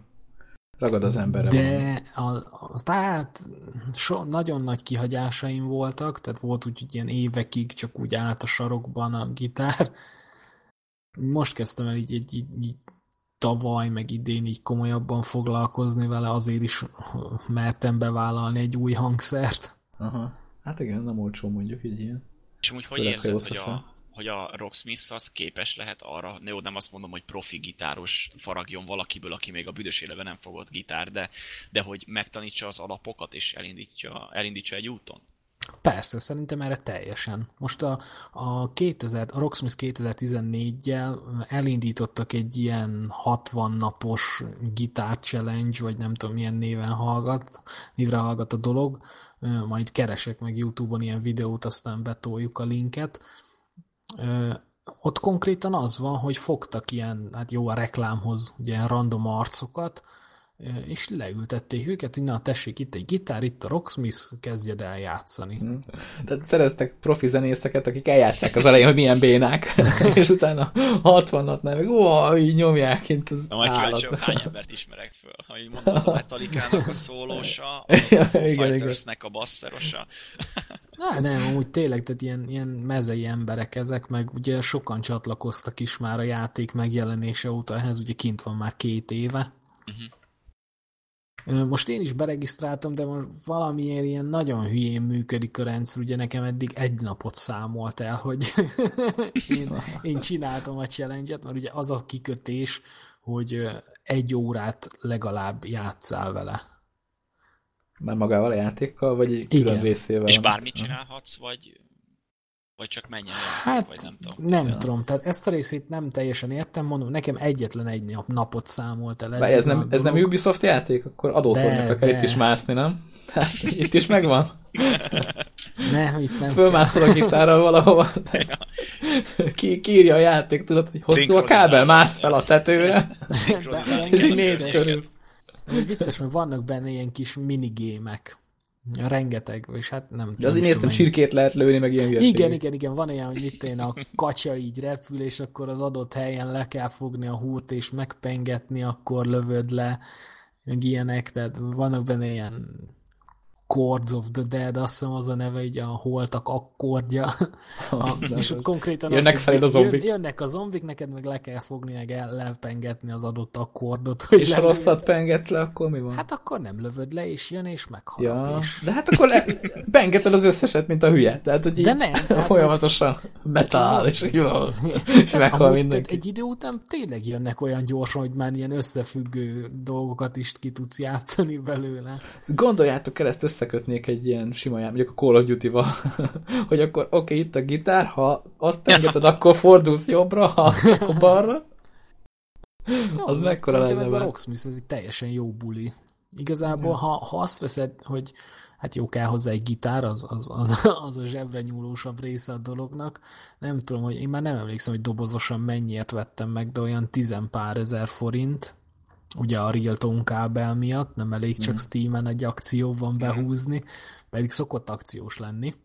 ragad az emberre. De az, az, tehát so, nagyon nagy kihagyásaim voltak, tehát volt úgy, hogy ilyen évekig csak úgy állt a sarokban a gitár. Most kezdtem el így, így, így, így tavaly, meg idén így komolyabban foglalkozni vele, azért is mertem bevállalni egy új hangszert. Aha. Hát igen, nem olcsó mondjuk egy ilyen. És amúgy hogy érzed, hogy a, hogy a Rocksmith az képes lehet arra, jó, nem azt mondom, hogy profi gitáros faragjon valakiből, aki még a büdös éleve nem fogott gitár, de, de hogy megtanítsa az alapokat és elindítja, elindítsa egy úton? Persze, szerintem erre teljesen. Most a, a, 2000, a Rocksmith 2014-jel elindítottak egy ilyen 60 napos gitár challenge, vagy nem tudom milyen néven hallgat, névre hallgat a dolog, majd keresek meg Youtube-on ilyen videót, aztán betoljuk a linket. Ott konkrétan az van, hogy fogtak ilyen, hát jó a reklámhoz, ugye random arcokat, és leültették őket, hogy na tessék, itt egy gitár, itt a Rocksmith, kezdjed el játszani. Hmm. Tehát szereztek profi zenészeket, akik eljátszák az elején, hogy milyen bénák, és utána 60-nat nem, ó, így nyomják, mint az Na, majd kíváncsi, hány embert ismerek föl. Ha így mondom, az a Metallica-nak a szólósa, a ja, Fightersnek a basszerosa. Na, nem, amúgy tényleg, tehát ilyen, ilyen mezei emberek ezek, meg ugye sokan csatlakoztak is már a játék megjelenése óta, ehhez ugye kint van már két éve. Uh-huh most én is beregisztráltam, de most valamiért ilyen nagyon hülyén működik a rendszer, ugye nekem eddig egy napot számolt el, hogy én, én csináltam a challenge mert ugye az a kikötés, hogy egy órát legalább játszál vele. Már magával a játékkal, vagy külön Igen. részével? És bármit csinálhatsz, vagy vagy csak menjen el, hát, vagy nem tudom. Nem ja. tudom, tehát ezt a részét nem teljesen értem, mondom, nekem egyetlen egy nap, napot számolt el. ez nem, ez nem Ubisoft játék? Akkor adótolnak kell itt is mászni, nem? Tehát itt is megvan? nem, itt nem Fölmászol a gitárral valahova. Ki, kírja a játék, tudod, hogy hosszú a kábel, mász fel a tetőre. És így néz körül. Vicces, mert vannak benne ilyen kis minigémek Rengeteg, és hát nem De azért értem, csirkét lehet lőni, meg ilyen hülyeség. Igen, igen, igen, van olyan, hogy mit én a kacsa így repül, és akkor az adott helyen le kell fogni a húrt, és megpengetni, akkor lövöd le, meg ilyenek, tehát vannak benne ilyen Chords of the Dead, azt hiszem az a neve, így a holtak akkordja. A, és ott konkrétan jönnek az, fel a zombik. Jönnek a zombik, neked meg le kell fogni, meg el, lepengetni az adott akkordot. Hogy és ha rosszat pengetsz le, akkor mi van? Hát akkor nem lövöd le, és jön, és meghal. Ja, és... De hát akkor le, pengeted az összeset, mint a hülye. Tehát, hogy így de nem. Tehát, folyamatosan metal, és, jó, és meghal mindenki. Egy idő után tényleg jönnek olyan gyorsan, hogy már ilyen összefüggő dolgokat is ki tudsz játszani belőle. Gondoljátok el ezt össze összekötnék egy ilyen sima jár, mondjuk a Call of Duty-val, hogy akkor oké, okay, itt a gitár, ha azt engeded, akkor fordulsz jobbra, ha akkor balra. No, az mekkora lenne? ez a Rocksmith, ez egy teljesen jó buli. Igazából, ha, ha azt veszed, hogy hát jó kell hozzá egy gitár, az, az, az, az a zsebre nyúlósabb része a dolognak. Nem tudom, hogy én már nem emlékszem, hogy dobozosan mennyiért vettem meg, de olyan tizenpár ezer forint, ugye a Realtone kábel miatt, nem elég csak mm. Steam-en egy akcióban behúzni, pedig szokott akciós lenni.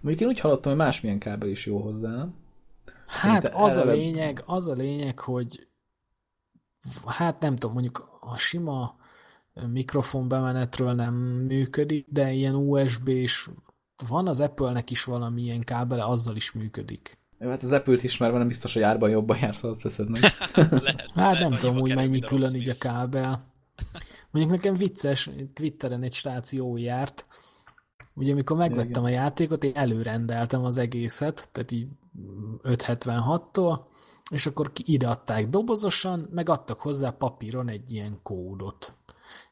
Mondjuk én úgy hallottam, hogy másmilyen kábel is jó hozzá, nem? Hát az eleve... a lényeg, az a lényeg, hogy hát nem tudom, mondjuk a sima mikrofon bemenetről nem működik, de ilyen USB és van az Apple-nek is valamilyen kábele, azzal is működik. Jó, hát az Apple-t ismerve nem biztos, hogy árban jobban jársz, azt veszed meg. lehet, hát nem tudom, hogy mennyi külön így a kábel. Mondjuk nekem vicces, Twitteren egy srác jó járt. Ugye amikor megvettem a játékot, én előrendeltem az egészet, tehát így 576-tól, és akkor ideadták dobozosan, meg adtak hozzá papíron egy ilyen kódot.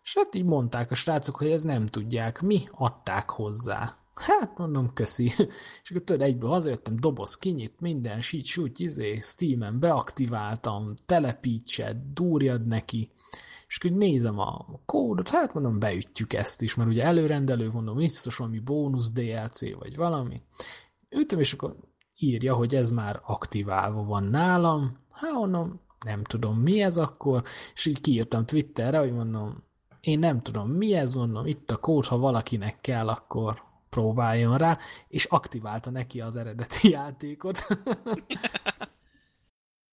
És hát így mondták a srácok, hogy ez nem tudják, mi adták hozzá. Hát mondom, köszi. És akkor tudod, egyből hazajöttem, doboz kinyit, minden, sít, súgy, izé, Steam-en beaktiváltam, telepítsed, durjad neki, és akkor nézem a kódot, hát mondom, beütjük ezt is, mert ugye előrendelő, mondom, biztos valami bónusz DLC, vagy valami. Ütöm, és akkor írja, hogy ez már aktiválva van nálam, hát mondom, nem tudom mi ez akkor, és így kiírtam Twitterre, hogy mondom, én nem tudom mi ez, mondom, itt a kód, ha valakinek kell, akkor próbáljon rá, és aktiválta neki az eredeti játékot.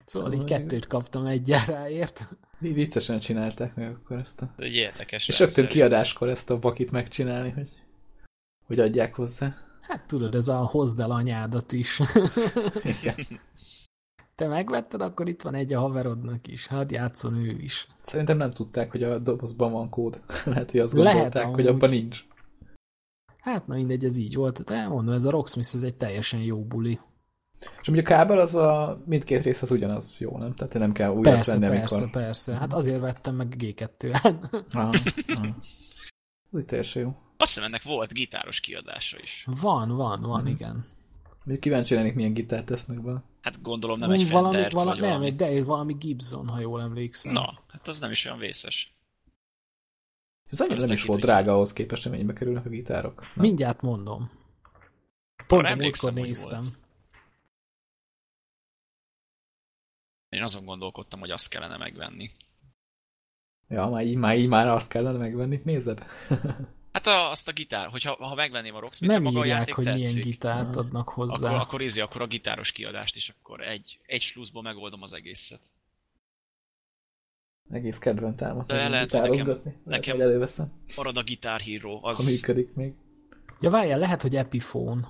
szóval így kettőt kaptam egyáráért. Viccesen csinálták meg akkor ezt a... Egy érdekes És rögtön kiadáskor ezt a bakit megcsinálni, hogy, hogy adják hozzá. Hát tudod, ez a hozd el anyádat is. Igen. Te megvetted, akkor itt van egy a haverodnak is. Hát játszon ő is. Szerintem nem tudták, hogy a dobozban van kód. Lehet, hogy azt Lehet gondolták, amúgy. hogy abban nincs. Hát na mindegy, ez így volt. De mondom, ez a Rocksmith ez egy teljesen jó buli. És mondjuk a kábel az a mindkét rész az ugyanaz jó, nem? Tehát nem kell újat Persze, venni, persze, amikor... persze. Hát azért vettem meg G2-en. Aha, aha. Ez így teljesen jó. Azt hiszem ennek volt gitáros kiadása is. Van, van, van, Mhm. igen. Mondjuk kíváncsi lennék, milyen gitárt tesznek be. Hát gondolom nem egy valami, Fendert, vala, vagy nem, valami. egy, de valami Gibson, ha jól emlékszem. Na, hát az nem is olyan vészes. Ez annyira nem is volt drága ahhoz képest, hogy mennyibe kerülnek a gitárok. Nem? Mindjárt mondom. Pont a múltkor néztem. volt. Én azon gondolkodtam, hogy azt kellene megvenni. Ja, már így, már így már azt kellene megvenni. Nézed? Hát a, azt a gitár, hogyha ha megvenném a Rocksmith, Nem maga a írják, játék hogy milyen tetszik, gitárt Aha. adnak hozzá. akkor, akkor, ízi, akkor a gitáros kiadást is, akkor egy, egy sluszból megoldom az egészet. Egész kedven támadt. De lehet, hogy nekem- nekem- hogy előveszem, Marad a Guitar Hero, ha az... működik még. Ja, várjál, lehet, hogy Epiphone.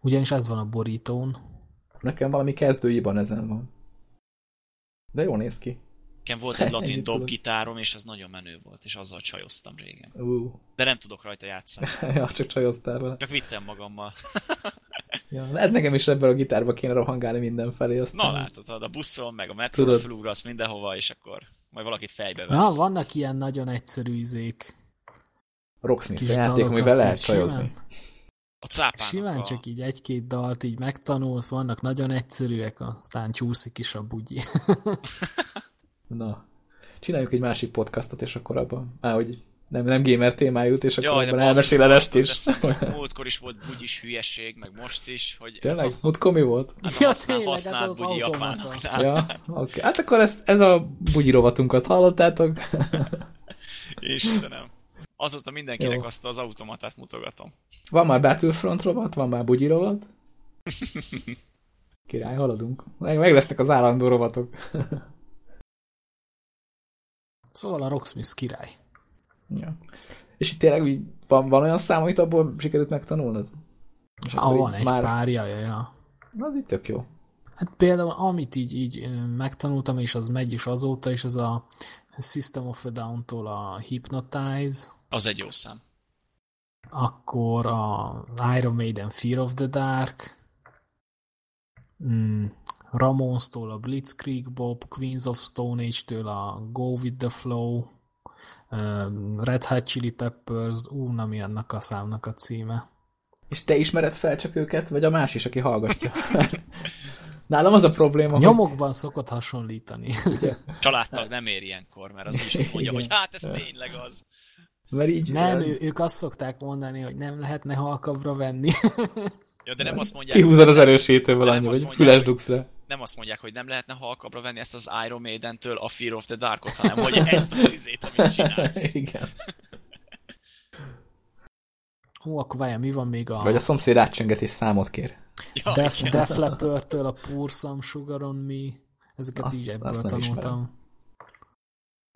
Ugyanis ez van a borítón. Nekem valami kezdőiban ezen van. De jól néz ki. Nekem volt egy latin dobgitárom, és az nagyon menő volt, és azzal csajoztam régen. Uh. De nem tudok rajta játszani. ja, csak csajoztál vele. Csak vittem magammal. Ja, lehet nekem is ebből a gitárba kéne rohangálni mindenfelé. Aztán... Na látod, a buszon, meg a metróra felugrasz mindenhova, és akkor majd valakit fejbe Na, vesz. vannak ilyen nagyon egyszerű izék. Rocksmith játék, amivel lehet így csajozni. A cápának Simán a... csak így egy-két dalt így megtanulsz, vannak nagyon egyszerűek, aztán csúszik is a bugyi. Na, csináljuk egy másik podcastot, és akkor abban, á, hogy nem, nem gamer témájú jut, és akkor Jaj, elmeséled ezt is. Múltkor is volt bugyis hülyeség, meg most is, hogy Tényleg? Múltkor mi volt? Hát Ja, a használ, tényleg, hát használt az bugyi japánoknál. Ja, oké. Okay. Hát akkor ez, ez a bugyi rovatunkat hallottátok? Istenem. Azóta mindenkinek Jó. azt az automatát mutogatom. Van már Battlefront rovat, van már bugyi rovat. Király, haladunk. Meg, meg lesznek az állandó rovatok. Szóval a Rocksmith király. Ja. És itt tényleg így van, van olyan szám, amit abból sikerült megtanulnod? És Ah, van egy már... pár, ja, ja, ja. Na, az így tök jó. Hát például amit így, így megtanultam, és az megy is azóta, és az a System of a Down-tól a Hypnotize, Az egy jó szám. akkor a Iron Maiden Fear of the Dark, mm, Ramones-tól a Blitzkrieg Bob, Queens of Stone Age-től a Go With The Flow, Red Hot Chili Peppers, ú, na mi annak a számnak a címe. És te ismered fel csak őket, vagy a más is, aki hallgatja? Nálam az a probléma, hogy... Nyomokban szokott hasonlítani. Családtag nem ér ilyenkor, mert az is azt mondja, hogy hát ez tényleg az. Mert így... Nem, ő, ők azt szokták mondani, hogy nem lehetne halkabbra venni. Ja, de nem azt mondják, Kihúzod az erősítőből Nem annyi, mondják, füles hogy- dugsz rá. Nem azt mondják, hogy nem lehetne halkabbra venni ezt az Iron Maiden-től a Fear of the Darkot, hanem hogy ezt az izét, amit csinálsz. Igen. Ó, akkor várjál, mi van még a Vagy a szomszéd átcsönget és számot kér. Ja, Def. Def Leppard-től a Pour Some Sugar on Me. Ezeket Azt- így ebből azt tanultam.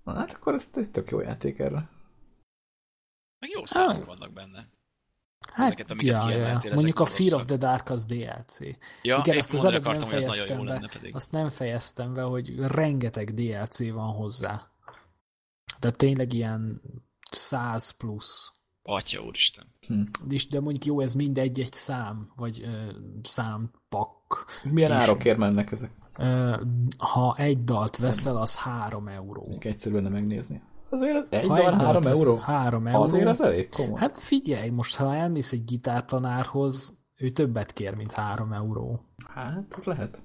Na, hát akkor ez, ez tök jó játék erre. Meg jó számok vannak benne. Hát, Ezeket, amiket ja, ja, Mondjuk a nem Fear of the Dark az DLC. Ja, Igen, ezt az előbb nem fejeztem be. Azt nem fejeztem be, hogy rengeteg DLC van hozzá. De tényleg ilyen 100 plusz. Atya úristen. És de mondjuk jó, ez mindegy egy szám, vagy ö, számpak. Milyen És- árokért mennek ezek? Ö, ha egy dalt veszel, az 3 euró. Egyszerű lenne megnézni. Azért egy 3 veszel, euró? 3 euró. Azért az elég komoly. Hát figyelj, most ha elmész egy gitártanárhoz, ő többet kér, mint 3 euró. Hát, az lehet.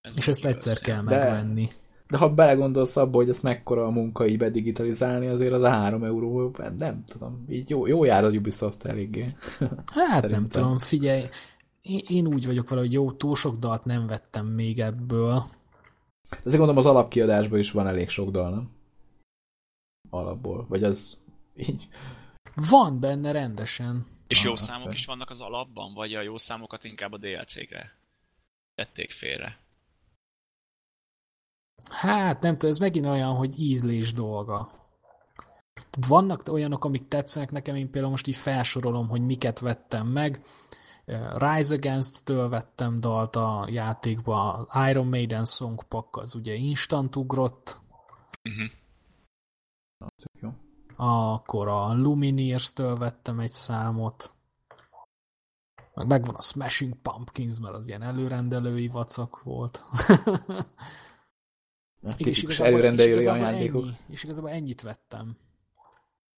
Ez És ezt egyszer igaz, kell. De- megvenni. De ha belegondolsz abba, hogy ez mekkora a munka így bedigitalizálni, azért az a 3 euró, nem tudom, így jó, jó jár az Ubisoft eléggé. Hát Szerintem. nem tudom, figyelj, én, én úgy vagyok vele, hogy jó, túl sok dalt nem vettem még ebből. Ezért gondolom az alapkiadásban is van elég sok dal, nem? Alapból. Vagy az így... Van benne rendesen. És jó Ah, számok fel. is vannak az alapban? Vagy a jó számokat inkább a DLC-kre tették félre? Hát nem tudom, ez megint olyan, hogy ízlés dolga. Vannak olyanok, amik tetszenek nekem, én például most így felsorolom, hogy miket vettem meg. Rise Against-től vettem dalt a játékba, Iron Maiden Song Pack az ugye instant ugrott, Uh-huh. Tök jó. akkor a Lumineers-től vettem egy számot, meg megvan a Smashing Pumpkins, mert az ilyen előrendelői vacak volt. Tipikus előrendelői igazából ajándékok. ennyi, és igazából ennyit vettem.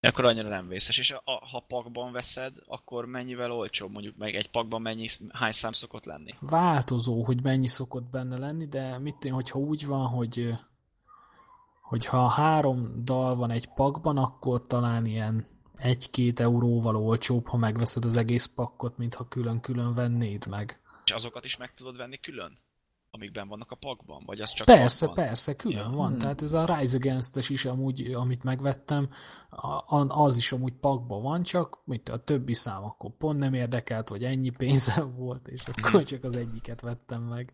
Akkor annyira nem vészes. És a, a, ha pakban veszed, akkor mennyivel olcsóbb? Mondjuk meg egy pakban mennyi, hány szám szokott lenni? változó, hogy mennyi szokott benne lenni, de mit én, hogyha úgy van, hogy hogyha három dal van egy pakban, akkor talán ilyen egy-két euróval olcsóbb, ha megveszed az egész pakkot, mintha külön-külön vennéd meg. És azokat is meg tudod venni külön? Amikben vannak a pakban? Vagy az csak Persze, pakban? persze, külön Ja. van. Hmm. Tehát ez a Rise Against-es is amúgy, amit megvettem, az is amúgy pakban van, csak mit, a többi szám akkor pont nem érdekelt, vagy ennyi pénzem volt, és akkor Mhm. csak az egyiket vettem meg.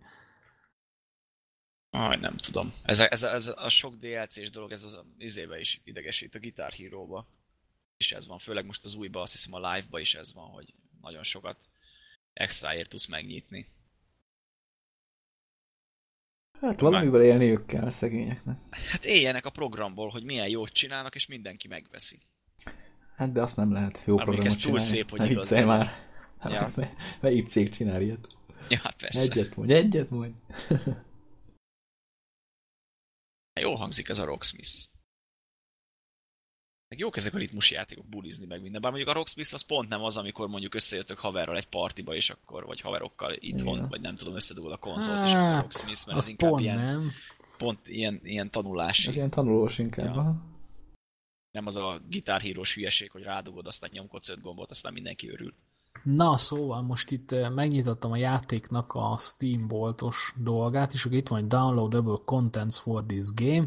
Aj, nem tudom. Ez a, ez a, ez a sok DLC-s dolog, ez az izébe is idegesít, a Guitar Hero-ba. És ez van, főleg most az újba, azt hiszem a live-ba is ez van, hogy nagyon sokat extraért tudsz megnyitni. Hát valamivel élniük kell a szegényeknek. Hát éljenek a programból, hogy milyen jót csinálnak, és mindenki megveszi. Hát de azt nem lehet jó Már programot ez túl csinálni. szép, hogy Ne igaz legyen. már. Hát, Ja. Ja. Melyik cég csinál ilyet? Ja, hát persze. Egyet mondj, egyet mondj. Jó hangzik ez a Rocksmith. Meg jók ezek a ritmusjátékok, bulizni meg minden. Bár mondjuk a Rocksmith az pont nem az, amikor mondjuk összejöttök haverral egy partiba, és akkor, vagy haverokkal itthon, Igen. vagy nem tudom, összedugod a konzolt, és akkor a Hát, Rocksmith, mert az ez inkább pont ilyen, nem. pont ilyen, ilyen tanulási. Ez ilyen tanulós inkább. Ja. Nem az a gitárhírós hülyeség, hogy rádugod, aztán nyomkodsz öt gombot, aztán mindenki örül. Na, szóval most itt eh, megnyitottam a játéknak a Steam boltos dolgát, és akkor itt van, hogy downloadable contents for this game,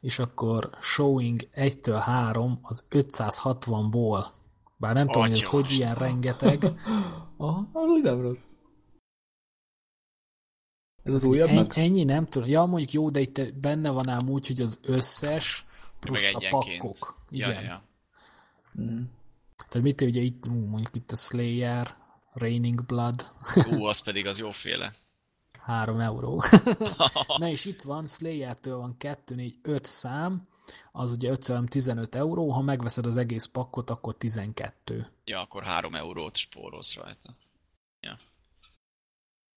és akkor showing 1-től 3 az 560-ból. Bár nem tudom, hogy ez Atya. hogy ilyen rengeteg. Aha, az úgy nem rossz. Ez az En, újabbnak? ennyi nem tudom. Ja, mondjuk jó, de itt benne van ám úgy, hogy az összes plusz a egyenként. pakkok. Igen. ja, ja. Mm. Tehát mit ugye itt, ú, mondjuk itt a Slayer, Raining Blood, Ú, az pedig az jóféle. 3 euró. Na és itt van, Slayer-től van 2, 4, 5 szám, az ugye 5 15 euró, ha megveszed az egész pakkot, akkor 12. ja, akkor három eurót spórolsz rajta.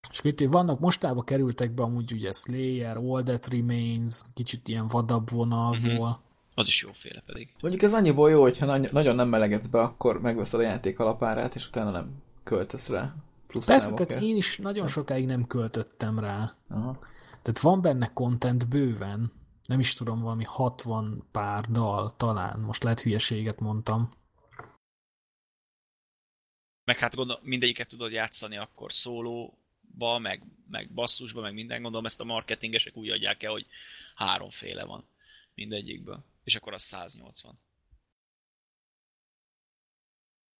És akkor itt vannak, mostában kerültek be amúgy ugye Slayer, All That Remains, kicsit ilyen vadabb vonalból. Mhm. Az is jóféle pedig. Mondjuk ez annyiból jó, hogyha nagy- nagyon nem melegedsz be, akkor megveszed a játék alapárát, és utána nem költesz rá plusz Persze, tehát én is nagyon sokáig nem költöttem rá. Aha. Tehát van benne content bőven, nem is tudom, valami 60 pár dal talán, most lehet hülyeséget mondtam. Meg hát gondolom, mindegyiket tudod játszani akkor szólóba, meg, meg basszusba, meg minden. Gondolom ezt a marketingesek úgy adják el, hogy háromféle van mindegyikből. És akkor az 180.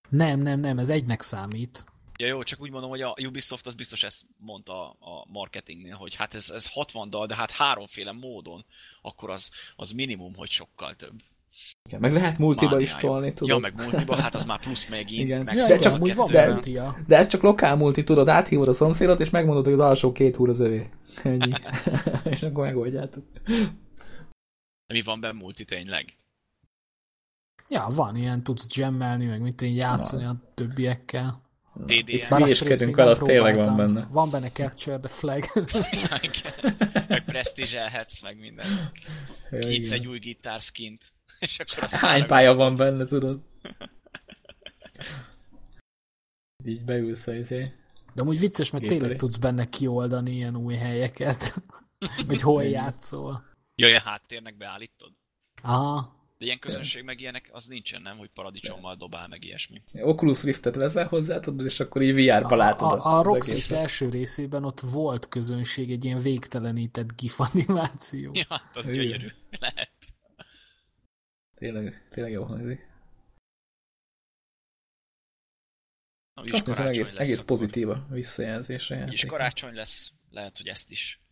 Nem, nem, nem, ez egynek számít. Ja jó, csak úgy mondom, hogy a Ubisoft az biztos ezt mondta a marketingnél, hogy hát ez, ez 60 dal, de hát háromféle módon, akkor az, az minimum, hogy sokkal több. Igen, meg lehet multiba is tolni, tudod. Ja, meg multiba, hát az már plusz megint. Igen. Meg Ja, de igen, csak- amúgy van de- multia. De ez csak lokál multi, tudod, áthívod a szomszédot, és megmondod, hogy az alsó két húr az övé. Ennyi. és akkor megoldjátok. Mi van benne multi tényleg? Ja, van ilyen, tudsz jammelni, meg mit én játszani a többiekkel. TDM? Itt még el, az tényleg van benne. Van benne Capture the Flag. meg presztízselhetsz, meg minden. Igen. egy új gitárskint. És akkor Hány pálya van benne, tudod? Így beülsz a izé. De amúgy vicces, mert tényleg tudsz benne kioldani ilyen új helyeket, hogy hol játszol. Jaj, a háttérnek beállítod? Aha. De ilyen közönség meg ilyenek, az nincsen, nem? Hogy paradicsommal dobál, meg ilyesmi. Oculus Riftet veszel hozzá, tudod, és akkor így VR-ba látod. A, a, a egészet. első részében ott volt közönség, egy ilyen végtelenített gif animáció. Ja, hát az Hű. gyönyörű. Lehet. Tényleg, tényleg jó hangzik. Na, úgyis karácsony egész, lesz egész pozitív a visszajelzése. Úgyis karácsony lesz. Lehet, hogy ezt is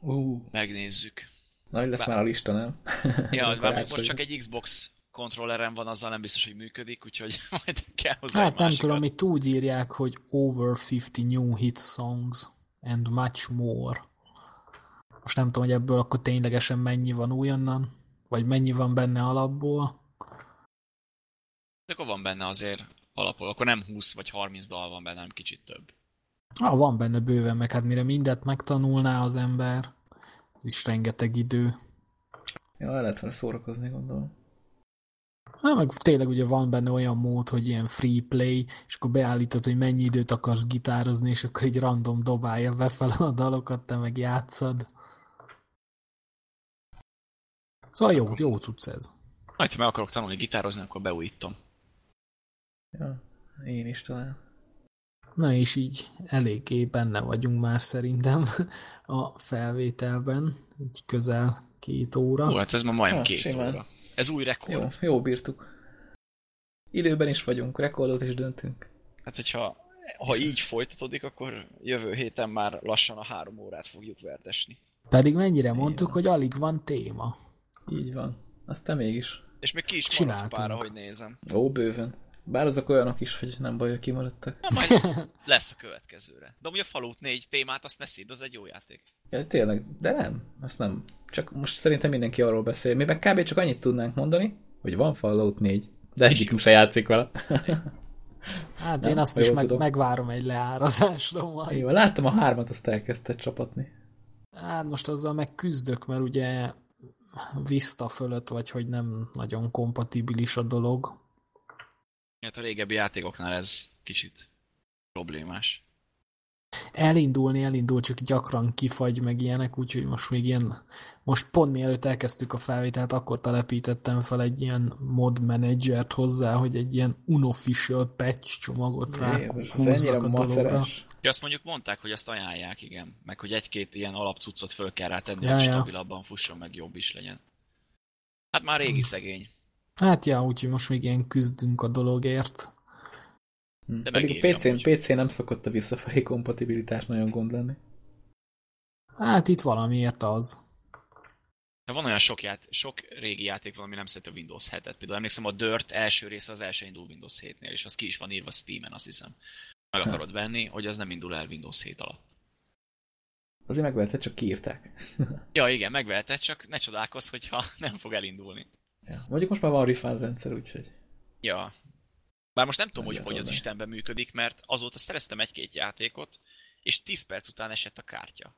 Ú, megnézzük. nagy lesz Bár- már a lista, nem? Ja, még most csak egy Xbox kontrollerem van, azzal nem biztos, hogy működik, úgyhogy majd kell hozzá Hát egy nem tudom, itt úgy írják, hogy over 50 new hit songs and much more. Most nem tudom, hogy ebből akkor ténylegesen mennyi van újonnan, vagy mennyi van benne alapból. De akkor van benne azért alapul, akkor nem 20 vagy 30 dal van benne, hanem kicsit több. Ah, van benne bőven, meg hát mire mindet megtanulná az ember, az is rengeteg idő. Ja, el lehet vele szórakozni, gondolom. Hát meg tényleg ugye van benne olyan mód, hogy ilyen free play, és akkor beállítod, hogy mennyi időt akarsz gitározni, és akkor egy random dobálja befele a dalokat, te meg játszad. Szóval jó, jó cucc ez. Majd, ha meg akarok tanulni gitározni, akkor beújítom. Ja, én is talán. Na és így eléggé benne vagyunk már szerintem a felvételben, így közel két óra. Ó, hát ez ma majdnem Ha, két simán. óra. Ez új rekord. Jó, jó bírtuk. Időben is vagyunk, rekordot is döntünk. Hát, hogyha ha így folytatódik, akkor jövő héten már lassan a három órát fogjuk verdesni. Pedig mennyire mondtuk, hogy alig van téma. Így van. Aztán mégis. És még ki is maradt Csináltunk. pár, ahogy nézem. Ó, bőven. Bár azok olyanok is, hogy nem baj, hogy kimaradtak. Na, majd lesz a következőre. De amúgy a Fallout 4 témát azt ne szíd, az egy jó játék. Ja, tényleg, de nem, azt nem. Csak most szerintem mindenki arról beszél. Mi meg kb. csak annyit tudnánk mondani, hogy van Fallout 4, de egyikünk se játszik vele. Hát Nem, én azt is meg, tudom. megvárom egy leárazásra majd. Jó, láttam a hármat, azt elkezdte csapatni. Hát most azzal meg küzdök, mert ugye Vista fölött, vagy hogy nem nagyon kompatibilis a dolog. Hát a régebbi játékoknál ez kicsit problémás. Elindulni elindul, csak gyakran kifagy meg ilyenek, úgyhogy most még ilyen, most pont mielőtt elkezdtük a felvételt, akkor telepítettem fel egy ilyen mod managert hozzá, hogy egy ilyen unofficial patch csomagot ráhúzzak a dologra. Ja, azt mondjuk mondták, hogy azt ajánlják, igen. Meg hogy egy-két ilyen alapcuccot föl kell rá tenni, Ja, hogy ja. stabilabban fusson, meg jobb is legyen. Hát már régi szegény. Hát ja, úgyhogy most még ilyen küzdünk a dologért. Hm. De Pedig a megéri PC, nem szokott a visszafelé kompatibilitás nagyon gond lenni. Hát itt valamiért az. De van olyan sok, ját, sok régi játék van, ami nem szereti a Windows 7-et. Például emlékszem, a Dirt első része az első indul Windows 7-nél, és az ki is van írva Steam-en, azt hiszem. Meg Ha. akarod venni, hogy az nem indul el Windows 7 alatt. Azért megvehetett, csak kiírták. Ja, igen, megveheted, csak ne csodálkozz, hogyha nem fog elindulni. Ja. Mondjuk most már van refund rendszer, úgyhogy... Ja. Bár most nem tudom, Nem hogy hogy az. Istenben működik, mert azóta szereztem egy-két játékot, és 10 perc után esett a kártya.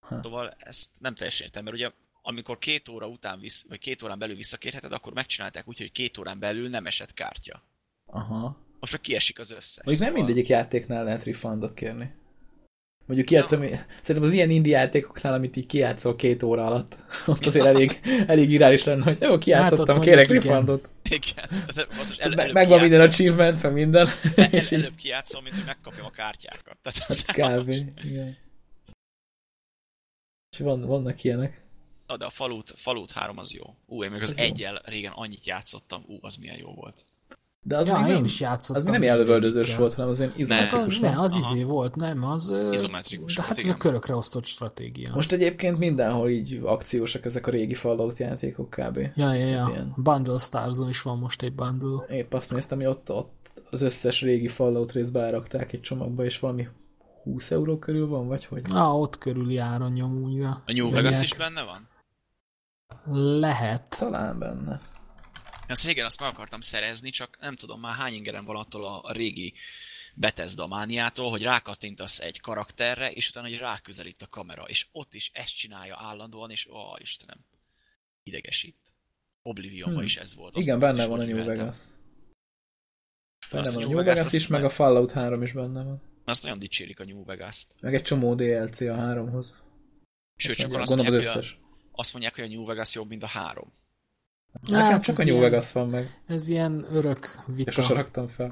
Ha. Szóval ezt nem teljesen értem, mert ugye amikor két óra után visz, vagy két órán belül visszakérheted, akkor megcsinálták úgy, hogy két órán belül nem esett kártya. Aha. Most meg kiesik az összes. Nem szóval- mindegyik játéknál lehet refundot kérni. Mondjuk ilyet, ami, szerintem az ilyen indie játékoknál, amit így kijátszol két óra alatt, ott azért elég, elég irális lenne, hogy jó, kijátszottam, Hát kérek refundot. Igen. De most el, megvan minden kijátszom- achievement, meg minden. el, és előbb kijátszom, mint hogy megkapjam a kártyákat. Tehát az kb. Igen. És van, vannak ilyenek. Na, de a Fallout, Fallout 3 az jó. Ú, én még az Az egyel régen annyit játszottam. Ú, az milyen jó volt. De az ja, még én nem, is játszottam. az még nem ilyen lövöldözős volt, hanem az ilyen Hát izometrikus. az, nem? ne, az izé volt, nem, az... Izometrikus De hát ez a körökre osztott stratégia. Most egyébként mindenhol így akciósak ezek a régi Fallout játékok kb. Ja, ja, ja. Ilyen. Bundle Starzon is van most egy bundle. Épp azt néztem, hogy ott, ott az összes régi Fallout részt beárakták egy csomagba, és valami 20 euró körül van, vagy hogy? Na, ott körüli áron nyomulja. A New Vegas is benne van? Lehet. Talán benne. Azt régen azt meg akartam szerezni, csak nem tudom már hány ingerem van attól a, a régi Bethesda mániától, hogy rákattintasz egy karakterre, és utána hogy ráközelít a kamera, és ott is ezt csinálja állandóan, és ó, Istenem, idegesít. Oblivionban Hmm. is ez volt. azt Igen, benne van a New. Vegas. Benne Azt van a New Vegas is, meg a Fallout 3 is benne van. Azt nagyon dicsérik a New Vegas-t. Meg egy csomó DLC a 3-hoz. Sőt, sokan azt mondják, az összes. a, azt mondják, hogy a New Vegas jobb, mint a három. Nekem Hát csak ez a New ilyen- Vegas van meg. Ez ilyen örök És vita. sose raktam fel.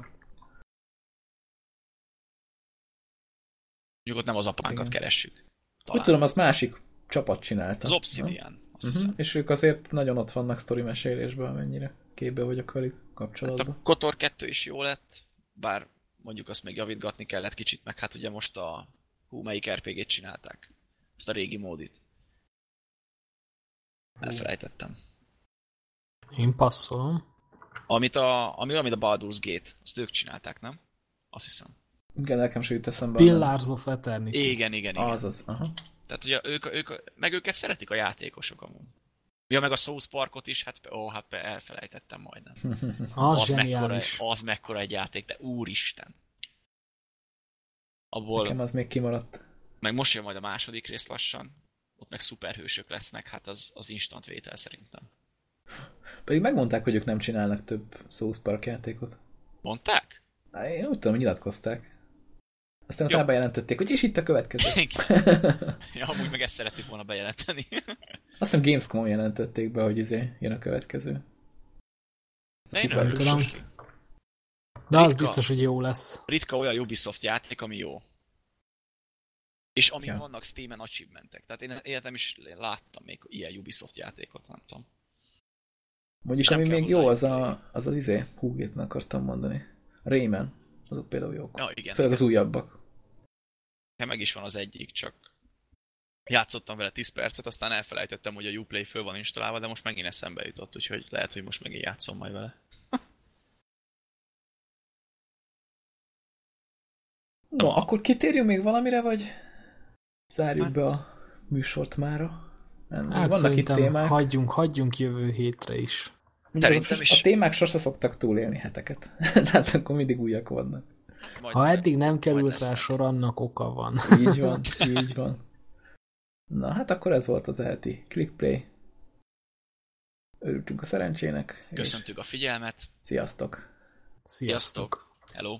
Mondjuk ott nem az apánkat Igen. keressük. Úgy Talán. tudom, az másik csapat csinálta. Az Obsidian, azt. Uh-huh. És ők azért nagyon ott vannak sztori mesélésben, amennyire képbe vagyok velük Hát kapcsolatban. a Kotor 2 is jó lett, bár mondjuk azt még javítgatni kellett kicsit, meg hát ugye most a hú, melyik RPG-t csinálták? Azt a régi módit. Elfelejtettem. Én passzolom. Amit a, ami, amit a Baldur's Gate, azt ők csinálták, nem? Azt hiszem. Igen, nekem se jut eszembe. Pillars of Eternity. Igen, igen, igen. Az az, aha. Tehát ugye ők, ők, meg őket szeretik a játékosok amúgy. Ja, meg a South Parkot is, hát ó, hát elfelejtettem majdnem. Az, mekkora, zseniális. az mekkora egy játék, de úristen. Abból, Nekem az még kimaradt. meg most jön majd a második rész lassan, ott meg szuperhősök lesznek, hát az, az instant vétel szerintem. Pedig megmondták, hogy ők nem csinálnak több South Park játékot. Mondták? Á, Én úgy tudom, hogy nyilatkozták. Aztán utána bejelentették, hogy és itt a következő. ja, amúgy meg ezt szerették volna bejelenteni. Azt hiszem Gamescom jelentették be, hogy izé jön a következő. De én örülök tudom. De az Ritka. biztos, hogy jó lesz. Ritka olyan Ubisoft játék, ami jó. És ami Ja. vannak Steam-en achievementek. Tehát én életem is láttam még ilyen Ubisoft játékot, nem tudom. Vagyis Nem ami még jó, az a, az, az izé, hú, meg akartam mondani. A Rayman. Azok például jók. Ja, igen. Főleg az újabbak. Nekem meg is van az egyik, csak játszottam vele 10 percet, aztán elfelejtettem, hogy a Uplay föl van installálva, de most megint eszembe jutott, úgyhogy lehet, hogy most megint játszom majd vele. No, akkor kitérjünk még valamire, vagy zárjuk Hát- be a műsort mára? Nem, Hát vannak itt témák. hagyjunk, hagyjunk jövő hétre is. Szerintem is. A témák sose szoktak túlélni heteket. Tehát akkor mindig újak vannak. Majd Ha eddig nem került rá lesznek. sor, annak oka van. Így van, így van. Na, hát akkor ez volt az elti Clickplay. Örültünk a szerencsének. és Köszöntük a figyelmet. Sziasztok! Sziasztok! Hello!